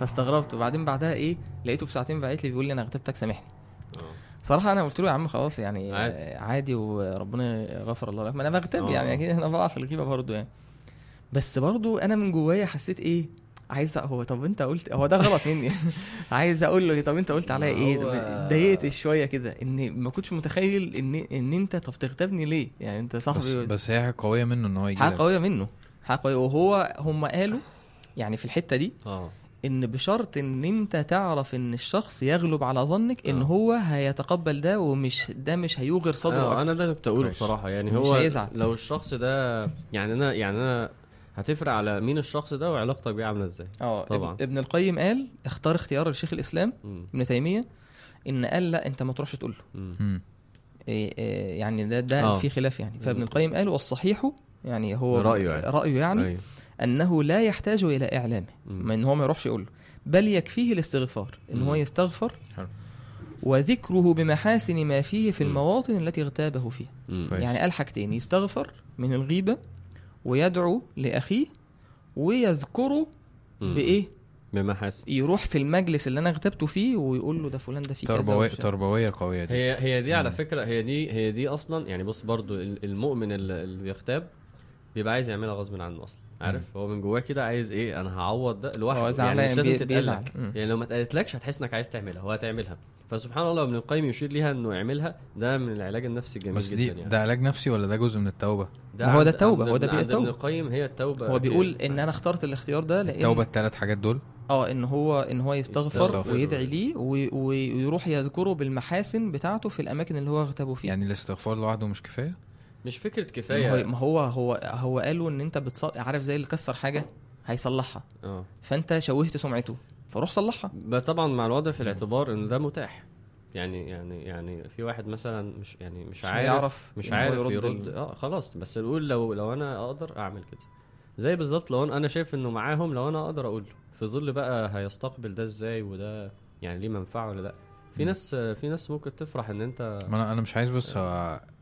فاستغربت. وبعدين بعدها إيه لقيته بساعتين بعت لي بيقول لي أنا اغتبتك سامحني. آه. صراحة أنا قلت له يا عم خلاص يعني عادي. عادي, عادي وربنا غفر الله لك. ما أنا بغتاب آه. يعني أكيد أنا بقع في الغيبة برضه يعني. بس برضه أنا من جوايا حسيت إيه عايز هو طب أنت قلت هو ده غلط مني. [laughs] عايز أقول له طب أنت قلت عليا إيه؟ اتضايقت شوية كده إن ما كنتش متخيل إن إن أنت طب تغتابني ليه؟ يعني أنت بس, صاحبي بس هي حاجة قوية منه إن هو يجي حاجة. قوية منه. حاجة قوية. وهو هم قالوا يعني في الحتة دي آه. إن بشرط إن أنت تعرف إن الشخص يغلب على ظنك إن آه. هو هيتقبل ده ومش ده مش هيوغر صدره آه أكتر. أنا ده اللي كنت أقوله. بصراحة يعني مش هو هيزعل. لو الشخص ده يعني أنا يعني أنا هتفرق على مين الشخص ده وعلاقتك بيه عاملة إزاي آه طبعاً. ابن- القيم قال اختار اختيار لشيخ الإسلام. ابن تيمية إن قال لا أنت ما تروحش تقول له. إيه إيه يعني ده ده آه. في خلاف يعني فابن. القيم قال والصحيح يعني هو رأيه يعني. رأيه يعني أيوة. أنه لا يحتاج إلى إعلامه. ما إن هو ما يروحش يقول له بل يكفيه الاستغفار إن هو. يستغفر حلو. وذكره بمحاسن ما فيه في. المواطن التي اغتابه فيها. يعني قال حاجتين يستغفر من الغيبة ويدعو لأخيه ويذكره. بإيه بمحاسن يروح في المجلس اللي أنا اغتبته فيه ويقول له ده فلان ده فيه كذا تربوية ومش- تربوية قوية دي هي هي دي على. فكرة هي دي هي دي أصلا يعني بص برضو ال- المؤمن اللي اللي بيغتاب بيبقى عايز يعملها غصب عنه أصلا عارف؟ هو من جواه كده عايز إيه؟ أنا هعوض ده لوحده. يعني مش لازم تتقال. يعني لو ما اتقالتلكش هتحس إنك عايز تعملها. هو هتعملها. فسبحان الله ابن القيم يشير ليها إنه يعملها. ده من العلاج النفسي الجميل بس جدا دي يعني. ده علاج نفسي ولا ده جزء من التوبة؟ ده هو ده عند هو ده بيئة عند ابن. القيم هي التوبة. هو بيقول هي- إن أنا اخترت الاختيار ده لأن التوبة التلات حاجات دول؟ آه إن هو إن هو يستغفر يستغفر. ويدعي ليه وي- وي- ويروح يذكره بالمحاسن بتاعته في الأماكن اللي هو اغتابه فيها. يعني الاستغفار لوحده مش كفاية؟ مش فكرة ما هو كفايه ما هو هو هو قالوا إن أنت بتص... عارف زي اللي كسر حاجة؟ هيصلحها. آه. فأنت شوهت سمعته فروح صلحها. طبعا مع الوضع في الاعتبار إن ده متاح. يعني يعني يعني في واحد مثلا مش يعني مش مش عارف هيعرف مش عارف يرد يرد, آه خلاص. بس نقول لو لو أنا أقدر أعمل كده. زي بالظبط لو أنا أنا شايف إنه معاهم لو أنا أقدر أقول له. في ظل بقى هيستقبل ده إزاي وده يعني ليه منفعة ولا لأ. في مم. ناس في ناس ممكن تفرح إن أنت ما أنا أنا مش عايز بس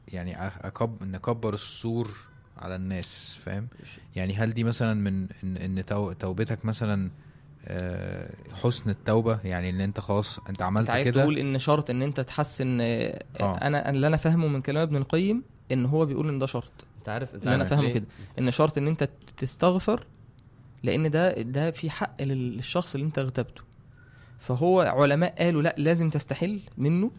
يعني أ- أكب نكبر السور على الناس فاهم؟ يعني هل دي مثلا من ان إن تو- توبتك مثلا آه، حسن التوبة؟ يعني إن أنت خلاص أنت أنت عملت عايز كده؟ تقول إن شرط إن أنت تحسن آه، آه. أنا اللي أنا فاهمه من كلام ابن القيم إن هو بيقول إن ده شرط. أنت عارف أنت اللي أنا فاهمه؟ كده. إن شرط إن أنت تستغفر لأن ده ده في حق لل- للشخص اللي أنت اغتبته فهو علماء قالوا لا لازم تستحل منه.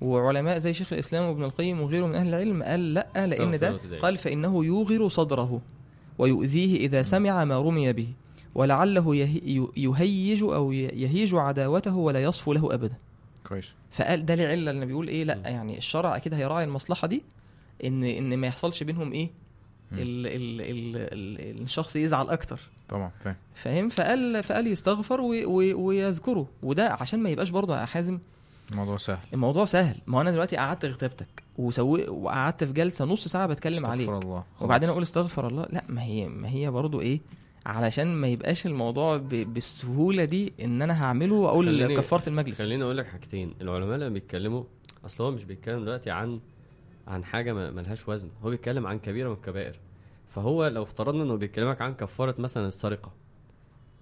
وعلماء زي شيخ الإسلام وابن القيم وغيره من أهل العلم قال لا لأن ده قال فإنه يوغر صدره ويؤذيه إذا سمع ما رمي به ولعله يه- يهيج أو يهيج عداوته ولا يصفو له ابدا. كويس. فقال ده العله اللي بيقول إيه لا. يعني الشرع أكيد هيراعي المصلحة دي إن إن ما يحصلش بينهم إيه م. ال ال ال ال الشخص يزعل أكتر. طبعا فاهم. فاهم؟ فقال فقال يستغفر وي وي ويذكره وده عشان ما يبقاش برضه يا حازم الموضوع سهل. الموضوع سهل. ما هو أنا دلوقتي قعدت اغتبتك وسوي وقعدت في جلسة نص ساعة بتكلم عليك. استغفر الله وبعدين خلاص. أقول استغفر الله. لا ما هي ما هي برضه إيه؟ علشان ما يبقاش الموضوع ب- بالسهولة دي إن أنا هعمله وأقول خليني- كفارة المجلس. خليني أقول لك حاجتين. العلماء لما بيتكلموا أصل هو مش بيتكلم دلوقتي عن عن حاجة ما- ملهاش وزن. هو بيتكلم عن كبيرة من الكبائر. فهو لو افترضنا إنه بيكلمك عن كفارة مثلا السرقة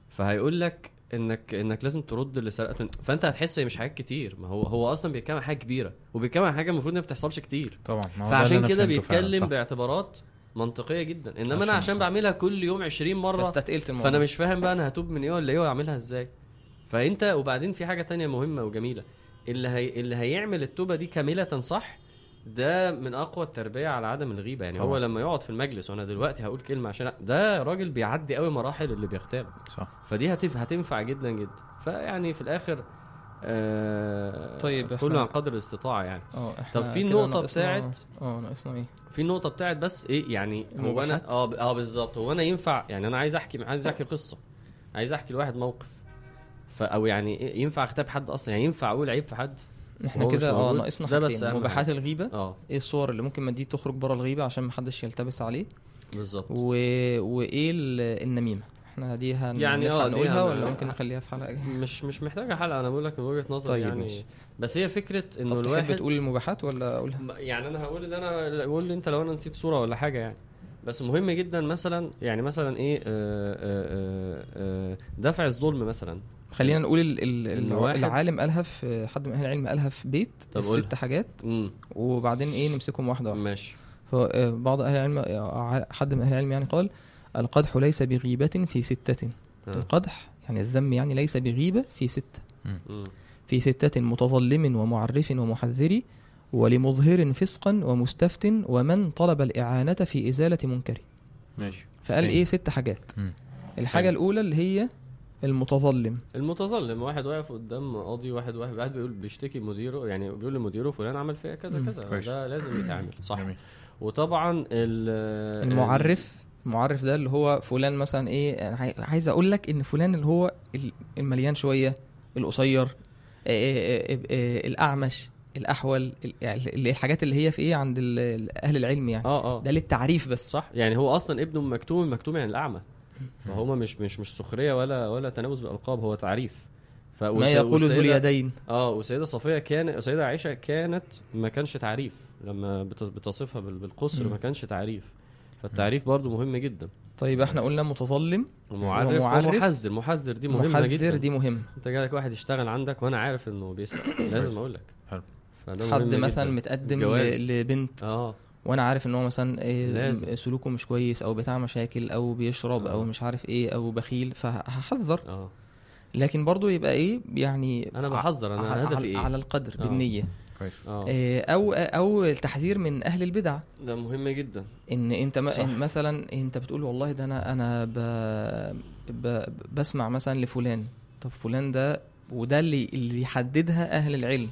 فهيقول لك انك إنك لازم ترد اللي سرقته فأنت هتحس مش حاجات كتير. ما هو هو أصلا بيتكلم عن حاجة كبيرة وبيتكلم عن حاجة المفروض ما بتحصلش كتير. طبعا. ما هو فعشان كده بيتكلم. باعتبارات منطقية جدا. إنما أنا عشان- عشان بعملها كل يوم 20 مرة فاستثقلت الموضوع. فأنا مش فاهم بقى أنا هتوب من إيه ولا إيه وأعملها إزاي. فأنت وبعدين في حاجة تانية مهمة وجميلة. اللي هي اللي هيعمل التوبة دي كاملة صح ده من أقوى التربية على عدم الغيبة. يعني هو طبعا. لما يقعد في المجلس وأنا دلوقتي هقول كلمة عشان ده راجل بيعدي قوي مراحل اللي بيغتاب صح. فدي هتف هتنفع جدا جدا. فيعني في الآخر آه طيب، كله عن قدر الاستطاعة يعني. آه إحنا طب في ناقصنا- بتاعت- آه ناقصنا إيه؟ في النقطه بتاعت بس إيه يعني هو؟ أنا آه ب- آه بالظبط. هو أنا ينفع يعني أنا عايز أحكي عايز أحكي قصة. عايز أحكي لواحد موقف. ف أو يعني إيه ينفع أختاب حد أصلا؟ يعني ينفع أقول عيب في حد؟ إحنا مش كده آه. ناقصنا حاجتين مباحات. الغيبة آه. إيه الصور اللي ممكن ما دي تخرج بره الغيبة عشان محدش يلتبس عليه. بالظبط. و... وإيه ال- النميمة. إحنا دي هن... يعني آه نقولها ولا ممكن نخليها في حلقة مش مش محتاجة حلقة أنا بقول لك من وجهة نظري طيب، يعني. ماشي. بس هي فكرة إنه الواحد تقول المباحات ولا أقولها؟ يعني أنا هقول اللي أنا قول أنت لو أنا نسيت صورة ولا حاجة يعني. بس مهم جدا مثلا يعني مثلا إيه آه، آه، آه، آه، دفع الظلم مثلا. خلينا نقول ال... ال... العالم قالها في حد من أهل العلم قالها في بيت طب قولها. الست حاجات امم وبعدين إيه نمسكهم واحدة واحدة ماشي فبعض أهل العلم آه، حد من أهل العلم يعني قال القدح ليس بغيبة في ستة آه. القدح يعني الذم يعني ليس بغيبة في ستة مم. في ستة متظلم ومعرف ومحذر ولمظهر فسقا ومستفت ومن طلب الإعانة في إزالة منكر ماشي فقال. إيه ست حاجات مم. الحاجة حلو. الأولى اللي هي المتظلم. المتظلم واحد واقف قدام قاضي واحد واحد قاعد بيقول بيشتكي مديره يعني بيقول لمديره فلان عمل فيا كذا. كذا. ده لازم يتعمل صح. جميل. وطبعا ال- المعرف المعرف ده اللي هو فلان مثلا إيه عايز أقول لك إن فلان اللي هو ال- المليان شوية القصير آه، آه، آه، آه، الأعمش الأحول ال- ال- الحاجات اللي هي في إيه عند أهل العلم يعني. آه آه. ده للتعريف بس. صح. يعني هو أصلا ابنه مكتوم مكتوم يعني الأعمى. فهو مش مش مش سخرية ولا ولا تنابز بالألقاب هو تعريف. ف ما يقول ذو اليدين. آه والسيدة صفية كان السيده عائشة كانت ما كانش تعريف. لما بت- بتصفها بال- بالقصر. ما كانش تعريف. فالتعريف برضو مهم جدا. طيب إحنا قلنا متظلم ومعرف. ومحذر. محذر دي مهمة محذر جدا. دي مهم انت جالك واحد يشتغل عندك وأنا عارف انه بيسرق. [coughs] لازم أقول لك حد مثلا جداً. متقدم الجواز. ل- لبنت. آه. وأنا عارف ان هو مثلا إيه لازم. سلوكه مش كويس أو بتاع مشاكل أو بيشرب أو آه. مش عارف إيه أو بخيل فهحذر. آه. لكن برضو يبقى إيه يعني أنا بحذر أنا على, هدفي على, إيه؟ على القدر آه. بالنية. كويس. آه. إيه أو أو التحذير من أهل البدع. ده مهم جدا. إن أنت. إن مثلا أنت بتقول والله ده أنا أنا ب ب بسمع مثلا لفلان. طب فلان ده وده اللي اللي يحددها أهل العلم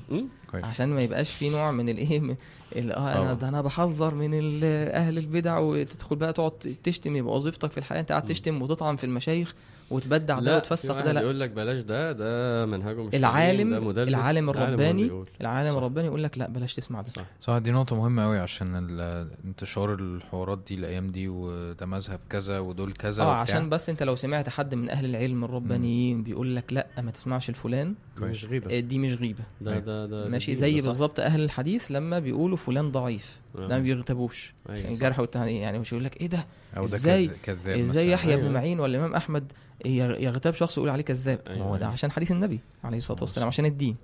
عشان ما يبقاش في نوع من الايه آه أنا. ده أنا بحذر من أهل البدع وتدخل بقى تقعد تشتم يبقى وظيفتك في الحياة أنت قاعد. تشتم وتطعن في المشايخ وتبدع ده وتفسق ده لا يقول لك بلاش ده ده منهجه مش العالم- ده. العالم الرباني. العالم. الرباني يقول لك لا بلاش تسمع ده صح صح دي نقطة مهمة أوي عشان انتشار الحوارات دي الأيام دي وده مذهب كذا ودول كذا آه. عشان بس انت لو سمعت حد من أهل العلم الربانيين بيقول لك لا ما تسمعش الفلان ده مش غيبة آه، دي مش غيبة ده ده ده ماشي ده زي. بالظبط أهل الحديث لما بيقولوا فلان ضعيف. ده ما بيغتابوش أيوة، صح. الجرح والتهنئة يعني مش يقول لك إيه ده؟ كذ- كذاب إزاي. يحيى بن أيوة. معين ولا الإمام أحمد يغ- يغتاب شخص يقول عليه كذاب ما أيوة، هو ده أيوة. عشان حديث النبي عليه الصلاة والسلام عشان الدين.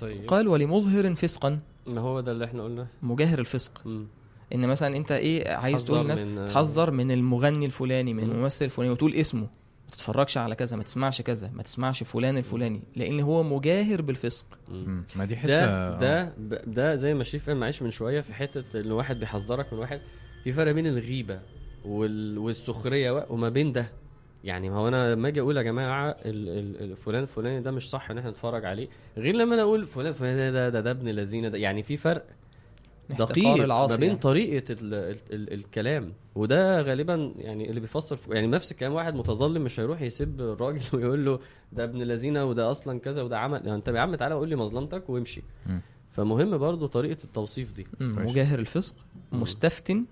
طيب. قال ولمظهر فسقا. ما هو ده اللي إحنا قلناه. مجاهر الفسق. مم. إن مثلا أنت إيه عايز حذر تقول للناس؟ من- تحذر من المغني الفلاني من مم. الممثل الفلاني وتقول اسمه. ما تتفرجش على كذا ما تسمعش كذا ما تسمعش فلان الفلاني لأن هو مجاهر بالفسق. ما دي حتة ده آه. ده ب- ده زي ما شريف قال معلش من شوية في حتة إن واحد بيحذرك من واحد. في فرق بين الغيبة وال... والسخرية وما بين ده. يعني ما هو أنا لما أجي أقول يا جماعة ال... ال... ال- فلان الفلاني ده مش صح إن إحنا نتفرج عليه. غير لما أنا أقول فلان فلان ده ده, ده ابن الذين ده يعني في فرق. دقيق ما بين يعني. طريقة ال... ال... ال... الكلام وده غالبا يعني اللي بيفسر. يعني نفس الكلام واحد متظلم مش هيروح يسب الراجل [laughs] ويقول له ده ابن الذين وده أصلا كذا وده عمل يعني انت يا عم تعالى قول لي مظلمتك وامشي مم. فمهم برضو طريقة التوصيف دي. مجاهر الفسق. مستفتن.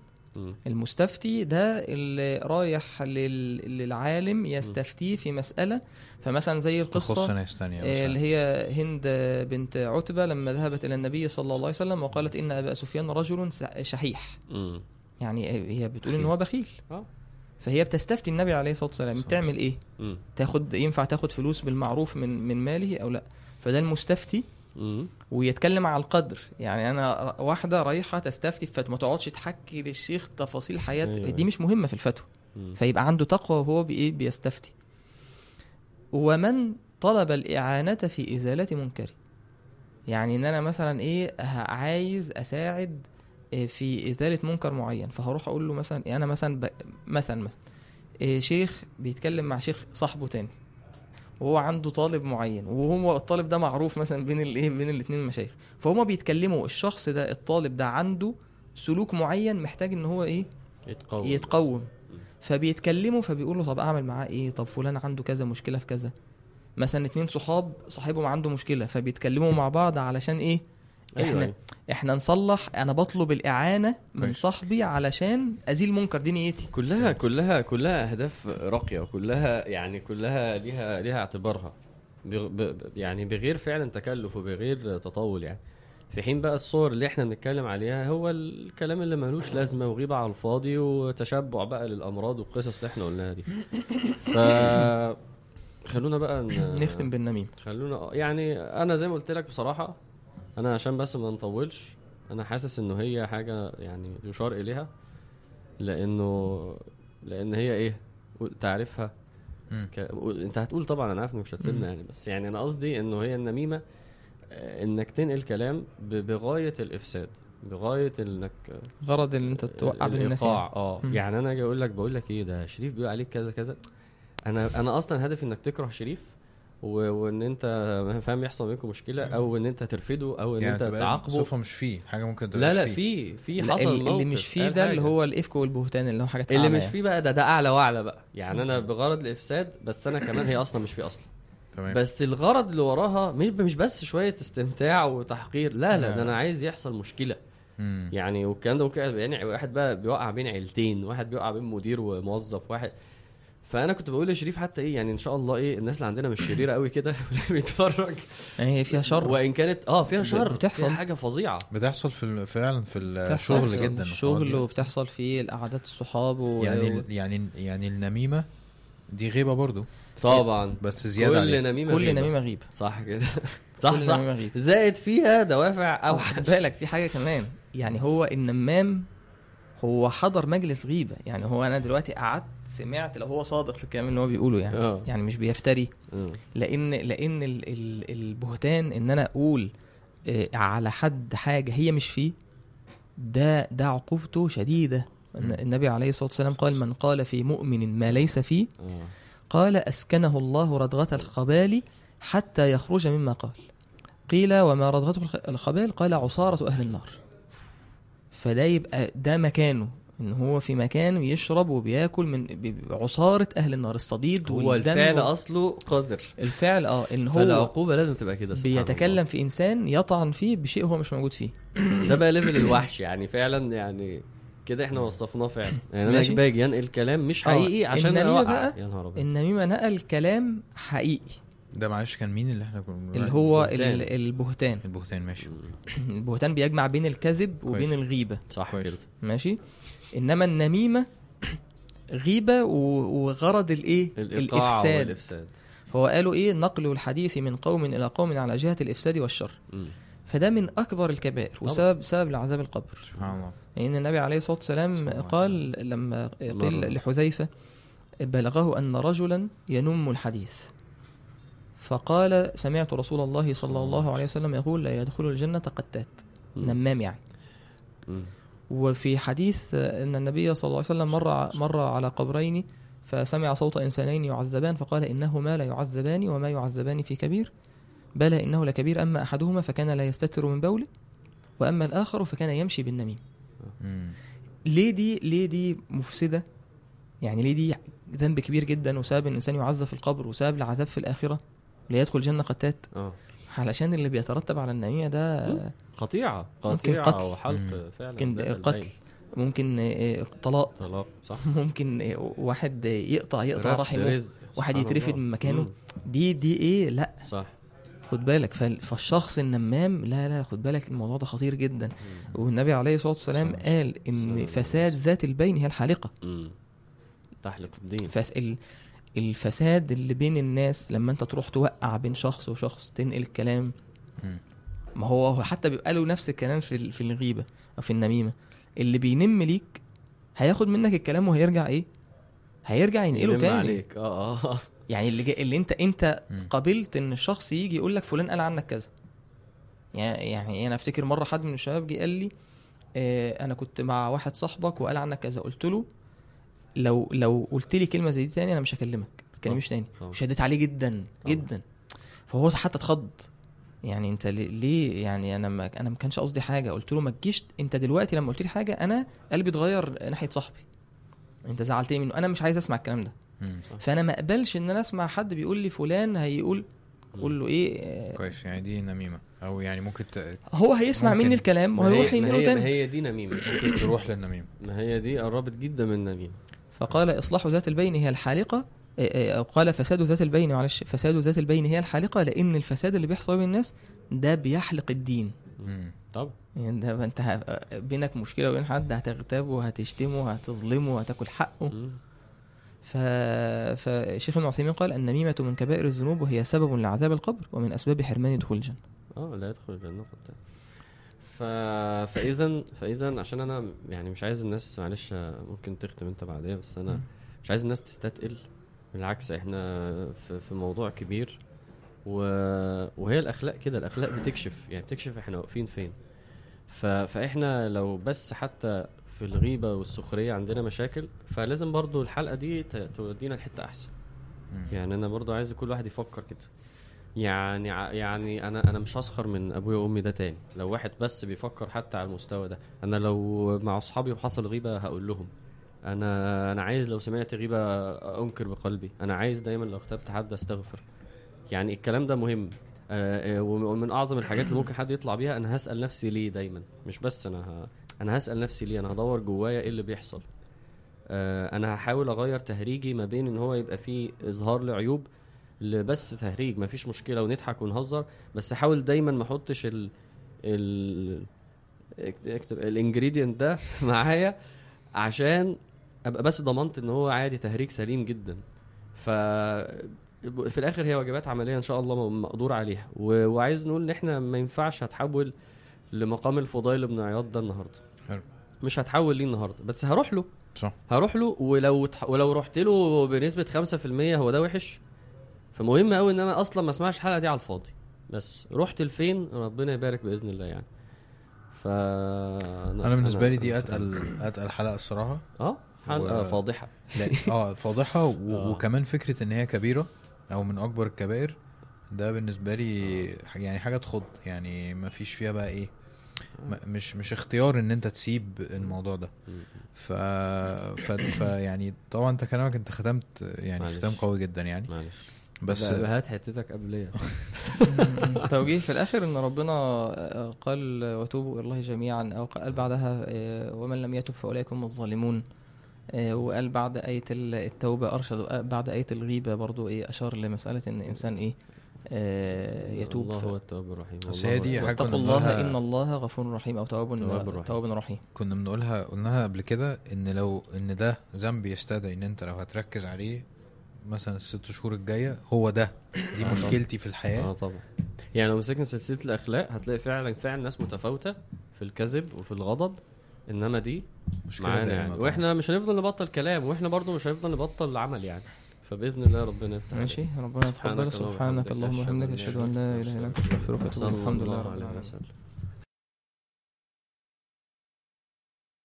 المستفتي ده اللي رايح لل... للعالم يستفتيه في مسألة فمثلا زي القصة ناس تانية آه،. اللي هي هند بنت عتبة لما ذهبت إلى النبي صلى الله عليه وسلم وقالت إن أبا سفيان رجل شحيح مم. يعني هي بتقول إن بخيل. هو بخيل آه فهي بتستفتي النبي عليه الصلاة والسلام صح. تعمل إيه مم. تاخد ينفع تاخد فلوس بالمعروف من من ماله أو لأ فده المستفتي. ويتكلم على القدر. يعني أنا واحدة رايحة تستفتي في فتوى ما تقعدش تحكي للشيخ تفاصيل حياة. أيوة. دي مش مهمة في الفتوى. فيبقى عنده تقوى وهو بايه بيستفتي. ومن طلب الإعانة في إزالة منكر. يعني إن أنا مثلا إيه عايز أساعد إيه في إزالة منكر معين. فهروح أقول له مثلا إيه أنا مثلا ب... مثلا مثلا إيه شيخ بيتكلم مع شيخ صاحبه تاني. وهو عنده طالب معين وهو الطالب ده معروف مثلا بين الايه بين الاثنين المشايخ فهما بيتكلموا الشخص ده الطالب ده عنده سلوك معين محتاج إن هو إيه؟ يتقوم. يتقوم. فبيتكلموا فبيقولوا طب أعمل معاه إيه؟ طب فلان عنده كذا مشكلة في كذا. مثلا اتنين صحاب صاحبهم عنده مشكلة فبيتكلموا مع بعض علشان إيه؟ أيوة إحنا أيوة. إحنا نصلح أنا بطلب الإعانة من كويس. صاحبي علشان أزيل منكر دي نيتي. كلها كلها كلها أهداف راقية وكلها يعني كلها ليها ليها اعتبارها. بغ- ب- ب- يعني بغير فعلا تكلف وبغير تطول يعني. في حين بقى الصور اللي إحنا بنتكلم عليها هو الكلام اللي ملوش لازمة وغيبه على الفاضي وتشبع بقى للأمراض والقصص اللي إحنا قلناها دي. ف خلونا بقى ن... نختم بالنميم خلونا يعني أنا زي ما قلت لك بصراحة أنا عشان بس ما نطولش أنا حاسس إنه هي حاجة يعني يشار إليها لأنه لأن هي إيه تعرفها. ك... أنت هتقول طبعا أنا عارف إنك مش هتسيبنا يعني بس يعني أنا قصدي إنه هي النميمة آه، إنك تنقل كلام. بغاية الإفساد بغاية إنك غرض ان أنت توقع بين الناس الإيقاع. يعني. آه مم. يعني أنا أجي أقول لك بقول لك إيه ده شريف بيقول عليك كذا كذا أنا أنا أصلا هدفي إنك تكره شريف. وان انت فاهم يحصل بينكم مشكلة أو ان انت ترفضه أو ان يعني انت تعاقبه صفه مش فيه حاجة ممكن تبقى لا لا في في لا، حصل ال- اللي موقف مش فيه ده اللي. هو الإفك والبهتان اللي هو حاجات اللي مش يعني. فيه بقى ده ده أعلى وأعلى بقى يعني أنا بغرض الإفساد بس أنا كمان هي أصلا مش فيه أصلا تمام بس الغرض اللي وراها مش مش بس شوية استمتاع وتحقير لا لا لا. ده أنا عايز يحصل مشكلة. يعني والكلام ده ممكن يعني واحد بقى بيوقع بين عيلتين واحد بيوقع بين مدير وموظف واحد فأنا كنت بقول لشريف حتى إيه يعني إن شاء الله إيه الناس اللي عندنا مش شريرة قوي كده [laughs] اللي بيتفرج. يعني هي فيها شر. وإن كانت آه فيها شر. بتحصل. فيها حاجة فظيعة. بتحصل في فعلا في بتحصل. الشغل في جدا. الشغل وبتحصل في القعدات الصحاب و... يعني و... يعني يعني النميمة دي غيبة برضو. طبعا. بس زيادة كل عليها. نميمة كل غيبة. نميمة غيبة. صح كده. صح كل [laughs] صح نميمة غيبة. زائد فيها دوافع أو خد بالك في حاجة كمان. يعني هو النمام هو حضر مجلس غيبة يعني هو أنا دلوقتي قعدت سمعت لو هو صادق في الكلام اللي هو بيقوله يعني آه. يعني مش بيفتري آه. لأن لأن ال ال البهتان إن أنا أقول آه، على حد حاجة هي مش فيه ده ده عقوبته شديدة. النبي عليه الصلاة والسلام قال من قال في مؤمن ما ليس فيه آه. قال أسكنه الله ردغه الخبال حتى يخرج مما قال قيل وما ردغته الخ- الخبال قال عصارة أهل النار فده يبقى ده مكانه إن هو في مكان يشرب وبياكل من عصاره أهل النار الصديد هو الفعل و- أصله قذر. الفعل آه إن هو فالعقوبه لازم تبقى كده بيتكلم في إنسان يطعن فيه بشيء هو مش موجود فيه. [coughs] ده بقى ليفل الوحش يعني فعلا يعني كده إحنا وصفناه فعلا. يعني أنا. باجي أنقل كلام مش آه، حقيقي عشان النميمة أوقع. بقى يا نهار النميمة نقل كلام حقيقي. ده معلش كان مين اللي إحنا كنا اللي؟ هو البهتان. ال- البهتان البهتان ماشي [clears throat] البهتان بيجمع بين الكذب وبين كويس. الغيبة صح. كده ماشي إنما النميمة [clears throat] غيبة وغرض الإيه الإفساد والإفساد هو قالوا إيه نقل الحديث من قوم إلى قوم على جهة الإفساد والشر مم. فده من أكبر الكبائر. وسبب سبب لعذاب القبر سبحان الله لأن النبي عليه الصلاة والسلام قال لما. قيل لحذيفة بلغه أن رجلا ينم الحديث فقال سمعت رسول الله صلى الله عليه وسلم يقول لا يدخل الجنة قتات. نمام يعني. وفي حديث إن النبي صلى الله عليه وسلم مر مر على قبرين فسمع صوت إنسانين يعذبان فقال انهما لا يعذبان وما يعذبان في كبير. بلى إنه لكبير. أما أحدهما فكان لا يستتر من بوله وأما الآخر فكان يمشي بالنميم. ليه دي ليه دي مفسدة؟ يعني ليه دي ذنب كبير جدا وسبب إن الإنسان يعذب في القبر وسبب العذاب في الآخرة؟ ليدخل الجنه قتات آه علشان اللي بيترتب على النميمة ده مم. قطيعة ممكن قطيعة قتل. وحلق مم. فعلا ممكن قتل. ممكن آه، طلاق طلاق صح [laughs] ممكن آه، واحد يقطع يقطع رحمه. واحد يترفد. من مكانه. مم. دي دي إيه لا صح خد بالك فال- فالشخص النمام لا لا خد بالك الموضوع ده خطير جدا والنبي عليه الصلاة والسلام قال إن فساد ذات البين هي الحالقة مم. تحلق الدين فس ال- الفساد اللي بين الناس لما انت تروح توقع بين شخص وشخص تنقل الكلام. ما هو هو حتى بيبقى له نفس الكلام في في الغيبة أو في النميمة. اللي بينم ليك هياخد منك الكلام وهيرجع إيه؟ هيرجع ينقله تاني. عليك. آه آه. [laughs] يعني اللي جا... اللي انت انت. قبلت إن الشخص يجي يقول لك فلان قال عنك كذا. يعني يعني أنا أفتكر مرة حد من الشباب جه قال لي آه أنا كنت مع واحد صاحبك وقال عنك كذا. قلت له لو لو قلت لي كلمة زي دي تاني أنا مش هكلمك. ما تكلمنيش تاني. طبعا. وشديت عليه جدا طبعا. جدا. فهو حتى اتخض. يعني أنت ليه- يعني أنا ما أنا ما كانش قصدي حاجة. قلت له ما تجيش. أنت دلوقتي لما قلت لي حاجة أنا قلبي اتغير ناحية صاحبي. أنت زعلتني منه؟ أنا مش عايز أسمع الكلام ده. فأنا ما أقبلش إن أنا أسمع حد بيقول لي فلان هيقول قول له إيه آه، كويس. يعني دي نميمة. أو يعني ممكن ت- هو هيسمع ممكن. مني الكلام وهيروح ينقله هي, ما تاني هي دي نميمة. ممكن تروح للنميمة. ما هي دي قربت جدا من النميمة. فقال إصلاح ذات البين هي الحالقة آه، آه، قال فساد ذات البين معلش فساد ذات البين هي الحالقة لأن الفساد اللي بيحصل بين الناس ده بيحلق الدين. طبعا يعني ده أنت بينك مشكلة وبين حد هتغتابه وهتشتمه هتظلمه وهتاكل حقه. ف... فشيخ ابن عثيمين قال النميمة من كبائر الذنوب وهي سبب لعذاب القبر ومن أسباب حرمان دخول الجنة. آه لا يدخل الجنة. قد ف... فاذا فاذا عشان أنا يعني مش عايز الناس معلش ممكن تختم أنت بعديها بس أنا. مش عايز الناس تستثقل بالعكس إحنا في, في موضوع كبير و... وهي الأخلاق كده الأخلاق بتكشف. يعني بتكشف إحنا واقفين فين. ف... فإحنا لو بس حتى في الغيبة والسخرية عندنا مشاكل فلازم برضو الحلقة دي ت... تودينا لحتة أحسن. يعني أنا برضو عايز كل واحد يفكر كده. يعني يعني أنا أنا مش هسخر من أبويا وأمي ده تاني. لو واحد بس بيفكر حتى على المستوى ده أنا لو مع أصحابي وحصل غيبة هقول لهم. أنا أنا عايز لو سمعت غيبة أنكر بقلبي. أنا عايز دايما لو اختبت حد أستغفر. يعني الكلام ده مهم. آه، آه، ومن أعظم الحاجات اللي ممكن حد يطلع بيها أنا هسأل نفسي ليه دايما. مش بس أنا ه... أنا هسأل نفسي ليه؟ أنا هدور جوايا إيه اللي بيحصل. آه، أنا هحاول أغير تهريجي ما بين إن هو يبقى فيه إظهار لعيوب لبس تهريج مفيش مشكلة ونضحك ونهزر بس احاول دايما ما احطش ال ال اكت- اكتب ال ingredient ده [laughs] معايا عشان أبقى بس ضمنت إن هو عادي تهريج سليم جدا. ف في الآخر هي واجبات عملية إن شاء الله مقدور عليها. و... وعايز نقول إن إحنا ما ينفعش هتحول لمقام الفضيل بن عياض ده النهارده. حلو. مش هتحول ليه النهارده بس هروح له. صح. هروح له ولو. ولو رحت له بنسبة 5% هو ده وحش. فمهم قوي إن أنا أصلا ما أسمعش الحلقة دي على الفاضي. بس رحت لفين؟ ربنا يبارك بإذن الله يعني. ف أنا بالنسبة لي دي أتقل أتقل حلقة الصراحة. آه حلقة و- فاضحة. لا آه فاضحة و... [laughs] آه. وكمان فكرة إن هي كبيرة أو من أكبر الكبائر ده بالنسبة لي ح- يعني حاجة تخض. يعني ما فيش فيها بقى إيه م- مش مش اختيار إن أنت تسيب الموضوع ده. ف... ف... ف يعني طبعا أنت كلامك أنت ختمت يعني معلش. ختام قوي جدا يعني. معلش. بس هات حتتك قبليه [laughs] توجيه في الآخر إن ربنا قال وتوبوا إلى الله جميعا أو قال بعدها آه، ومن لم يتب فاولئك هم الظالمون. آه، وقال بعد آية ال- التوبة أرشد بعد آية الغيبة برضو إيه أشار لمسألة إن الإنسان إيه آه، يتوب. الله هو التواب الرحيم. بس هي دي واتقوا كنا الله إن الله غفور رحيم أو تواب تواب رحيم. تواب رحيم. كنا بنقولها قلناها قبل كده إن لو إن ده ذنب يستدعي إن أنت لو هتركز عليه مثلا الست شهور الجاية هو ده. دي آه. مشكلتي في الحياة. آه طبعا. يعني لو مسكنا سلسلة الأخلاق هتلاقي فعلا فعلا ناس متفاوتة في الكذب وفي الغضب إنما دي مشكلة معانا يعني. وإحنا مش هنفضل نبطل كلام وإحنا برضو مش هنفضل نبطل عمل يعني. فبإذن الله ربنا يفتح. ماشي. ربنا سبحانك يتقبل اللهم سبحانك. اللهم وبحمدك. أن إلا لا أنت. أستغفرك وأتوب صلى إليك. الحمد لله رب العالمين.